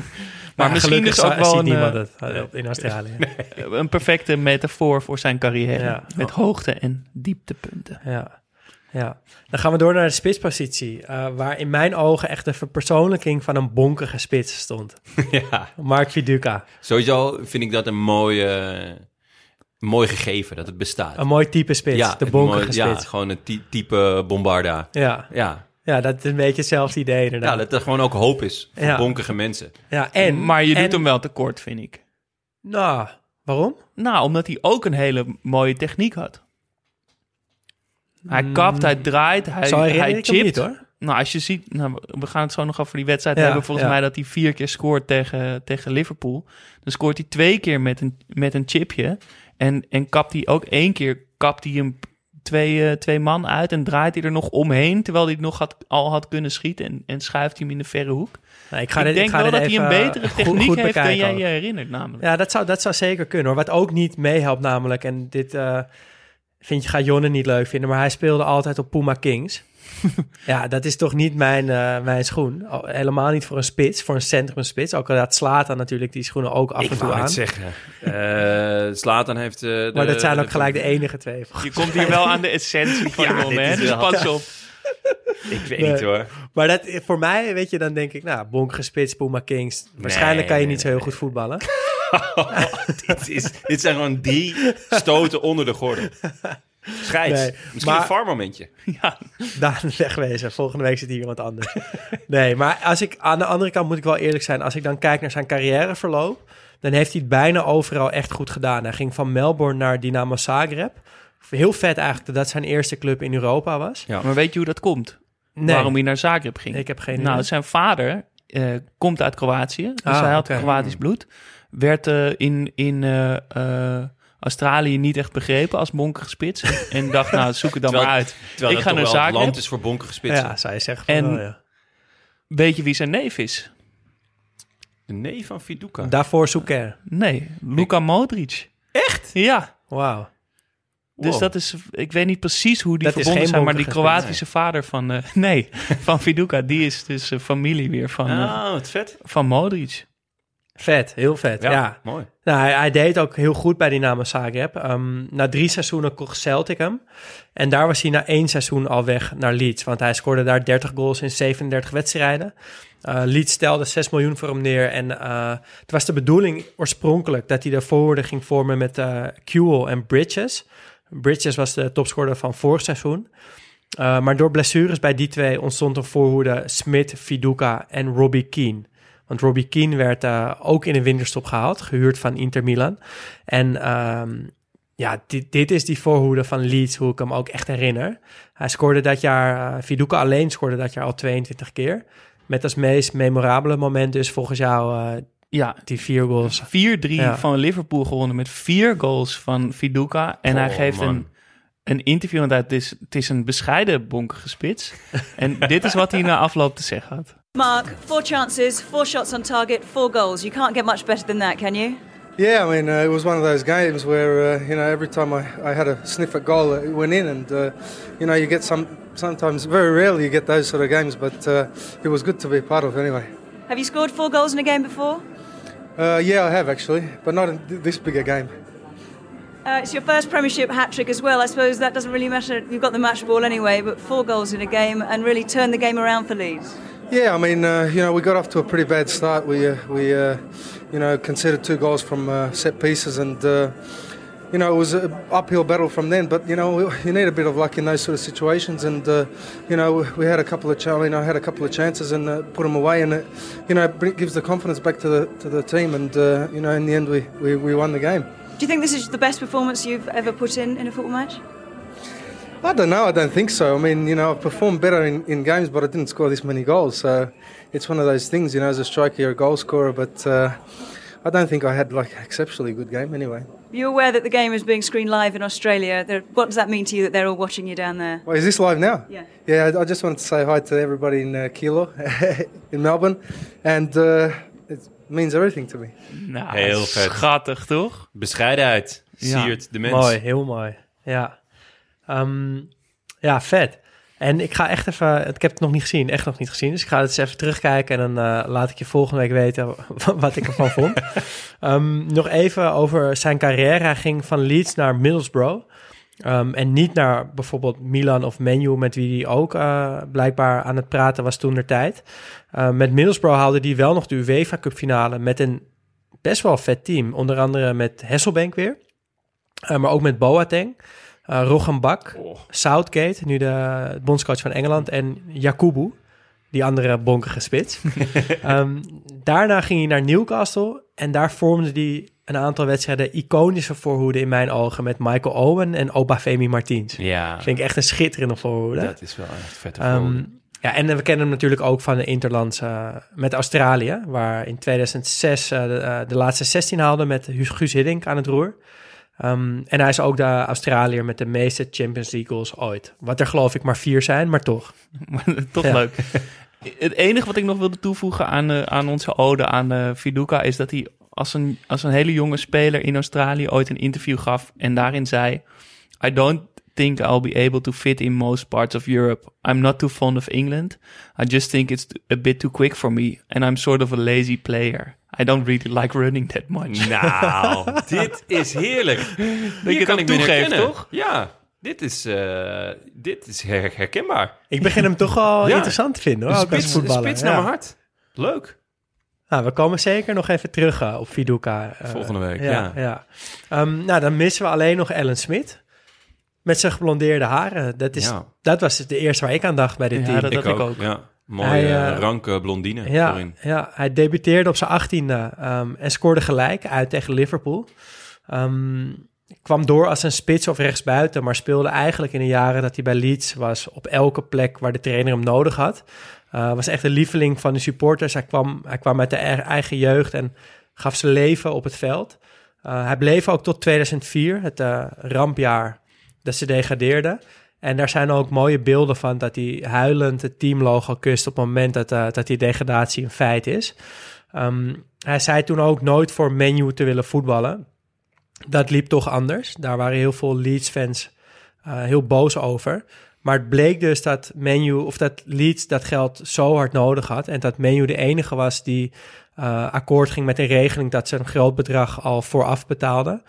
Speaker 4: Maar
Speaker 1: misschien dus ook wel een,
Speaker 4: niemand
Speaker 1: eh,
Speaker 4: het eh, in Australië.
Speaker 1: een perfecte metafoor voor zijn carrière.
Speaker 4: Ja.
Speaker 1: Met hoogte- en dieptepunten.
Speaker 4: Ja. Ja. Dan gaan we door naar de spitspositie. eh, waar in mijn ogen echt de verpersoonlijking van een bonkige spits stond.
Speaker 3: ja.
Speaker 4: Mark Viduka.
Speaker 3: Sowieso vind ik dat een mooi, eh, mooi gegeven, dat het bestaat.
Speaker 4: Een mooi type spits. de
Speaker 3: het
Speaker 4: bonkige
Speaker 3: mooi- Ja,
Speaker 4: spits.
Speaker 3: gewoon een ty- type Bombarda.
Speaker 4: Ja.
Speaker 3: Ja.
Speaker 4: ja, dat is een beetje hetzelfde idee
Speaker 3: ja,
Speaker 4: inderdaad.
Speaker 3: dat er gewoon ook hoop is voor
Speaker 4: Ja.
Speaker 3: bonkige mensen.
Speaker 4: Ja, en,
Speaker 1: maar je
Speaker 4: en-
Speaker 1: doet hem wel tekort, vind ik.
Speaker 4: Nou, waarom?
Speaker 1: Nou, omdat hij ook een hele mooie techniek had. Hij kapt, hij draait, hij,
Speaker 4: Zo
Speaker 1: hij chipt.
Speaker 4: niet, hoor.
Speaker 1: Nou, als je ziet, nou, we gaan het zo nog over die wedstrijd
Speaker 4: Ja,
Speaker 1: hebben. Volgens
Speaker 4: ja.
Speaker 1: mij dat hij vier keer scoort tegen, tegen Liverpool. Dan scoort hij twee keer met een, met een chipje. En, en kapt hij ook één keer, kapt hij hem twee, eh, twee man uit en draait hij er nog omheen. Terwijl hij het nog had, al had kunnen schieten en, en schuift hij hem in de verre hoek.
Speaker 4: Nou, ik ga
Speaker 1: ik
Speaker 4: dit,
Speaker 1: denk
Speaker 4: ik ga
Speaker 1: wel dat hij een betere
Speaker 4: goed-
Speaker 1: techniek
Speaker 4: goed
Speaker 1: heeft dan jij
Speaker 4: ook.
Speaker 1: je herinnert namelijk.
Speaker 4: Ja, dat zou, dat zou zeker kunnen hoor. Wat ook niet meehelpt namelijk, en dit eh, vind je, gaat Jonne niet leuk vinden, maar hij speelde altijd op Puma Kings. ja, dat is toch niet mijn, eh, mijn schoen. Oh, helemaal niet voor een spits, voor een centrumspits. Ook al had Slatan natuurlijk die schoenen ook af
Speaker 3: ik
Speaker 4: en toe aan.
Speaker 3: het zeggen. Slatan heeft... eh, de-
Speaker 4: maar dat zijn ook
Speaker 3: de-
Speaker 4: gelijk de enige twee.
Speaker 1: Je komt hier wel aan de essentie van
Speaker 3: Ja, dit
Speaker 1: hè? Dus pas op.
Speaker 3: Ik weet
Speaker 4: Nee.
Speaker 3: niet hoor.
Speaker 4: Maar dat, voor mij, weet je, dan denk ik, nou, bonkige spits, Puma Kings. Waarschijnlijk kan je
Speaker 3: nee,
Speaker 4: niet zo heel goed voetballen.
Speaker 3: Dit, is, dit zijn gewoon drie stoten onder de gordel. Scheids.
Speaker 4: Nee,
Speaker 3: Misschien
Speaker 4: maar-
Speaker 3: een farmomentje.
Speaker 1: Ja,
Speaker 4: Daan wegwezen. Volgende week zit hier iemand anders. Nee, maar als ik, aan de andere kant moet ik wel eerlijk zijn. Als ik dan kijk naar zijn carrièreverloop... dan heeft hij het bijna overal echt goed gedaan. Hij ging van Melbourne naar Dynamo Zagreb. Heel vet eigenlijk dat dat zijn eerste club in Europa was.
Speaker 3: Ja.
Speaker 1: maar weet je hoe dat komt?
Speaker 4: Nee,
Speaker 1: Waarom hij naar Zagreb ging?
Speaker 4: ik heb geen
Speaker 1: Nou,
Speaker 4: idee.
Speaker 1: zijn vader eh, komt uit Kroatië. Dus
Speaker 4: Ah,
Speaker 1: hij had. Kroatisch bloed. Werd eh, in, in eh, eh, Australië niet echt begrepen als bonkige spits. En, dacht, nou, zoek het dan
Speaker 3: Terwijl-
Speaker 1: maar uit.
Speaker 3: Terwijl
Speaker 1: Ik ga naar
Speaker 3: het land is voor bonkige spitsen.
Speaker 4: Ja, zeggen. Van
Speaker 1: En-
Speaker 4: wel, ja.
Speaker 1: Weet je wie zijn neef is?
Speaker 3: De nee van Fiduka.
Speaker 4: Daarvoor Souker.
Speaker 1: Nee, Luka Modric. Echt? Ja.
Speaker 4: Wauw.
Speaker 1: Dus
Speaker 3: Wow.
Speaker 1: dat is, ik weet niet precies hoe die
Speaker 4: Dat
Speaker 1: verbonden zijn, maar die Kroatische vader van, eh, nee, van Viduka, die is dus familie weer van,
Speaker 3: Ah, wat vet.
Speaker 1: van Modric.
Speaker 4: Vet, heel vet.
Speaker 3: Ja,
Speaker 4: Ja.
Speaker 3: mooi.
Speaker 4: Nou, hij, hij deed ook heel goed bij Dynamo Zagreb. Ehm, na drie seizoenen kocht Celtic hem. En daar was hij na één seizoen al weg naar Leeds. Want hij scoorde daar 30 goals in 37 wedstrijden. Eh, Leeds stelde 6 miljoen voor hem neer. En eh, het was de bedoeling oorspronkelijk dat hij de voorwoorden ging vormen met eh Kewell en Bridges. Bridges was de topscorer van vorig seizoen. Maar door blessures bij die twee ontstond een voorhoede Smith, Viduka en Robbie Keane. Want Robbie Keane werd eh, ook in een winterstop gehaald, gehuurd van Inter Milan. En ehm, ja, dit, dit is die voorhoede van Leeds, hoe ik hem ook echt herinner. Hij scoorde dat jaar, uh, Viduka alleen scoorde dat jaar al 22 keer. Met als meest memorabele moment dus volgens jou uh,
Speaker 1: Ja,
Speaker 4: die vier goals.
Speaker 1: 4-3
Speaker 4: Ja.
Speaker 1: van Liverpool gewonnen met vier goals van Viduka. En hij
Speaker 3: Oh,
Speaker 1: geeft
Speaker 3: man.
Speaker 1: een, een interview, want het is, het is een bescheiden bonkige spits. en dit is wat hij na afloop te zeggen had.
Speaker 7: Mark, four chances, four shots on target, four goals. You can't get much better than that, can you?
Speaker 8: Yeah, I mean, uh, it was one of those games where, uh, you know, every time I, I had a sniff at goal, it went in. And, uh, you know, you get some, sometimes, very rarely you get those sort of games, but uh, it was good to be a part of anyway.
Speaker 7: Have you scored four goals in a game before?
Speaker 8: Uh, yeah, I have actually, but not in this big a game.
Speaker 7: Uh, it's your first Premiership hat trick as well. I suppose that doesn't really matter. You've got the match ball anyway, but four goals in a game and really turn the game around for Leeds.
Speaker 8: Yeah, I mean, uh, you know, we got off to a pretty bad start. We, uh, we, uh, you know, conceded two goals from uh, set pieces, and uh, you know, it was an uphill battle from then. But you know, you need a bit of luck in those sort of situations, and uh, you know, we had a couple of, you know, had a couple of chances and put them away, and it, you know, it gives the confidence back to the to the team, and you know, in the end, we, we, we won the game.
Speaker 7: Do you think this is the best performance you've ever put in in a football match?
Speaker 8: I don't know. I don't think so. I mean, you know, I've performed better in, in games, but I didn't score this many goals. So it's one of those things, you know, as a striker, you're a goal scorer, but uh, I don't think I had like an exceptionally good game anyway.
Speaker 7: You're aware that the game is being screened live in Australia. There, what does that mean to you that they're all watching you down there?
Speaker 8: Well, is this live now?
Speaker 7: Yeah.
Speaker 8: Yeah, I, I just wanted to say hi to everybody in uh, Kilo, in Melbourne, and uh, it means everything to me.
Speaker 1: Nou,
Speaker 3: Heel vet.
Speaker 1: schattig, toch?
Speaker 3: Bescheidenheid
Speaker 1: Ja.
Speaker 3: siert de mens.
Speaker 4: Mooi, heel mooi. Ja. Ehm, ja, vet. En ik ga echt even, ik heb het nog niet gezien, echt nog niet gezien. Dus ik ga het eens even terugkijken en dan eh, laat ik je volgende week weten wat ik ervan vond. Ehm, nog even over zijn carrière. Hij ging van Leeds naar Middlesbrough. Ehm, en niet naar bijvoorbeeld Milan of Menu, met wie hij ook eh, blijkbaar aan het praten was toen der tijd. Eh, met Middlesbrough haalde hij wel nog de UEFA Cup finale met een best wel vet team. Onder andere met Hasselbank weer. Maar ook met Boateng, uh, Roghan Bak, Southgate, nu de bondscoach van Engeland, en Jakubu, die andere bonkige spits. Ehm, daarna ging hij naar Newcastle en daar vormde hij een aantal wedstrijden iconische voorhoede in mijn ogen met Michael Owen en Obafemi Martins.
Speaker 3: Ja,
Speaker 4: Vind ik echt een schitterende voorhoede.
Speaker 3: dat is wel echt vet.
Speaker 4: Ehm, ja, en we kennen hem natuurlijk ook van de Interlands eh, met Australië, waar in 2006 eh, de, eh, de laatste 16 haalde met Guus Hiddink aan het roer. Ehm, en hij is ook de Australiër met de meeste Champions League goals ooit. Wat er geloof ik maar vier zijn, maar toch.
Speaker 1: toch
Speaker 4: Ja.
Speaker 1: leuk. Het enige wat ik nog wilde toevoegen aan, eh, aan onze ode aan eh Viduka is dat hij als een, als een hele jonge speler in Australië ooit een interview gaf en daarin zei: I don't think I'll be able to fit in most parts of Europe. I'm not too fond of England. I just think it's a bit too quick for me and I'm sort of a lazy player. I don't really like running that much.
Speaker 3: Nou, dit is heerlijk.
Speaker 1: je
Speaker 3: Hier
Speaker 1: het
Speaker 3: kan ik herkennen.
Speaker 1: toch?
Speaker 3: Ja, dit is, eh, dit is her- herkenbaar.
Speaker 4: Ik begin hem toch wel
Speaker 3: Ja.
Speaker 4: interessant te vinden hoor,
Speaker 3: spits,
Speaker 4: voetballer.
Speaker 3: spits
Speaker 4: ja.
Speaker 3: naar mijn hart. Leuk.
Speaker 4: Nou, we komen zeker nog even terug eh, op Viduka. eh,
Speaker 3: Volgende week,
Speaker 4: ja.
Speaker 3: ja.
Speaker 4: ja. Ehm, nou, dan missen we alleen nog Ellen Smit. Met zijn geblondeerde haren. Dat, is,
Speaker 3: Ja.
Speaker 4: dat was de eerste waar ik aan dacht bij dit
Speaker 1: Ja,
Speaker 4: team.
Speaker 1: dat-
Speaker 3: ik,
Speaker 1: ik
Speaker 3: ook.
Speaker 1: ook.
Speaker 3: Mooie,
Speaker 4: Hij,
Speaker 3: eh, ranke blondine
Speaker 4: Ja,
Speaker 3: voorin.
Speaker 4: ja, hij debuteerde op zijn achttiende ehm en scoorde gelijk uit tegen Liverpool. Ehm, kwam door als een spits of rechtsbuiten, maar speelde eigenlijk in de jaren dat hij bij Leeds was op elke plek waar de trainer hem nodig had. Eh, was echt een lieveling van de supporters. Hij kwam, hij kwam uit de e- eigen jeugd en gaf zijn leven op het veld. Eh, hij bleef ook tot 2004, het rampjaar dat ze degradeerden. En daar zijn ook mooie beelden van dat hij huilend het teamlogo kust op het moment dat, eh, dat die degradatie een feit is. Ehm, hij zei toen ook nooit voor menu te willen voetballen. Dat liep toch anders. Daar waren heel veel Leeds-fans eh, heel boos over. Maar het bleek dus dat menu of dat Leeds dat geld zo hard nodig had. En dat menu de enige was die eh, akkoord ging met een regeling dat ze een groot bedrag al vooraf betaalden.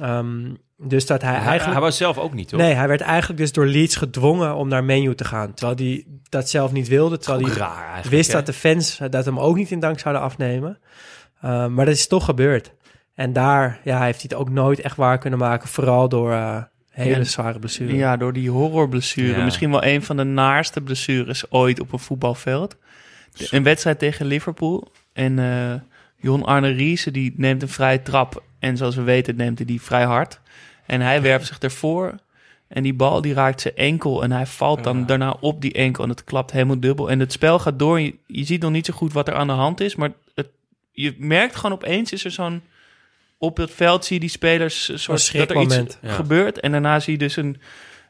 Speaker 4: Ehm, dus dat hij
Speaker 3: Hij,
Speaker 4: eigenlijk.
Speaker 3: hij was zelf ook niet, toch?
Speaker 4: Nee, hij werd eigenlijk dus door Leeds gedwongen om naar menu te gaan. Terwijl hij dat zelf niet wilde. Terwijl
Speaker 3: Ook
Speaker 4: hij
Speaker 3: raar eigenlijk,
Speaker 4: wist
Speaker 3: hè?
Speaker 4: dat de fans dat hem ook niet in dank zouden afnemen. Uh, maar dat is toch gebeurd. En daar ja, heeft hij het ook nooit echt waar kunnen maken. Vooral door uh, hele
Speaker 1: Ja,
Speaker 4: zware blessures.
Speaker 1: Ja, door die horrorblessure.
Speaker 3: Ja.
Speaker 1: Misschien wel een van de naarste blessures ooit op een voetbalveld. De- Een wedstrijd tegen Liverpool. En eh Jon Arne Riese die neemt een vrije trap. En zoals we weten neemt hij die vrij hard. En hij werpt zich ervoor. En die bal die raakt zijn enkel. En hij valt dan daarna op die enkel. En het klapt helemaal dubbel. En het spel gaat door. Je, je ziet nog niet zo goed wat er aan de hand is. Maar het, je merkt gewoon opeens is er zo'n... Op het veld zie je die spelers een soort dat er iets.
Speaker 3: Ja.
Speaker 1: gebeurt. En daarna zie je dus een...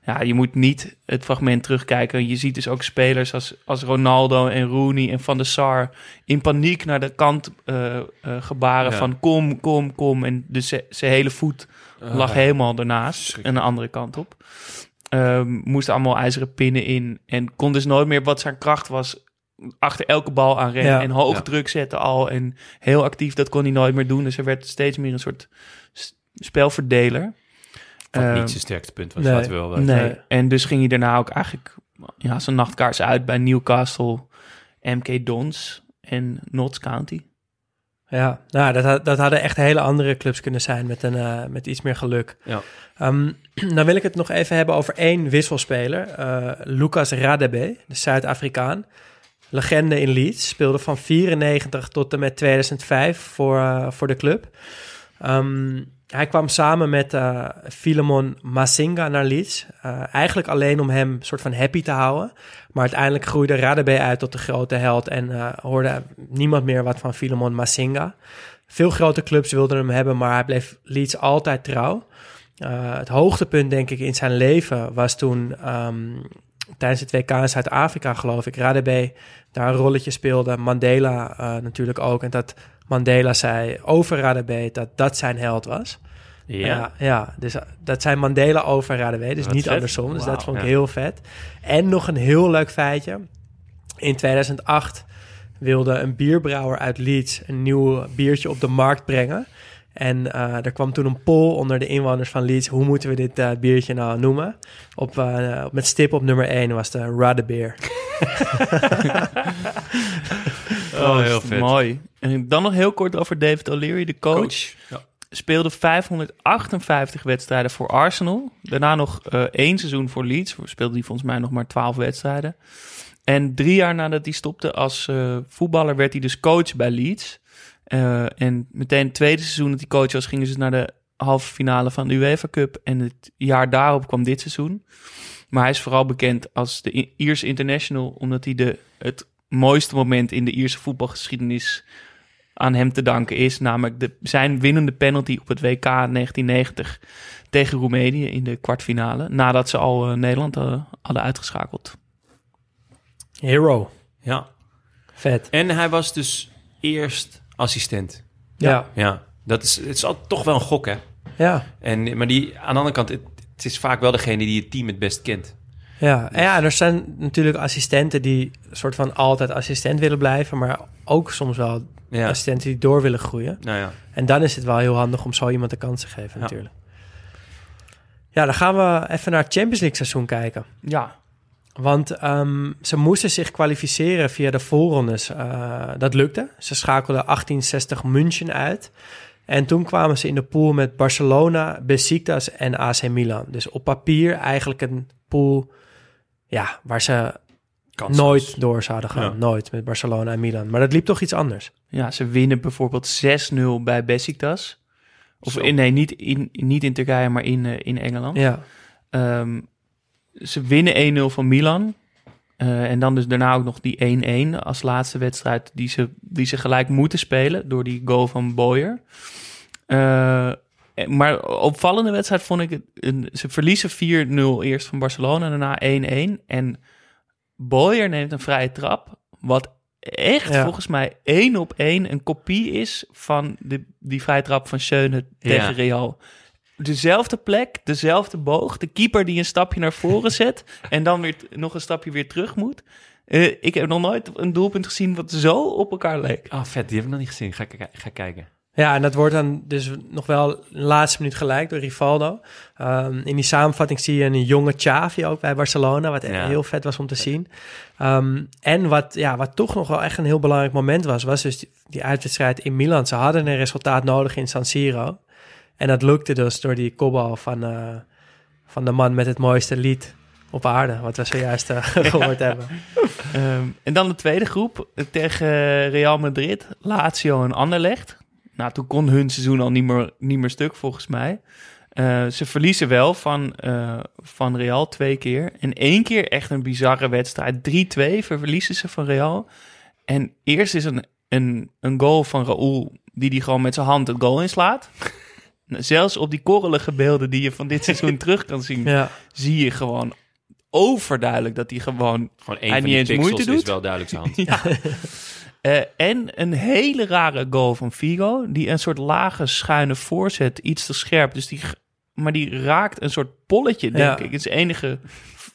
Speaker 1: Ja, je moet niet het fragment terugkijken. Je ziet dus ook spelers als, als Ronaldo en Rooney en Van der Sar... in paniek naar de kant eh, eh, gebaren
Speaker 3: Ja.
Speaker 1: van kom, kom, kom. En dus ze- zijn hele voet lag
Speaker 3: Ah.
Speaker 1: helemaal ernaast en de andere kant op. Ehm moest allemaal ijzeren pinnen in. En kon dus nooit meer wat zijn kracht was... achter elke bal aan rennen
Speaker 4: Ja.
Speaker 1: en hoog
Speaker 3: Ja.
Speaker 1: druk zetten al. En heel actief, dat kon hij nooit meer doen. Dus hij werd steeds meer een soort spelverdeler.
Speaker 3: Wat
Speaker 1: Ehm,
Speaker 3: niet zijn sterkste punt was,
Speaker 4: nee.
Speaker 3: laten we wel weten.
Speaker 1: Nee.
Speaker 4: Nee.
Speaker 1: En dus ging hij daarna ook eigenlijk ja, zijn nachtkaars uit bij Newcastle. MK Dons en Notts County.
Speaker 4: Ja, nou, dat, dat hadden echt hele andere clubs kunnen zijn met, een, eh, met iets meer geluk.
Speaker 3: Ja.
Speaker 4: Ehm, dan wil ik het nog even hebben over één wisselspeler. eh, Lucas Radebe, de Zuid-Afrikaan. Legende in Leeds. Speelde van 94 tot en met 2005 voor, eh, voor de club. Ehm, hij kwam samen met eh Filemon Masinga naar Leeds. Eh, eigenlijk alleen om hem soort van happy te houden. Maar uiteindelijk groeide Radebe uit tot de grote held en eh, hoorde niemand meer wat van Filemon Masinga. Veel grote clubs wilden hem hebben, maar hij bleef Leeds altijd trouw. Het hoogtepunt, denk ik, in zijn leven was toen ehm, tijdens het WK in Zuid-Afrika, geloof ik, Radebe daar een rolletje speelde. Mandela natuurlijk ook. En dat Mandela zei over Radebe dat dat zijn held was.
Speaker 3: Ja.
Speaker 4: Ja, ja, dus eh, dat zijn Mandela over Radebe, dus
Speaker 3: Wat
Speaker 4: niet
Speaker 3: vet.
Speaker 4: andersom. Dus dat vond ik
Speaker 3: ja.
Speaker 4: heel vet. En nog een heel leuk feitje. In 2008 wilde een bierbrouwer uit Leeds een nieuw biertje op de markt brengen. En eh, er kwam toen een poll onder de inwoners van Leeds. Hoe moeten we dit eh, biertje nou noemen? Op, eh, met stip op nummer 1 was de Radebeer.
Speaker 3: Oh, heel vet.
Speaker 1: Mooi. En dan nog heel kort over David O'Leary, de coach.
Speaker 3: Coach. Ja.
Speaker 1: Speelde 558 wedstrijden voor Arsenal. Daarna nog eh, één seizoen voor Leeds. Speelde hij volgens mij nog maar 12 wedstrijden. En drie jaar nadat hij stopte als eh, voetballer werd hij dus coach bij Leeds. Eh, en meteen het tweede seizoen dat hij coach was, gingen ze naar de halve finale van de UEFA Cup. En het jaar daarop kwam dit seizoen. Maar hij is vooral bekend als de I- Ierse international, omdat hij de, het mooiste moment in de Ierse voetbalgeschiedenis aan hem te danken is. Namelijk de, zijn winnende penalty op het WK 1990 tegen Roemenië in de kwartfinale. Nadat ze al eh, Nederland eh, hadden uitgeschakeld.
Speaker 4: Hero.
Speaker 3: Ja.
Speaker 4: Vet.
Speaker 3: En hij was dus eerst assistent.
Speaker 4: Ja.
Speaker 3: Ja. Dat is, het is al, toch wel een gok, hè?
Speaker 4: Ja.
Speaker 3: En, maar die, aan de andere kant, het, het is vaak wel degene die het team het best kent.
Speaker 4: Ja, en ja, en er zijn natuurlijk assistenten die soort van altijd assistent willen blijven, maar ook soms wel
Speaker 3: Ja.
Speaker 4: assistenten die door willen groeien.
Speaker 3: Nou ja.
Speaker 4: En dan is het wel heel handig om zo iemand de kans te geven,
Speaker 3: Ja.
Speaker 4: natuurlijk. Ja, dan gaan we even naar het Champions League seizoen kijken.
Speaker 1: Ja,
Speaker 4: Want ehm, ze moesten zich kwalificeren via de voorrondes. Eh, dat lukte. Ze schakelden 1860 München uit. En toen kwamen ze in de pool met Barcelona, Besiktas en AC Milan. Dus op papier eigenlijk een pool ja, waar ze Nooit door zouden gaan.
Speaker 3: Ja.
Speaker 4: Nooit met Barcelona en Milan. Maar dat liep toch iets anders.
Speaker 1: ja ze winnen bijvoorbeeld 6-0 bij Besiktas. Of
Speaker 3: Zo.
Speaker 1: in, nee, niet in, niet in Turkije, maar in, eh, in Engeland.
Speaker 4: Ja,
Speaker 1: Ehm, ze winnen 1-0 van Milan. Eh, en dan dus daarna ook nog die 1-1 als laatste wedstrijd die ze, die ze gelijk moeten spelen door die goal van Boyer. Eh, maar opvallende wedstrijd vond ik, het, een, ze verliezen 4-0 eerst van Barcelona, daarna 1-1. En Boyer neemt een vrije trap, wat echt
Speaker 4: Ja.
Speaker 1: volgens mij één op één een kopie is van de, die vrije trap van Schöne tegen
Speaker 3: Ja.
Speaker 1: Real dezelfde plek, dezelfde boog. De keeper die een stapje naar voren zet en dan weer nog een stapje weer terug moet. Eh, ik heb nog nooit een doelpunt gezien wat zo op elkaar leek.
Speaker 3: Ah, vet. Die heb ik nog niet gezien. Ga, ga, kijken.
Speaker 4: Ja, en dat wordt dan dus nog wel de laatste minuut gelijk door Rivaldo. Ehm, in die samenvatting zie je een jonge Xavi ook bij Barcelona, wat echt
Speaker 3: Ja.
Speaker 4: heel vet was om te zien. Ehm, en wat, ja, wat toch nog wel echt een heel belangrijk moment was, was dus die, die uitwedstrijd in Milan. Ze hadden een resultaat nodig in San Siro. En dat lukte dus door die kopbal van, eh, van de man met het mooiste lied op aarde, wat we zojuist eh, gehoord hebben.
Speaker 1: Ehm, en dan de tweede groep tegen Real Madrid, Lazio en Anderlecht. Nou, toen kon hun seizoen al niet meer, niet meer stuk volgens mij. Eh, ze verliezen wel van, eh, van Real twee keer. En één keer echt een bizarre wedstrijd. 3-2 verliezen ze van Real. En eerst is een, een, een goal van Raúl die die gewoon met zijn hand het goal inslaat. Zelfs op die korrelige beelden die je van dit seizoen terug kan zien,
Speaker 4: Ja,
Speaker 1: zie je gewoon overduidelijk dat hij gewoon
Speaker 3: Gewoon één van
Speaker 1: niet
Speaker 3: die
Speaker 1: eens
Speaker 3: pixels
Speaker 1: moeite
Speaker 3: is wel duidelijk zijn hand.
Speaker 1: ja. Eh, en een hele rare goal van Figo. Die een soort lage schuine voorzet. Iets te scherp. Dus die, maar die raakt een soort polletje, denk
Speaker 4: Ja.
Speaker 1: ik. Het is de enige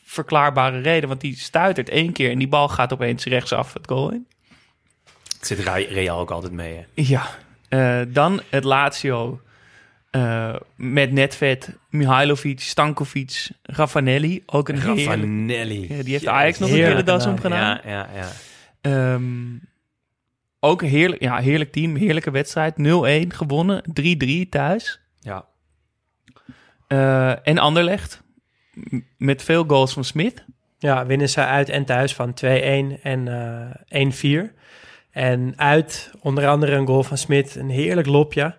Speaker 1: verklaarbare reden. Want die stuitert één keer. En die bal gaat opeens rechtsaf het goal in.
Speaker 3: Het zit Real ook altijd mee, hè?
Speaker 1: Ja. Eh, dan het Lazio. eh, met Netvet, Mihailovic, Stankovic, Raffanelli. Ook een heerlijk-
Speaker 3: Raffanelli.
Speaker 1: Ja, die heeft Ajax nog een de das
Speaker 4: naam.
Speaker 1: omgedaan.
Speaker 3: Ja, ja, ja.
Speaker 1: Ehm, ook een heerlijk, ja, heerlijk team, heerlijke wedstrijd. 0-1 gewonnen, 3-3 thuis.
Speaker 3: Ja.
Speaker 1: Eh, en Anderlecht, met veel goals van Smith.
Speaker 4: Ja, winnen ze uit en thuis van 2-1 en eh 1-4. En uit onder andere een goal van Smit, een heerlijk lopje.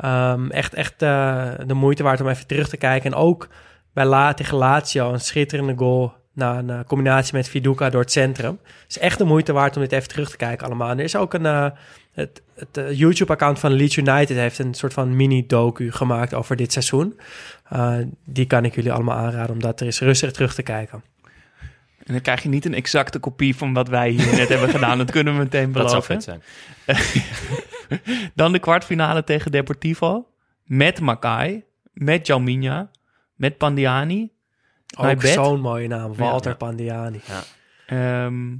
Speaker 4: Ehm, echt echt eh, de moeite waard om even terug te kijken. En ook bij La tegen Lazio een schitterende goal na een combinatie met Viduka door het centrum. Het is echt de moeite waard om dit even terug te kijken allemaal. En er is ook een... eh, het het eh, YouTube-account van Leeds United heeft een soort van mini-docu gemaakt over dit seizoen. Eh, die kan ik jullie allemaal aanraden om dat er eens rustig terug te kijken.
Speaker 1: En dan krijg je niet een exacte kopie van wat wij hier net hebben gedaan. Dat kunnen we meteen
Speaker 3: Dat zou
Speaker 1: beloven.
Speaker 3: vet zijn.
Speaker 1: Dan de kwartfinale tegen Deportivo. Met Makai, met Jalminha, met Pandiani.
Speaker 4: Ook zo'n mooie naam, Walter
Speaker 3: Ja.
Speaker 4: Pandiani.
Speaker 1: Ehm,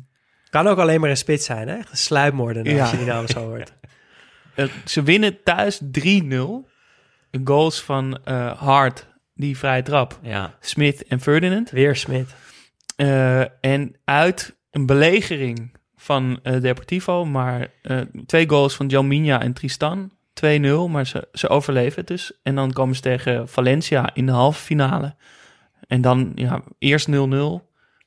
Speaker 4: Kan ook alleen maar een spits zijn, hè? Echt Een sluipmoordenaar als je die naam zo hoort.
Speaker 1: eh, ze winnen thuis 3-0. Goals van eh Hart, die vrije trap.
Speaker 3: Ja.
Speaker 1: Smith en Ferdinand.
Speaker 4: Weer Smit.
Speaker 1: Eh, en uit een belegering van eh, Deportivo, maar eh, twee goals van Jalminha en Tristan. 2-0, maar ze, ze overleven het dus. En dan komen ze tegen Valencia in de halve finale. En dan ja, eerst 0-0.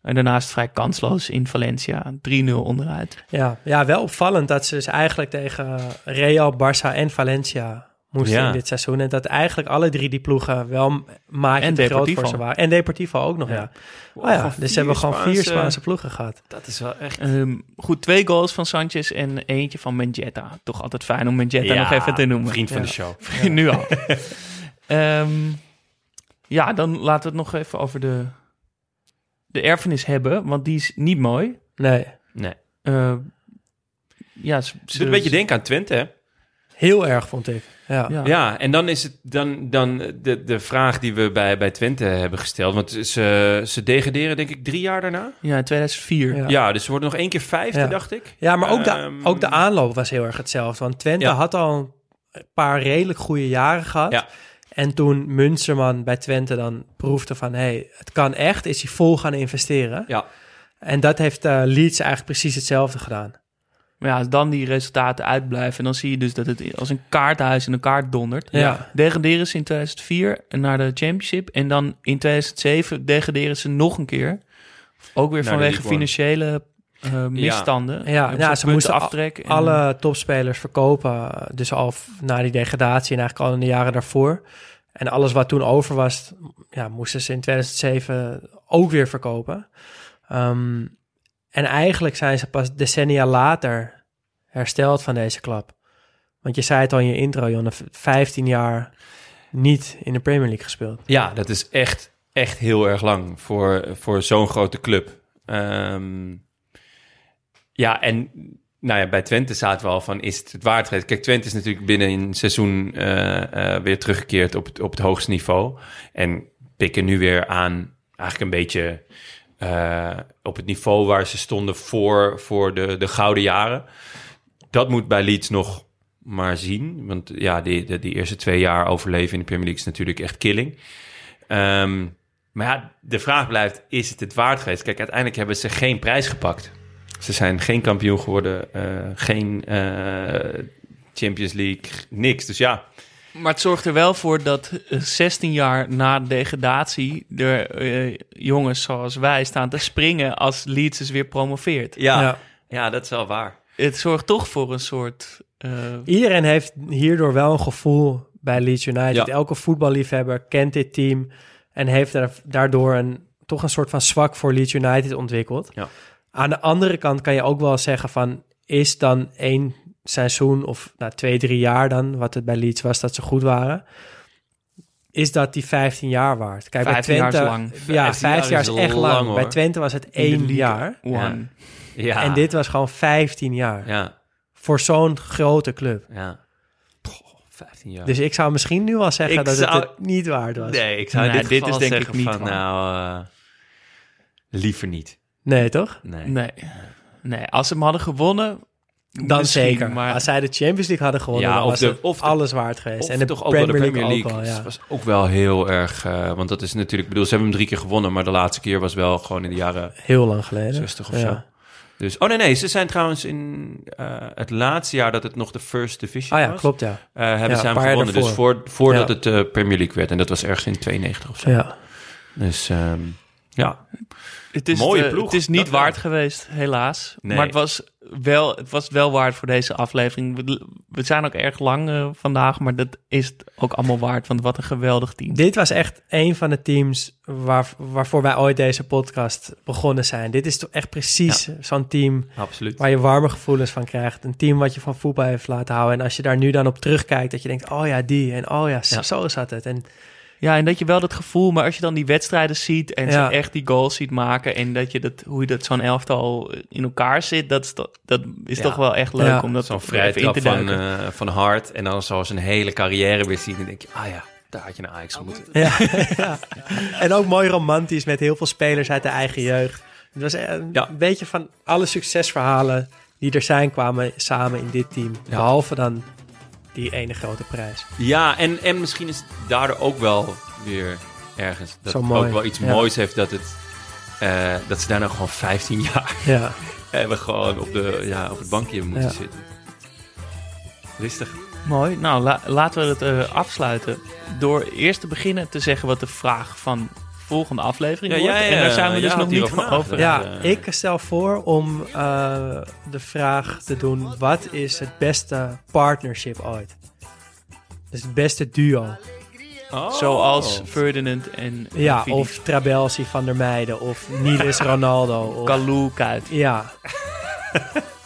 Speaker 1: En daarnaast vrij kansloos in Valencia. 3-0 onderuit.
Speaker 4: Ja, ja, wel opvallend dat ze dus eigenlijk tegen Real, Barça en Valencia moesten
Speaker 3: Ja.
Speaker 4: in dit seizoen. En dat eigenlijk alle drie die ploegen wel maatje
Speaker 1: En
Speaker 4: te groot voor ze waren. En Deportivo ook nog, ja.
Speaker 3: Ja.
Speaker 4: Oh ja, dus hebben gewoon vier
Speaker 3: Spaanse-
Speaker 4: ploegen gehad.
Speaker 3: Dat is wel echt...
Speaker 1: Ehm, goed, twee goals van Sanchez en eentje van Menjetta. Toch altijd fijn om Menjetta
Speaker 3: Ja,
Speaker 1: nog even te noemen.
Speaker 3: Vriend van
Speaker 4: Ja.
Speaker 3: de show.
Speaker 1: nu al. Ehm, ja, dan laten we het nog even over de, de erfenis hebben, want die is niet mooi.
Speaker 4: Nee,
Speaker 3: Nee.
Speaker 1: Eh, ja, ze,
Speaker 3: Ze doet een beetje denken aan Twente, hè?
Speaker 4: heel erg vond ik. Ja.
Speaker 1: Ja.
Speaker 3: Ja, en dan is het dan, dan de, de vraag die we bij, bij Twente hebben gesteld. Want ze, ze degraderen denk ik drie jaar daarna.
Speaker 1: Ja, in 2004.
Speaker 4: Ja.
Speaker 3: Ja, dus ze worden nog één keer vijfde,
Speaker 4: Ja.
Speaker 3: dacht ik.
Speaker 4: Ja, maar ook de,
Speaker 3: Ehm,
Speaker 4: ook de aanloop was heel erg hetzelfde. Want Twente
Speaker 3: Ja.
Speaker 4: had al een paar redelijk goede jaren gehad.
Speaker 3: Ja.
Speaker 4: En toen Munsterman bij Twente dan proefde van... hé, hey, het kan echt, is hij vol gaan investeren.
Speaker 3: Ja.
Speaker 4: En dat heeft eh, Leeds eigenlijk precies hetzelfde gedaan.
Speaker 1: Maar ja, als dan die resultaten uitblijven, dan zie je dus dat het als een kaartenhuis in elkaar dondert.
Speaker 4: Ja.
Speaker 1: Degraderen ze in 2004 naar de Championship. En dan in 2007 degraderen ze nog een keer. Ook weer
Speaker 3: Naar
Speaker 1: vanwege financiële eh, misstanden.
Speaker 4: Ja, ze moesten al-
Speaker 1: aftrekken. en-
Speaker 4: Alle topspelers verkopen, eh, dus al na die degradatie en eigenlijk al in de jaren daarvoor. En alles wat toen over was, ja, moesten ze in 2007 ook weer verkopen. Ehm, en eigenlijk zijn ze pas decennia later hersteld van deze klap. Want je zei het al in je intro, Jonne, v- 15 jaar niet in de Premier League gespeeld.
Speaker 3: Ja, dat is echt, echt heel erg lang voor, voor zo'n grote club. Ehm, ja, en nou ja, bij Twente zaten we al van, is het het waard? Kijk, Twente is natuurlijk binnen een seizoen eh, eh, weer teruggekeerd op het, op het hoogste niveau. En pikken nu weer aan, eigenlijk een beetje eh, op het niveau waar ze stonden voor, voor de, de gouden jaren. Dat moet bij Leeds nog maar zien. Want ja, die, die, die eerste twee jaar overleven in de Premier League is natuurlijk echt killing. Ehm, maar ja, de vraag blijft, is het het waard geweest? Kijk, uiteindelijk hebben ze geen prijs gepakt. Ze zijn geen kampioen geworden, eh, geen eh, Champions League, niks. Dus ja,
Speaker 1: Maar het zorgt er wel voor dat eh, 16 jaar na de degradatie... er eh, jongens zoals wij staan te springen als Leeds is weer promoveert.
Speaker 3: ja,
Speaker 4: Ja.
Speaker 3: ja. dat is wel waar.
Speaker 1: Het zorgt toch voor een soort... eh,
Speaker 4: Iedereen heeft hierdoor wel een gevoel bij Leeds United.
Speaker 3: Ja.
Speaker 4: Elke voetballiefhebber kent dit team en heeft daar, daardoor een, toch een soort van zwak voor Leeds United ontwikkeld.
Speaker 3: Ja.
Speaker 4: Aan de andere kant kan je ook wel zeggen van, is dan één seizoen of nou, twee, drie jaar dan, wat het bij Leeds was, dat ze goed waren, is dat die 15 jaar waard? Kijk,
Speaker 1: 15
Speaker 4: bij
Speaker 1: jaar
Speaker 4: Twente,
Speaker 1: is lang.
Speaker 4: Ja,
Speaker 3: 15
Speaker 4: 15 jaar is echt lang. bij Twente was het één jaar.
Speaker 1: One.
Speaker 3: Ja,
Speaker 4: En dit was gewoon 15 jaar.
Speaker 3: ja,
Speaker 4: Voor zo'n grote club.
Speaker 3: ja. Goh, 15 jaar.
Speaker 4: Dus ik zou misschien nu wel zeggen
Speaker 3: Ik
Speaker 4: dat
Speaker 3: zou-
Speaker 4: het het niet waard was.
Speaker 3: nee, ik zou
Speaker 1: Nee,
Speaker 3: in dit,
Speaker 1: dit
Speaker 3: geval
Speaker 1: is denk ik niet
Speaker 3: van, nou, eh, liever niet.
Speaker 4: Nee, toch?
Speaker 3: Nee.
Speaker 1: Nee. nee, als ze hem hadden gewonnen...
Speaker 4: Dan
Speaker 1: misschien,
Speaker 4: zeker.
Speaker 1: Maar
Speaker 4: Als zij de Champions League hadden gewonnen,
Speaker 3: Ja, of
Speaker 4: was
Speaker 3: de-
Speaker 4: het
Speaker 3: of de-
Speaker 4: alles waard geweest. En de
Speaker 3: toch ook wel de Premier League,
Speaker 4: ook wel, ja.
Speaker 3: was ook wel heel erg... eh, want dat is natuurlijk... Ik bedoel, ze hebben hem drie keer gewonnen... maar de laatste keer was wel gewoon in de jaren
Speaker 4: Heel lang geleden.
Speaker 3: 60 of
Speaker 4: ja.
Speaker 3: zo. Dus, oh nee, nee, ze zijn trouwens in eh, het laatste jaar dat het nog de First Division
Speaker 4: Ah ja,
Speaker 3: was.
Speaker 4: klopt, ja.
Speaker 3: eh, hebben ze hem gewonnen. Dus voor, voordat het eh, Premier League werd. En dat was ergens in 92 of zo.
Speaker 4: Ja.
Speaker 3: Dus ehm, ja,
Speaker 1: Het is,
Speaker 3: Mooie ploeg,
Speaker 1: het is niet
Speaker 3: dat wel.
Speaker 1: waard geweest, helaas.
Speaker 3: Nee.
Speaker 1: Maar het was, wel, het was wel waard voor deze aflevering. We, we zijn ook erg lang eh, vandaag, maar dat is het ook allemaal waard. Want wat een geweldig team.
Speaker 4: Dit was echt een van de teams waar, waarvoor wij ooit deze podcast begonnen zijn. Dit is toch echt precies zo'n team
Speaker 3: absoluut.
Speaker 4: waar je warme gevoelens van krijgt. Een team wat je van voetbal heeft laten houden. En als je daar nu dan op terugkijkt, dat je denkt, oh ja, die. En oh ja, zo,
Speaker 1: Ja.
Speaker 4: zo zat het. En
Speaker 1: Ja, en dat je wel dat gevoel, maar als je dan die wedstrijden ziet en
Speaker 4: Ja.
Speaker 1: ze echt die goals ziet maken en dat je dat, hoe je dat zo'n elftal in elkaar zit, dat is, to- dat is
Speaker 3: Ja.
Speaker 1: toch wel echt leuk
Speaker 4: Ja.
Speaker 1: om dat
Speaker 3: Zo'n
Speaker 1: even in
Speaker 3: vrije
Speaker 1: te
Speaker 3: trap van, eh van Hart. En dan zo zijn hele carrière weer zien. En denk je, ah ja, daar had je naar Ajax moeten.
Speaker 4: Ja, ja. En ook mooi romantisch met heel veel spelers uit de eigen jeugd. Het was een
Speaker 3: Ja.
Speaker 4: beetje van alle succesverhalen die er zijn, kwamen samen in dit team. Behalve dan die ene grote prijs.
Speaker 3: Ja, en, en misschien is het daardoor ook wel weer ergens... dat
Speaker 4: Zo
Speaker 3: het
Speaker 4: mooi,
Speaker 3: ook wel iets
Speaker 4: ja.
Speaker 3: moois heeft dat, het, eh, dat ze daar nou gewoon 15 jaar
Speaker 4: Ja,
Speaker 3: hebben gewoon op, de, ja, op het bankje moeten
Speaker 4: Ja.
Speaker 3: zitten. Rustig.
Speaker 1: Mooi. Nou, la- laten we het eh, afsluiten door eerst te beginnen te zeggen wat de vraag van volgende aflevering
Speaker 3: Ja,
Speaker 1: wordt. en daar
Speaker 3: eh,
Speaker 1: zijn we
Speaker 3: jij
Speaker 1: dus nog niet van over.
Speaker 4: ja ik stel voor om eh, de vraag te doen: wat is het beste partnership ooit? Dus het beste duo.
Speaker 3: Oh.
Speaker 1: Zoals Ferdinand en
Speaker 4: Ja, of Trabelsi van der Meijden of Niels Ronaldo. Of,
Speaker 1: Kalou Kuit.
Speaker 4: ja,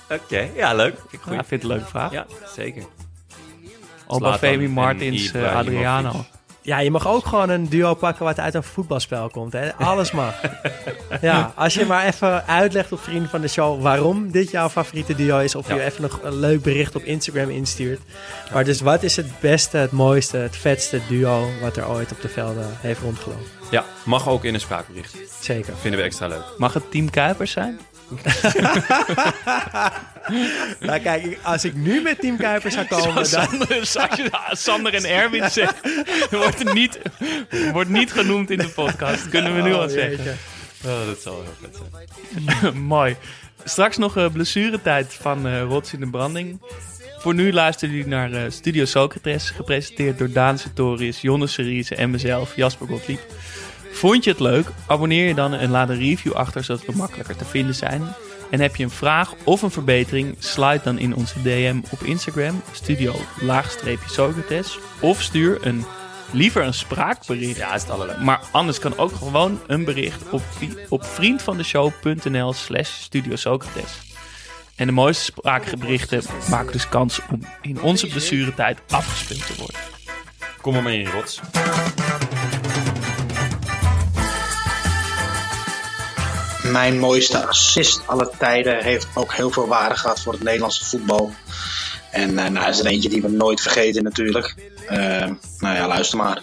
Speaker 3: Oké, ja, leuk. Ik
Speaker 1: Ja, vind het een leuke vraag.
Speaker 3: Ja, zeker.
Speaker 1: Obafemi Martins, eh,
Speaker 3: Ibrahimovic.
Speaker 1: Adriano.
Speaker 4: Ja, je mag ook gewoon een duo pakken wat uit een voetbalspel komt. Hè? Alles mag. ja, als je maar even uitlegt op vrienden van de show waarom dit jouw favoriete duo is. Of
Speaker 3: Ja.
Speaker 4: je even nog een leuk bericht op Instagram instuurt. Maar dus wat is het beste, het mooiste, het vetste duo wat er ooit op de velden heeft rondgelopen?
Speaker 3: Ja, mag ook in een spraakbericht.
Speaker 4: Zeker.
Speaker 3: Vinden we extra leuk.
Speaker 1: Mag het Team Kuipers zijn?
Speaker 4: Nou kijk, als ik nu met Team Kuipers zou komen, dan...
Speaker 1: Sander, je Sander en Erwin zegt, wordt het niet, wordt niet genoemd in de podcast. Kunnen we nu al
Speaker 4: Oh,
Speaker 1: zeggen.
Speaker 3: Oh, dat zal heel vet zijn.
Speaker 1: Mooi. Straks nog uh, blessuretijd van eh Rots in de Branding. Voor nu luisteren jullie naar eh, Studio Socrates, gepresenteerd door Daan Sartorius, Jonne Seriese en mezelf, Jasper Gottlieb. Vond je het leuk? Abonneer je dan en laat een review achter, zodat we makkelijker te vinden zijn. En heb je een vraag of een verbetering, slide dan in onze DM op Instagram, studio Socrates. Of stuur een, liever een spraakbericht.
Speaker 3: Ja, is het allerleukste.
Speaker 1: Maar anders kan ook gewoon een bericht op, op vriendvandeshow.nl slash Studio Socrates. En de mooiste spraakberichten maken dus kans om in onze blessuretijd afgespeeld te worden.
Speaker 3: Kom maar in, Rots.
Speaker 9: Mijn mooiste assist alle tijden heeft ook heel veel waarde gehad voor het Nederlandse voetbal. En eh, nou, is er eentje die we nooit vergeten natuurlijk. Eh, nou ja, luister maar.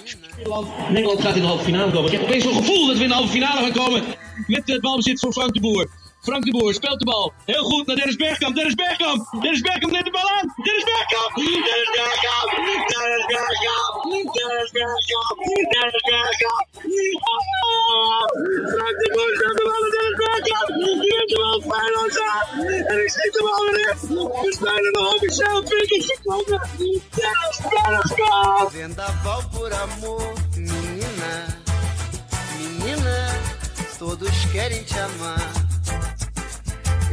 Speaker 10: Nederland gaat in de halve finale komen. Ik heb opeens zo'n gevoel dat we in de halve finale gaan komen. Met het balbezit voor Frank de Boer. Frank de Boer speelt de bal. Heel goed naar Dennis Bergkamp. Dennis Bergkamp. Dennis Bergkamp neemt de bal aan. Dennis Bergkamp. Dennis Bergkamp. Dennis Bergkamp. Dennis Bergkamp. Dennis Bergkamp. Frank de Boer speelt de bal aan Dennis Bergkamp. Die neemt de bal feilloos aan. En ik schiet de bal weer in. We spelen nog officieel 20 seconden. Dennis Bergkamp.
Speaker 2: Vendaval por amor, menina, menina, todos querem te amar.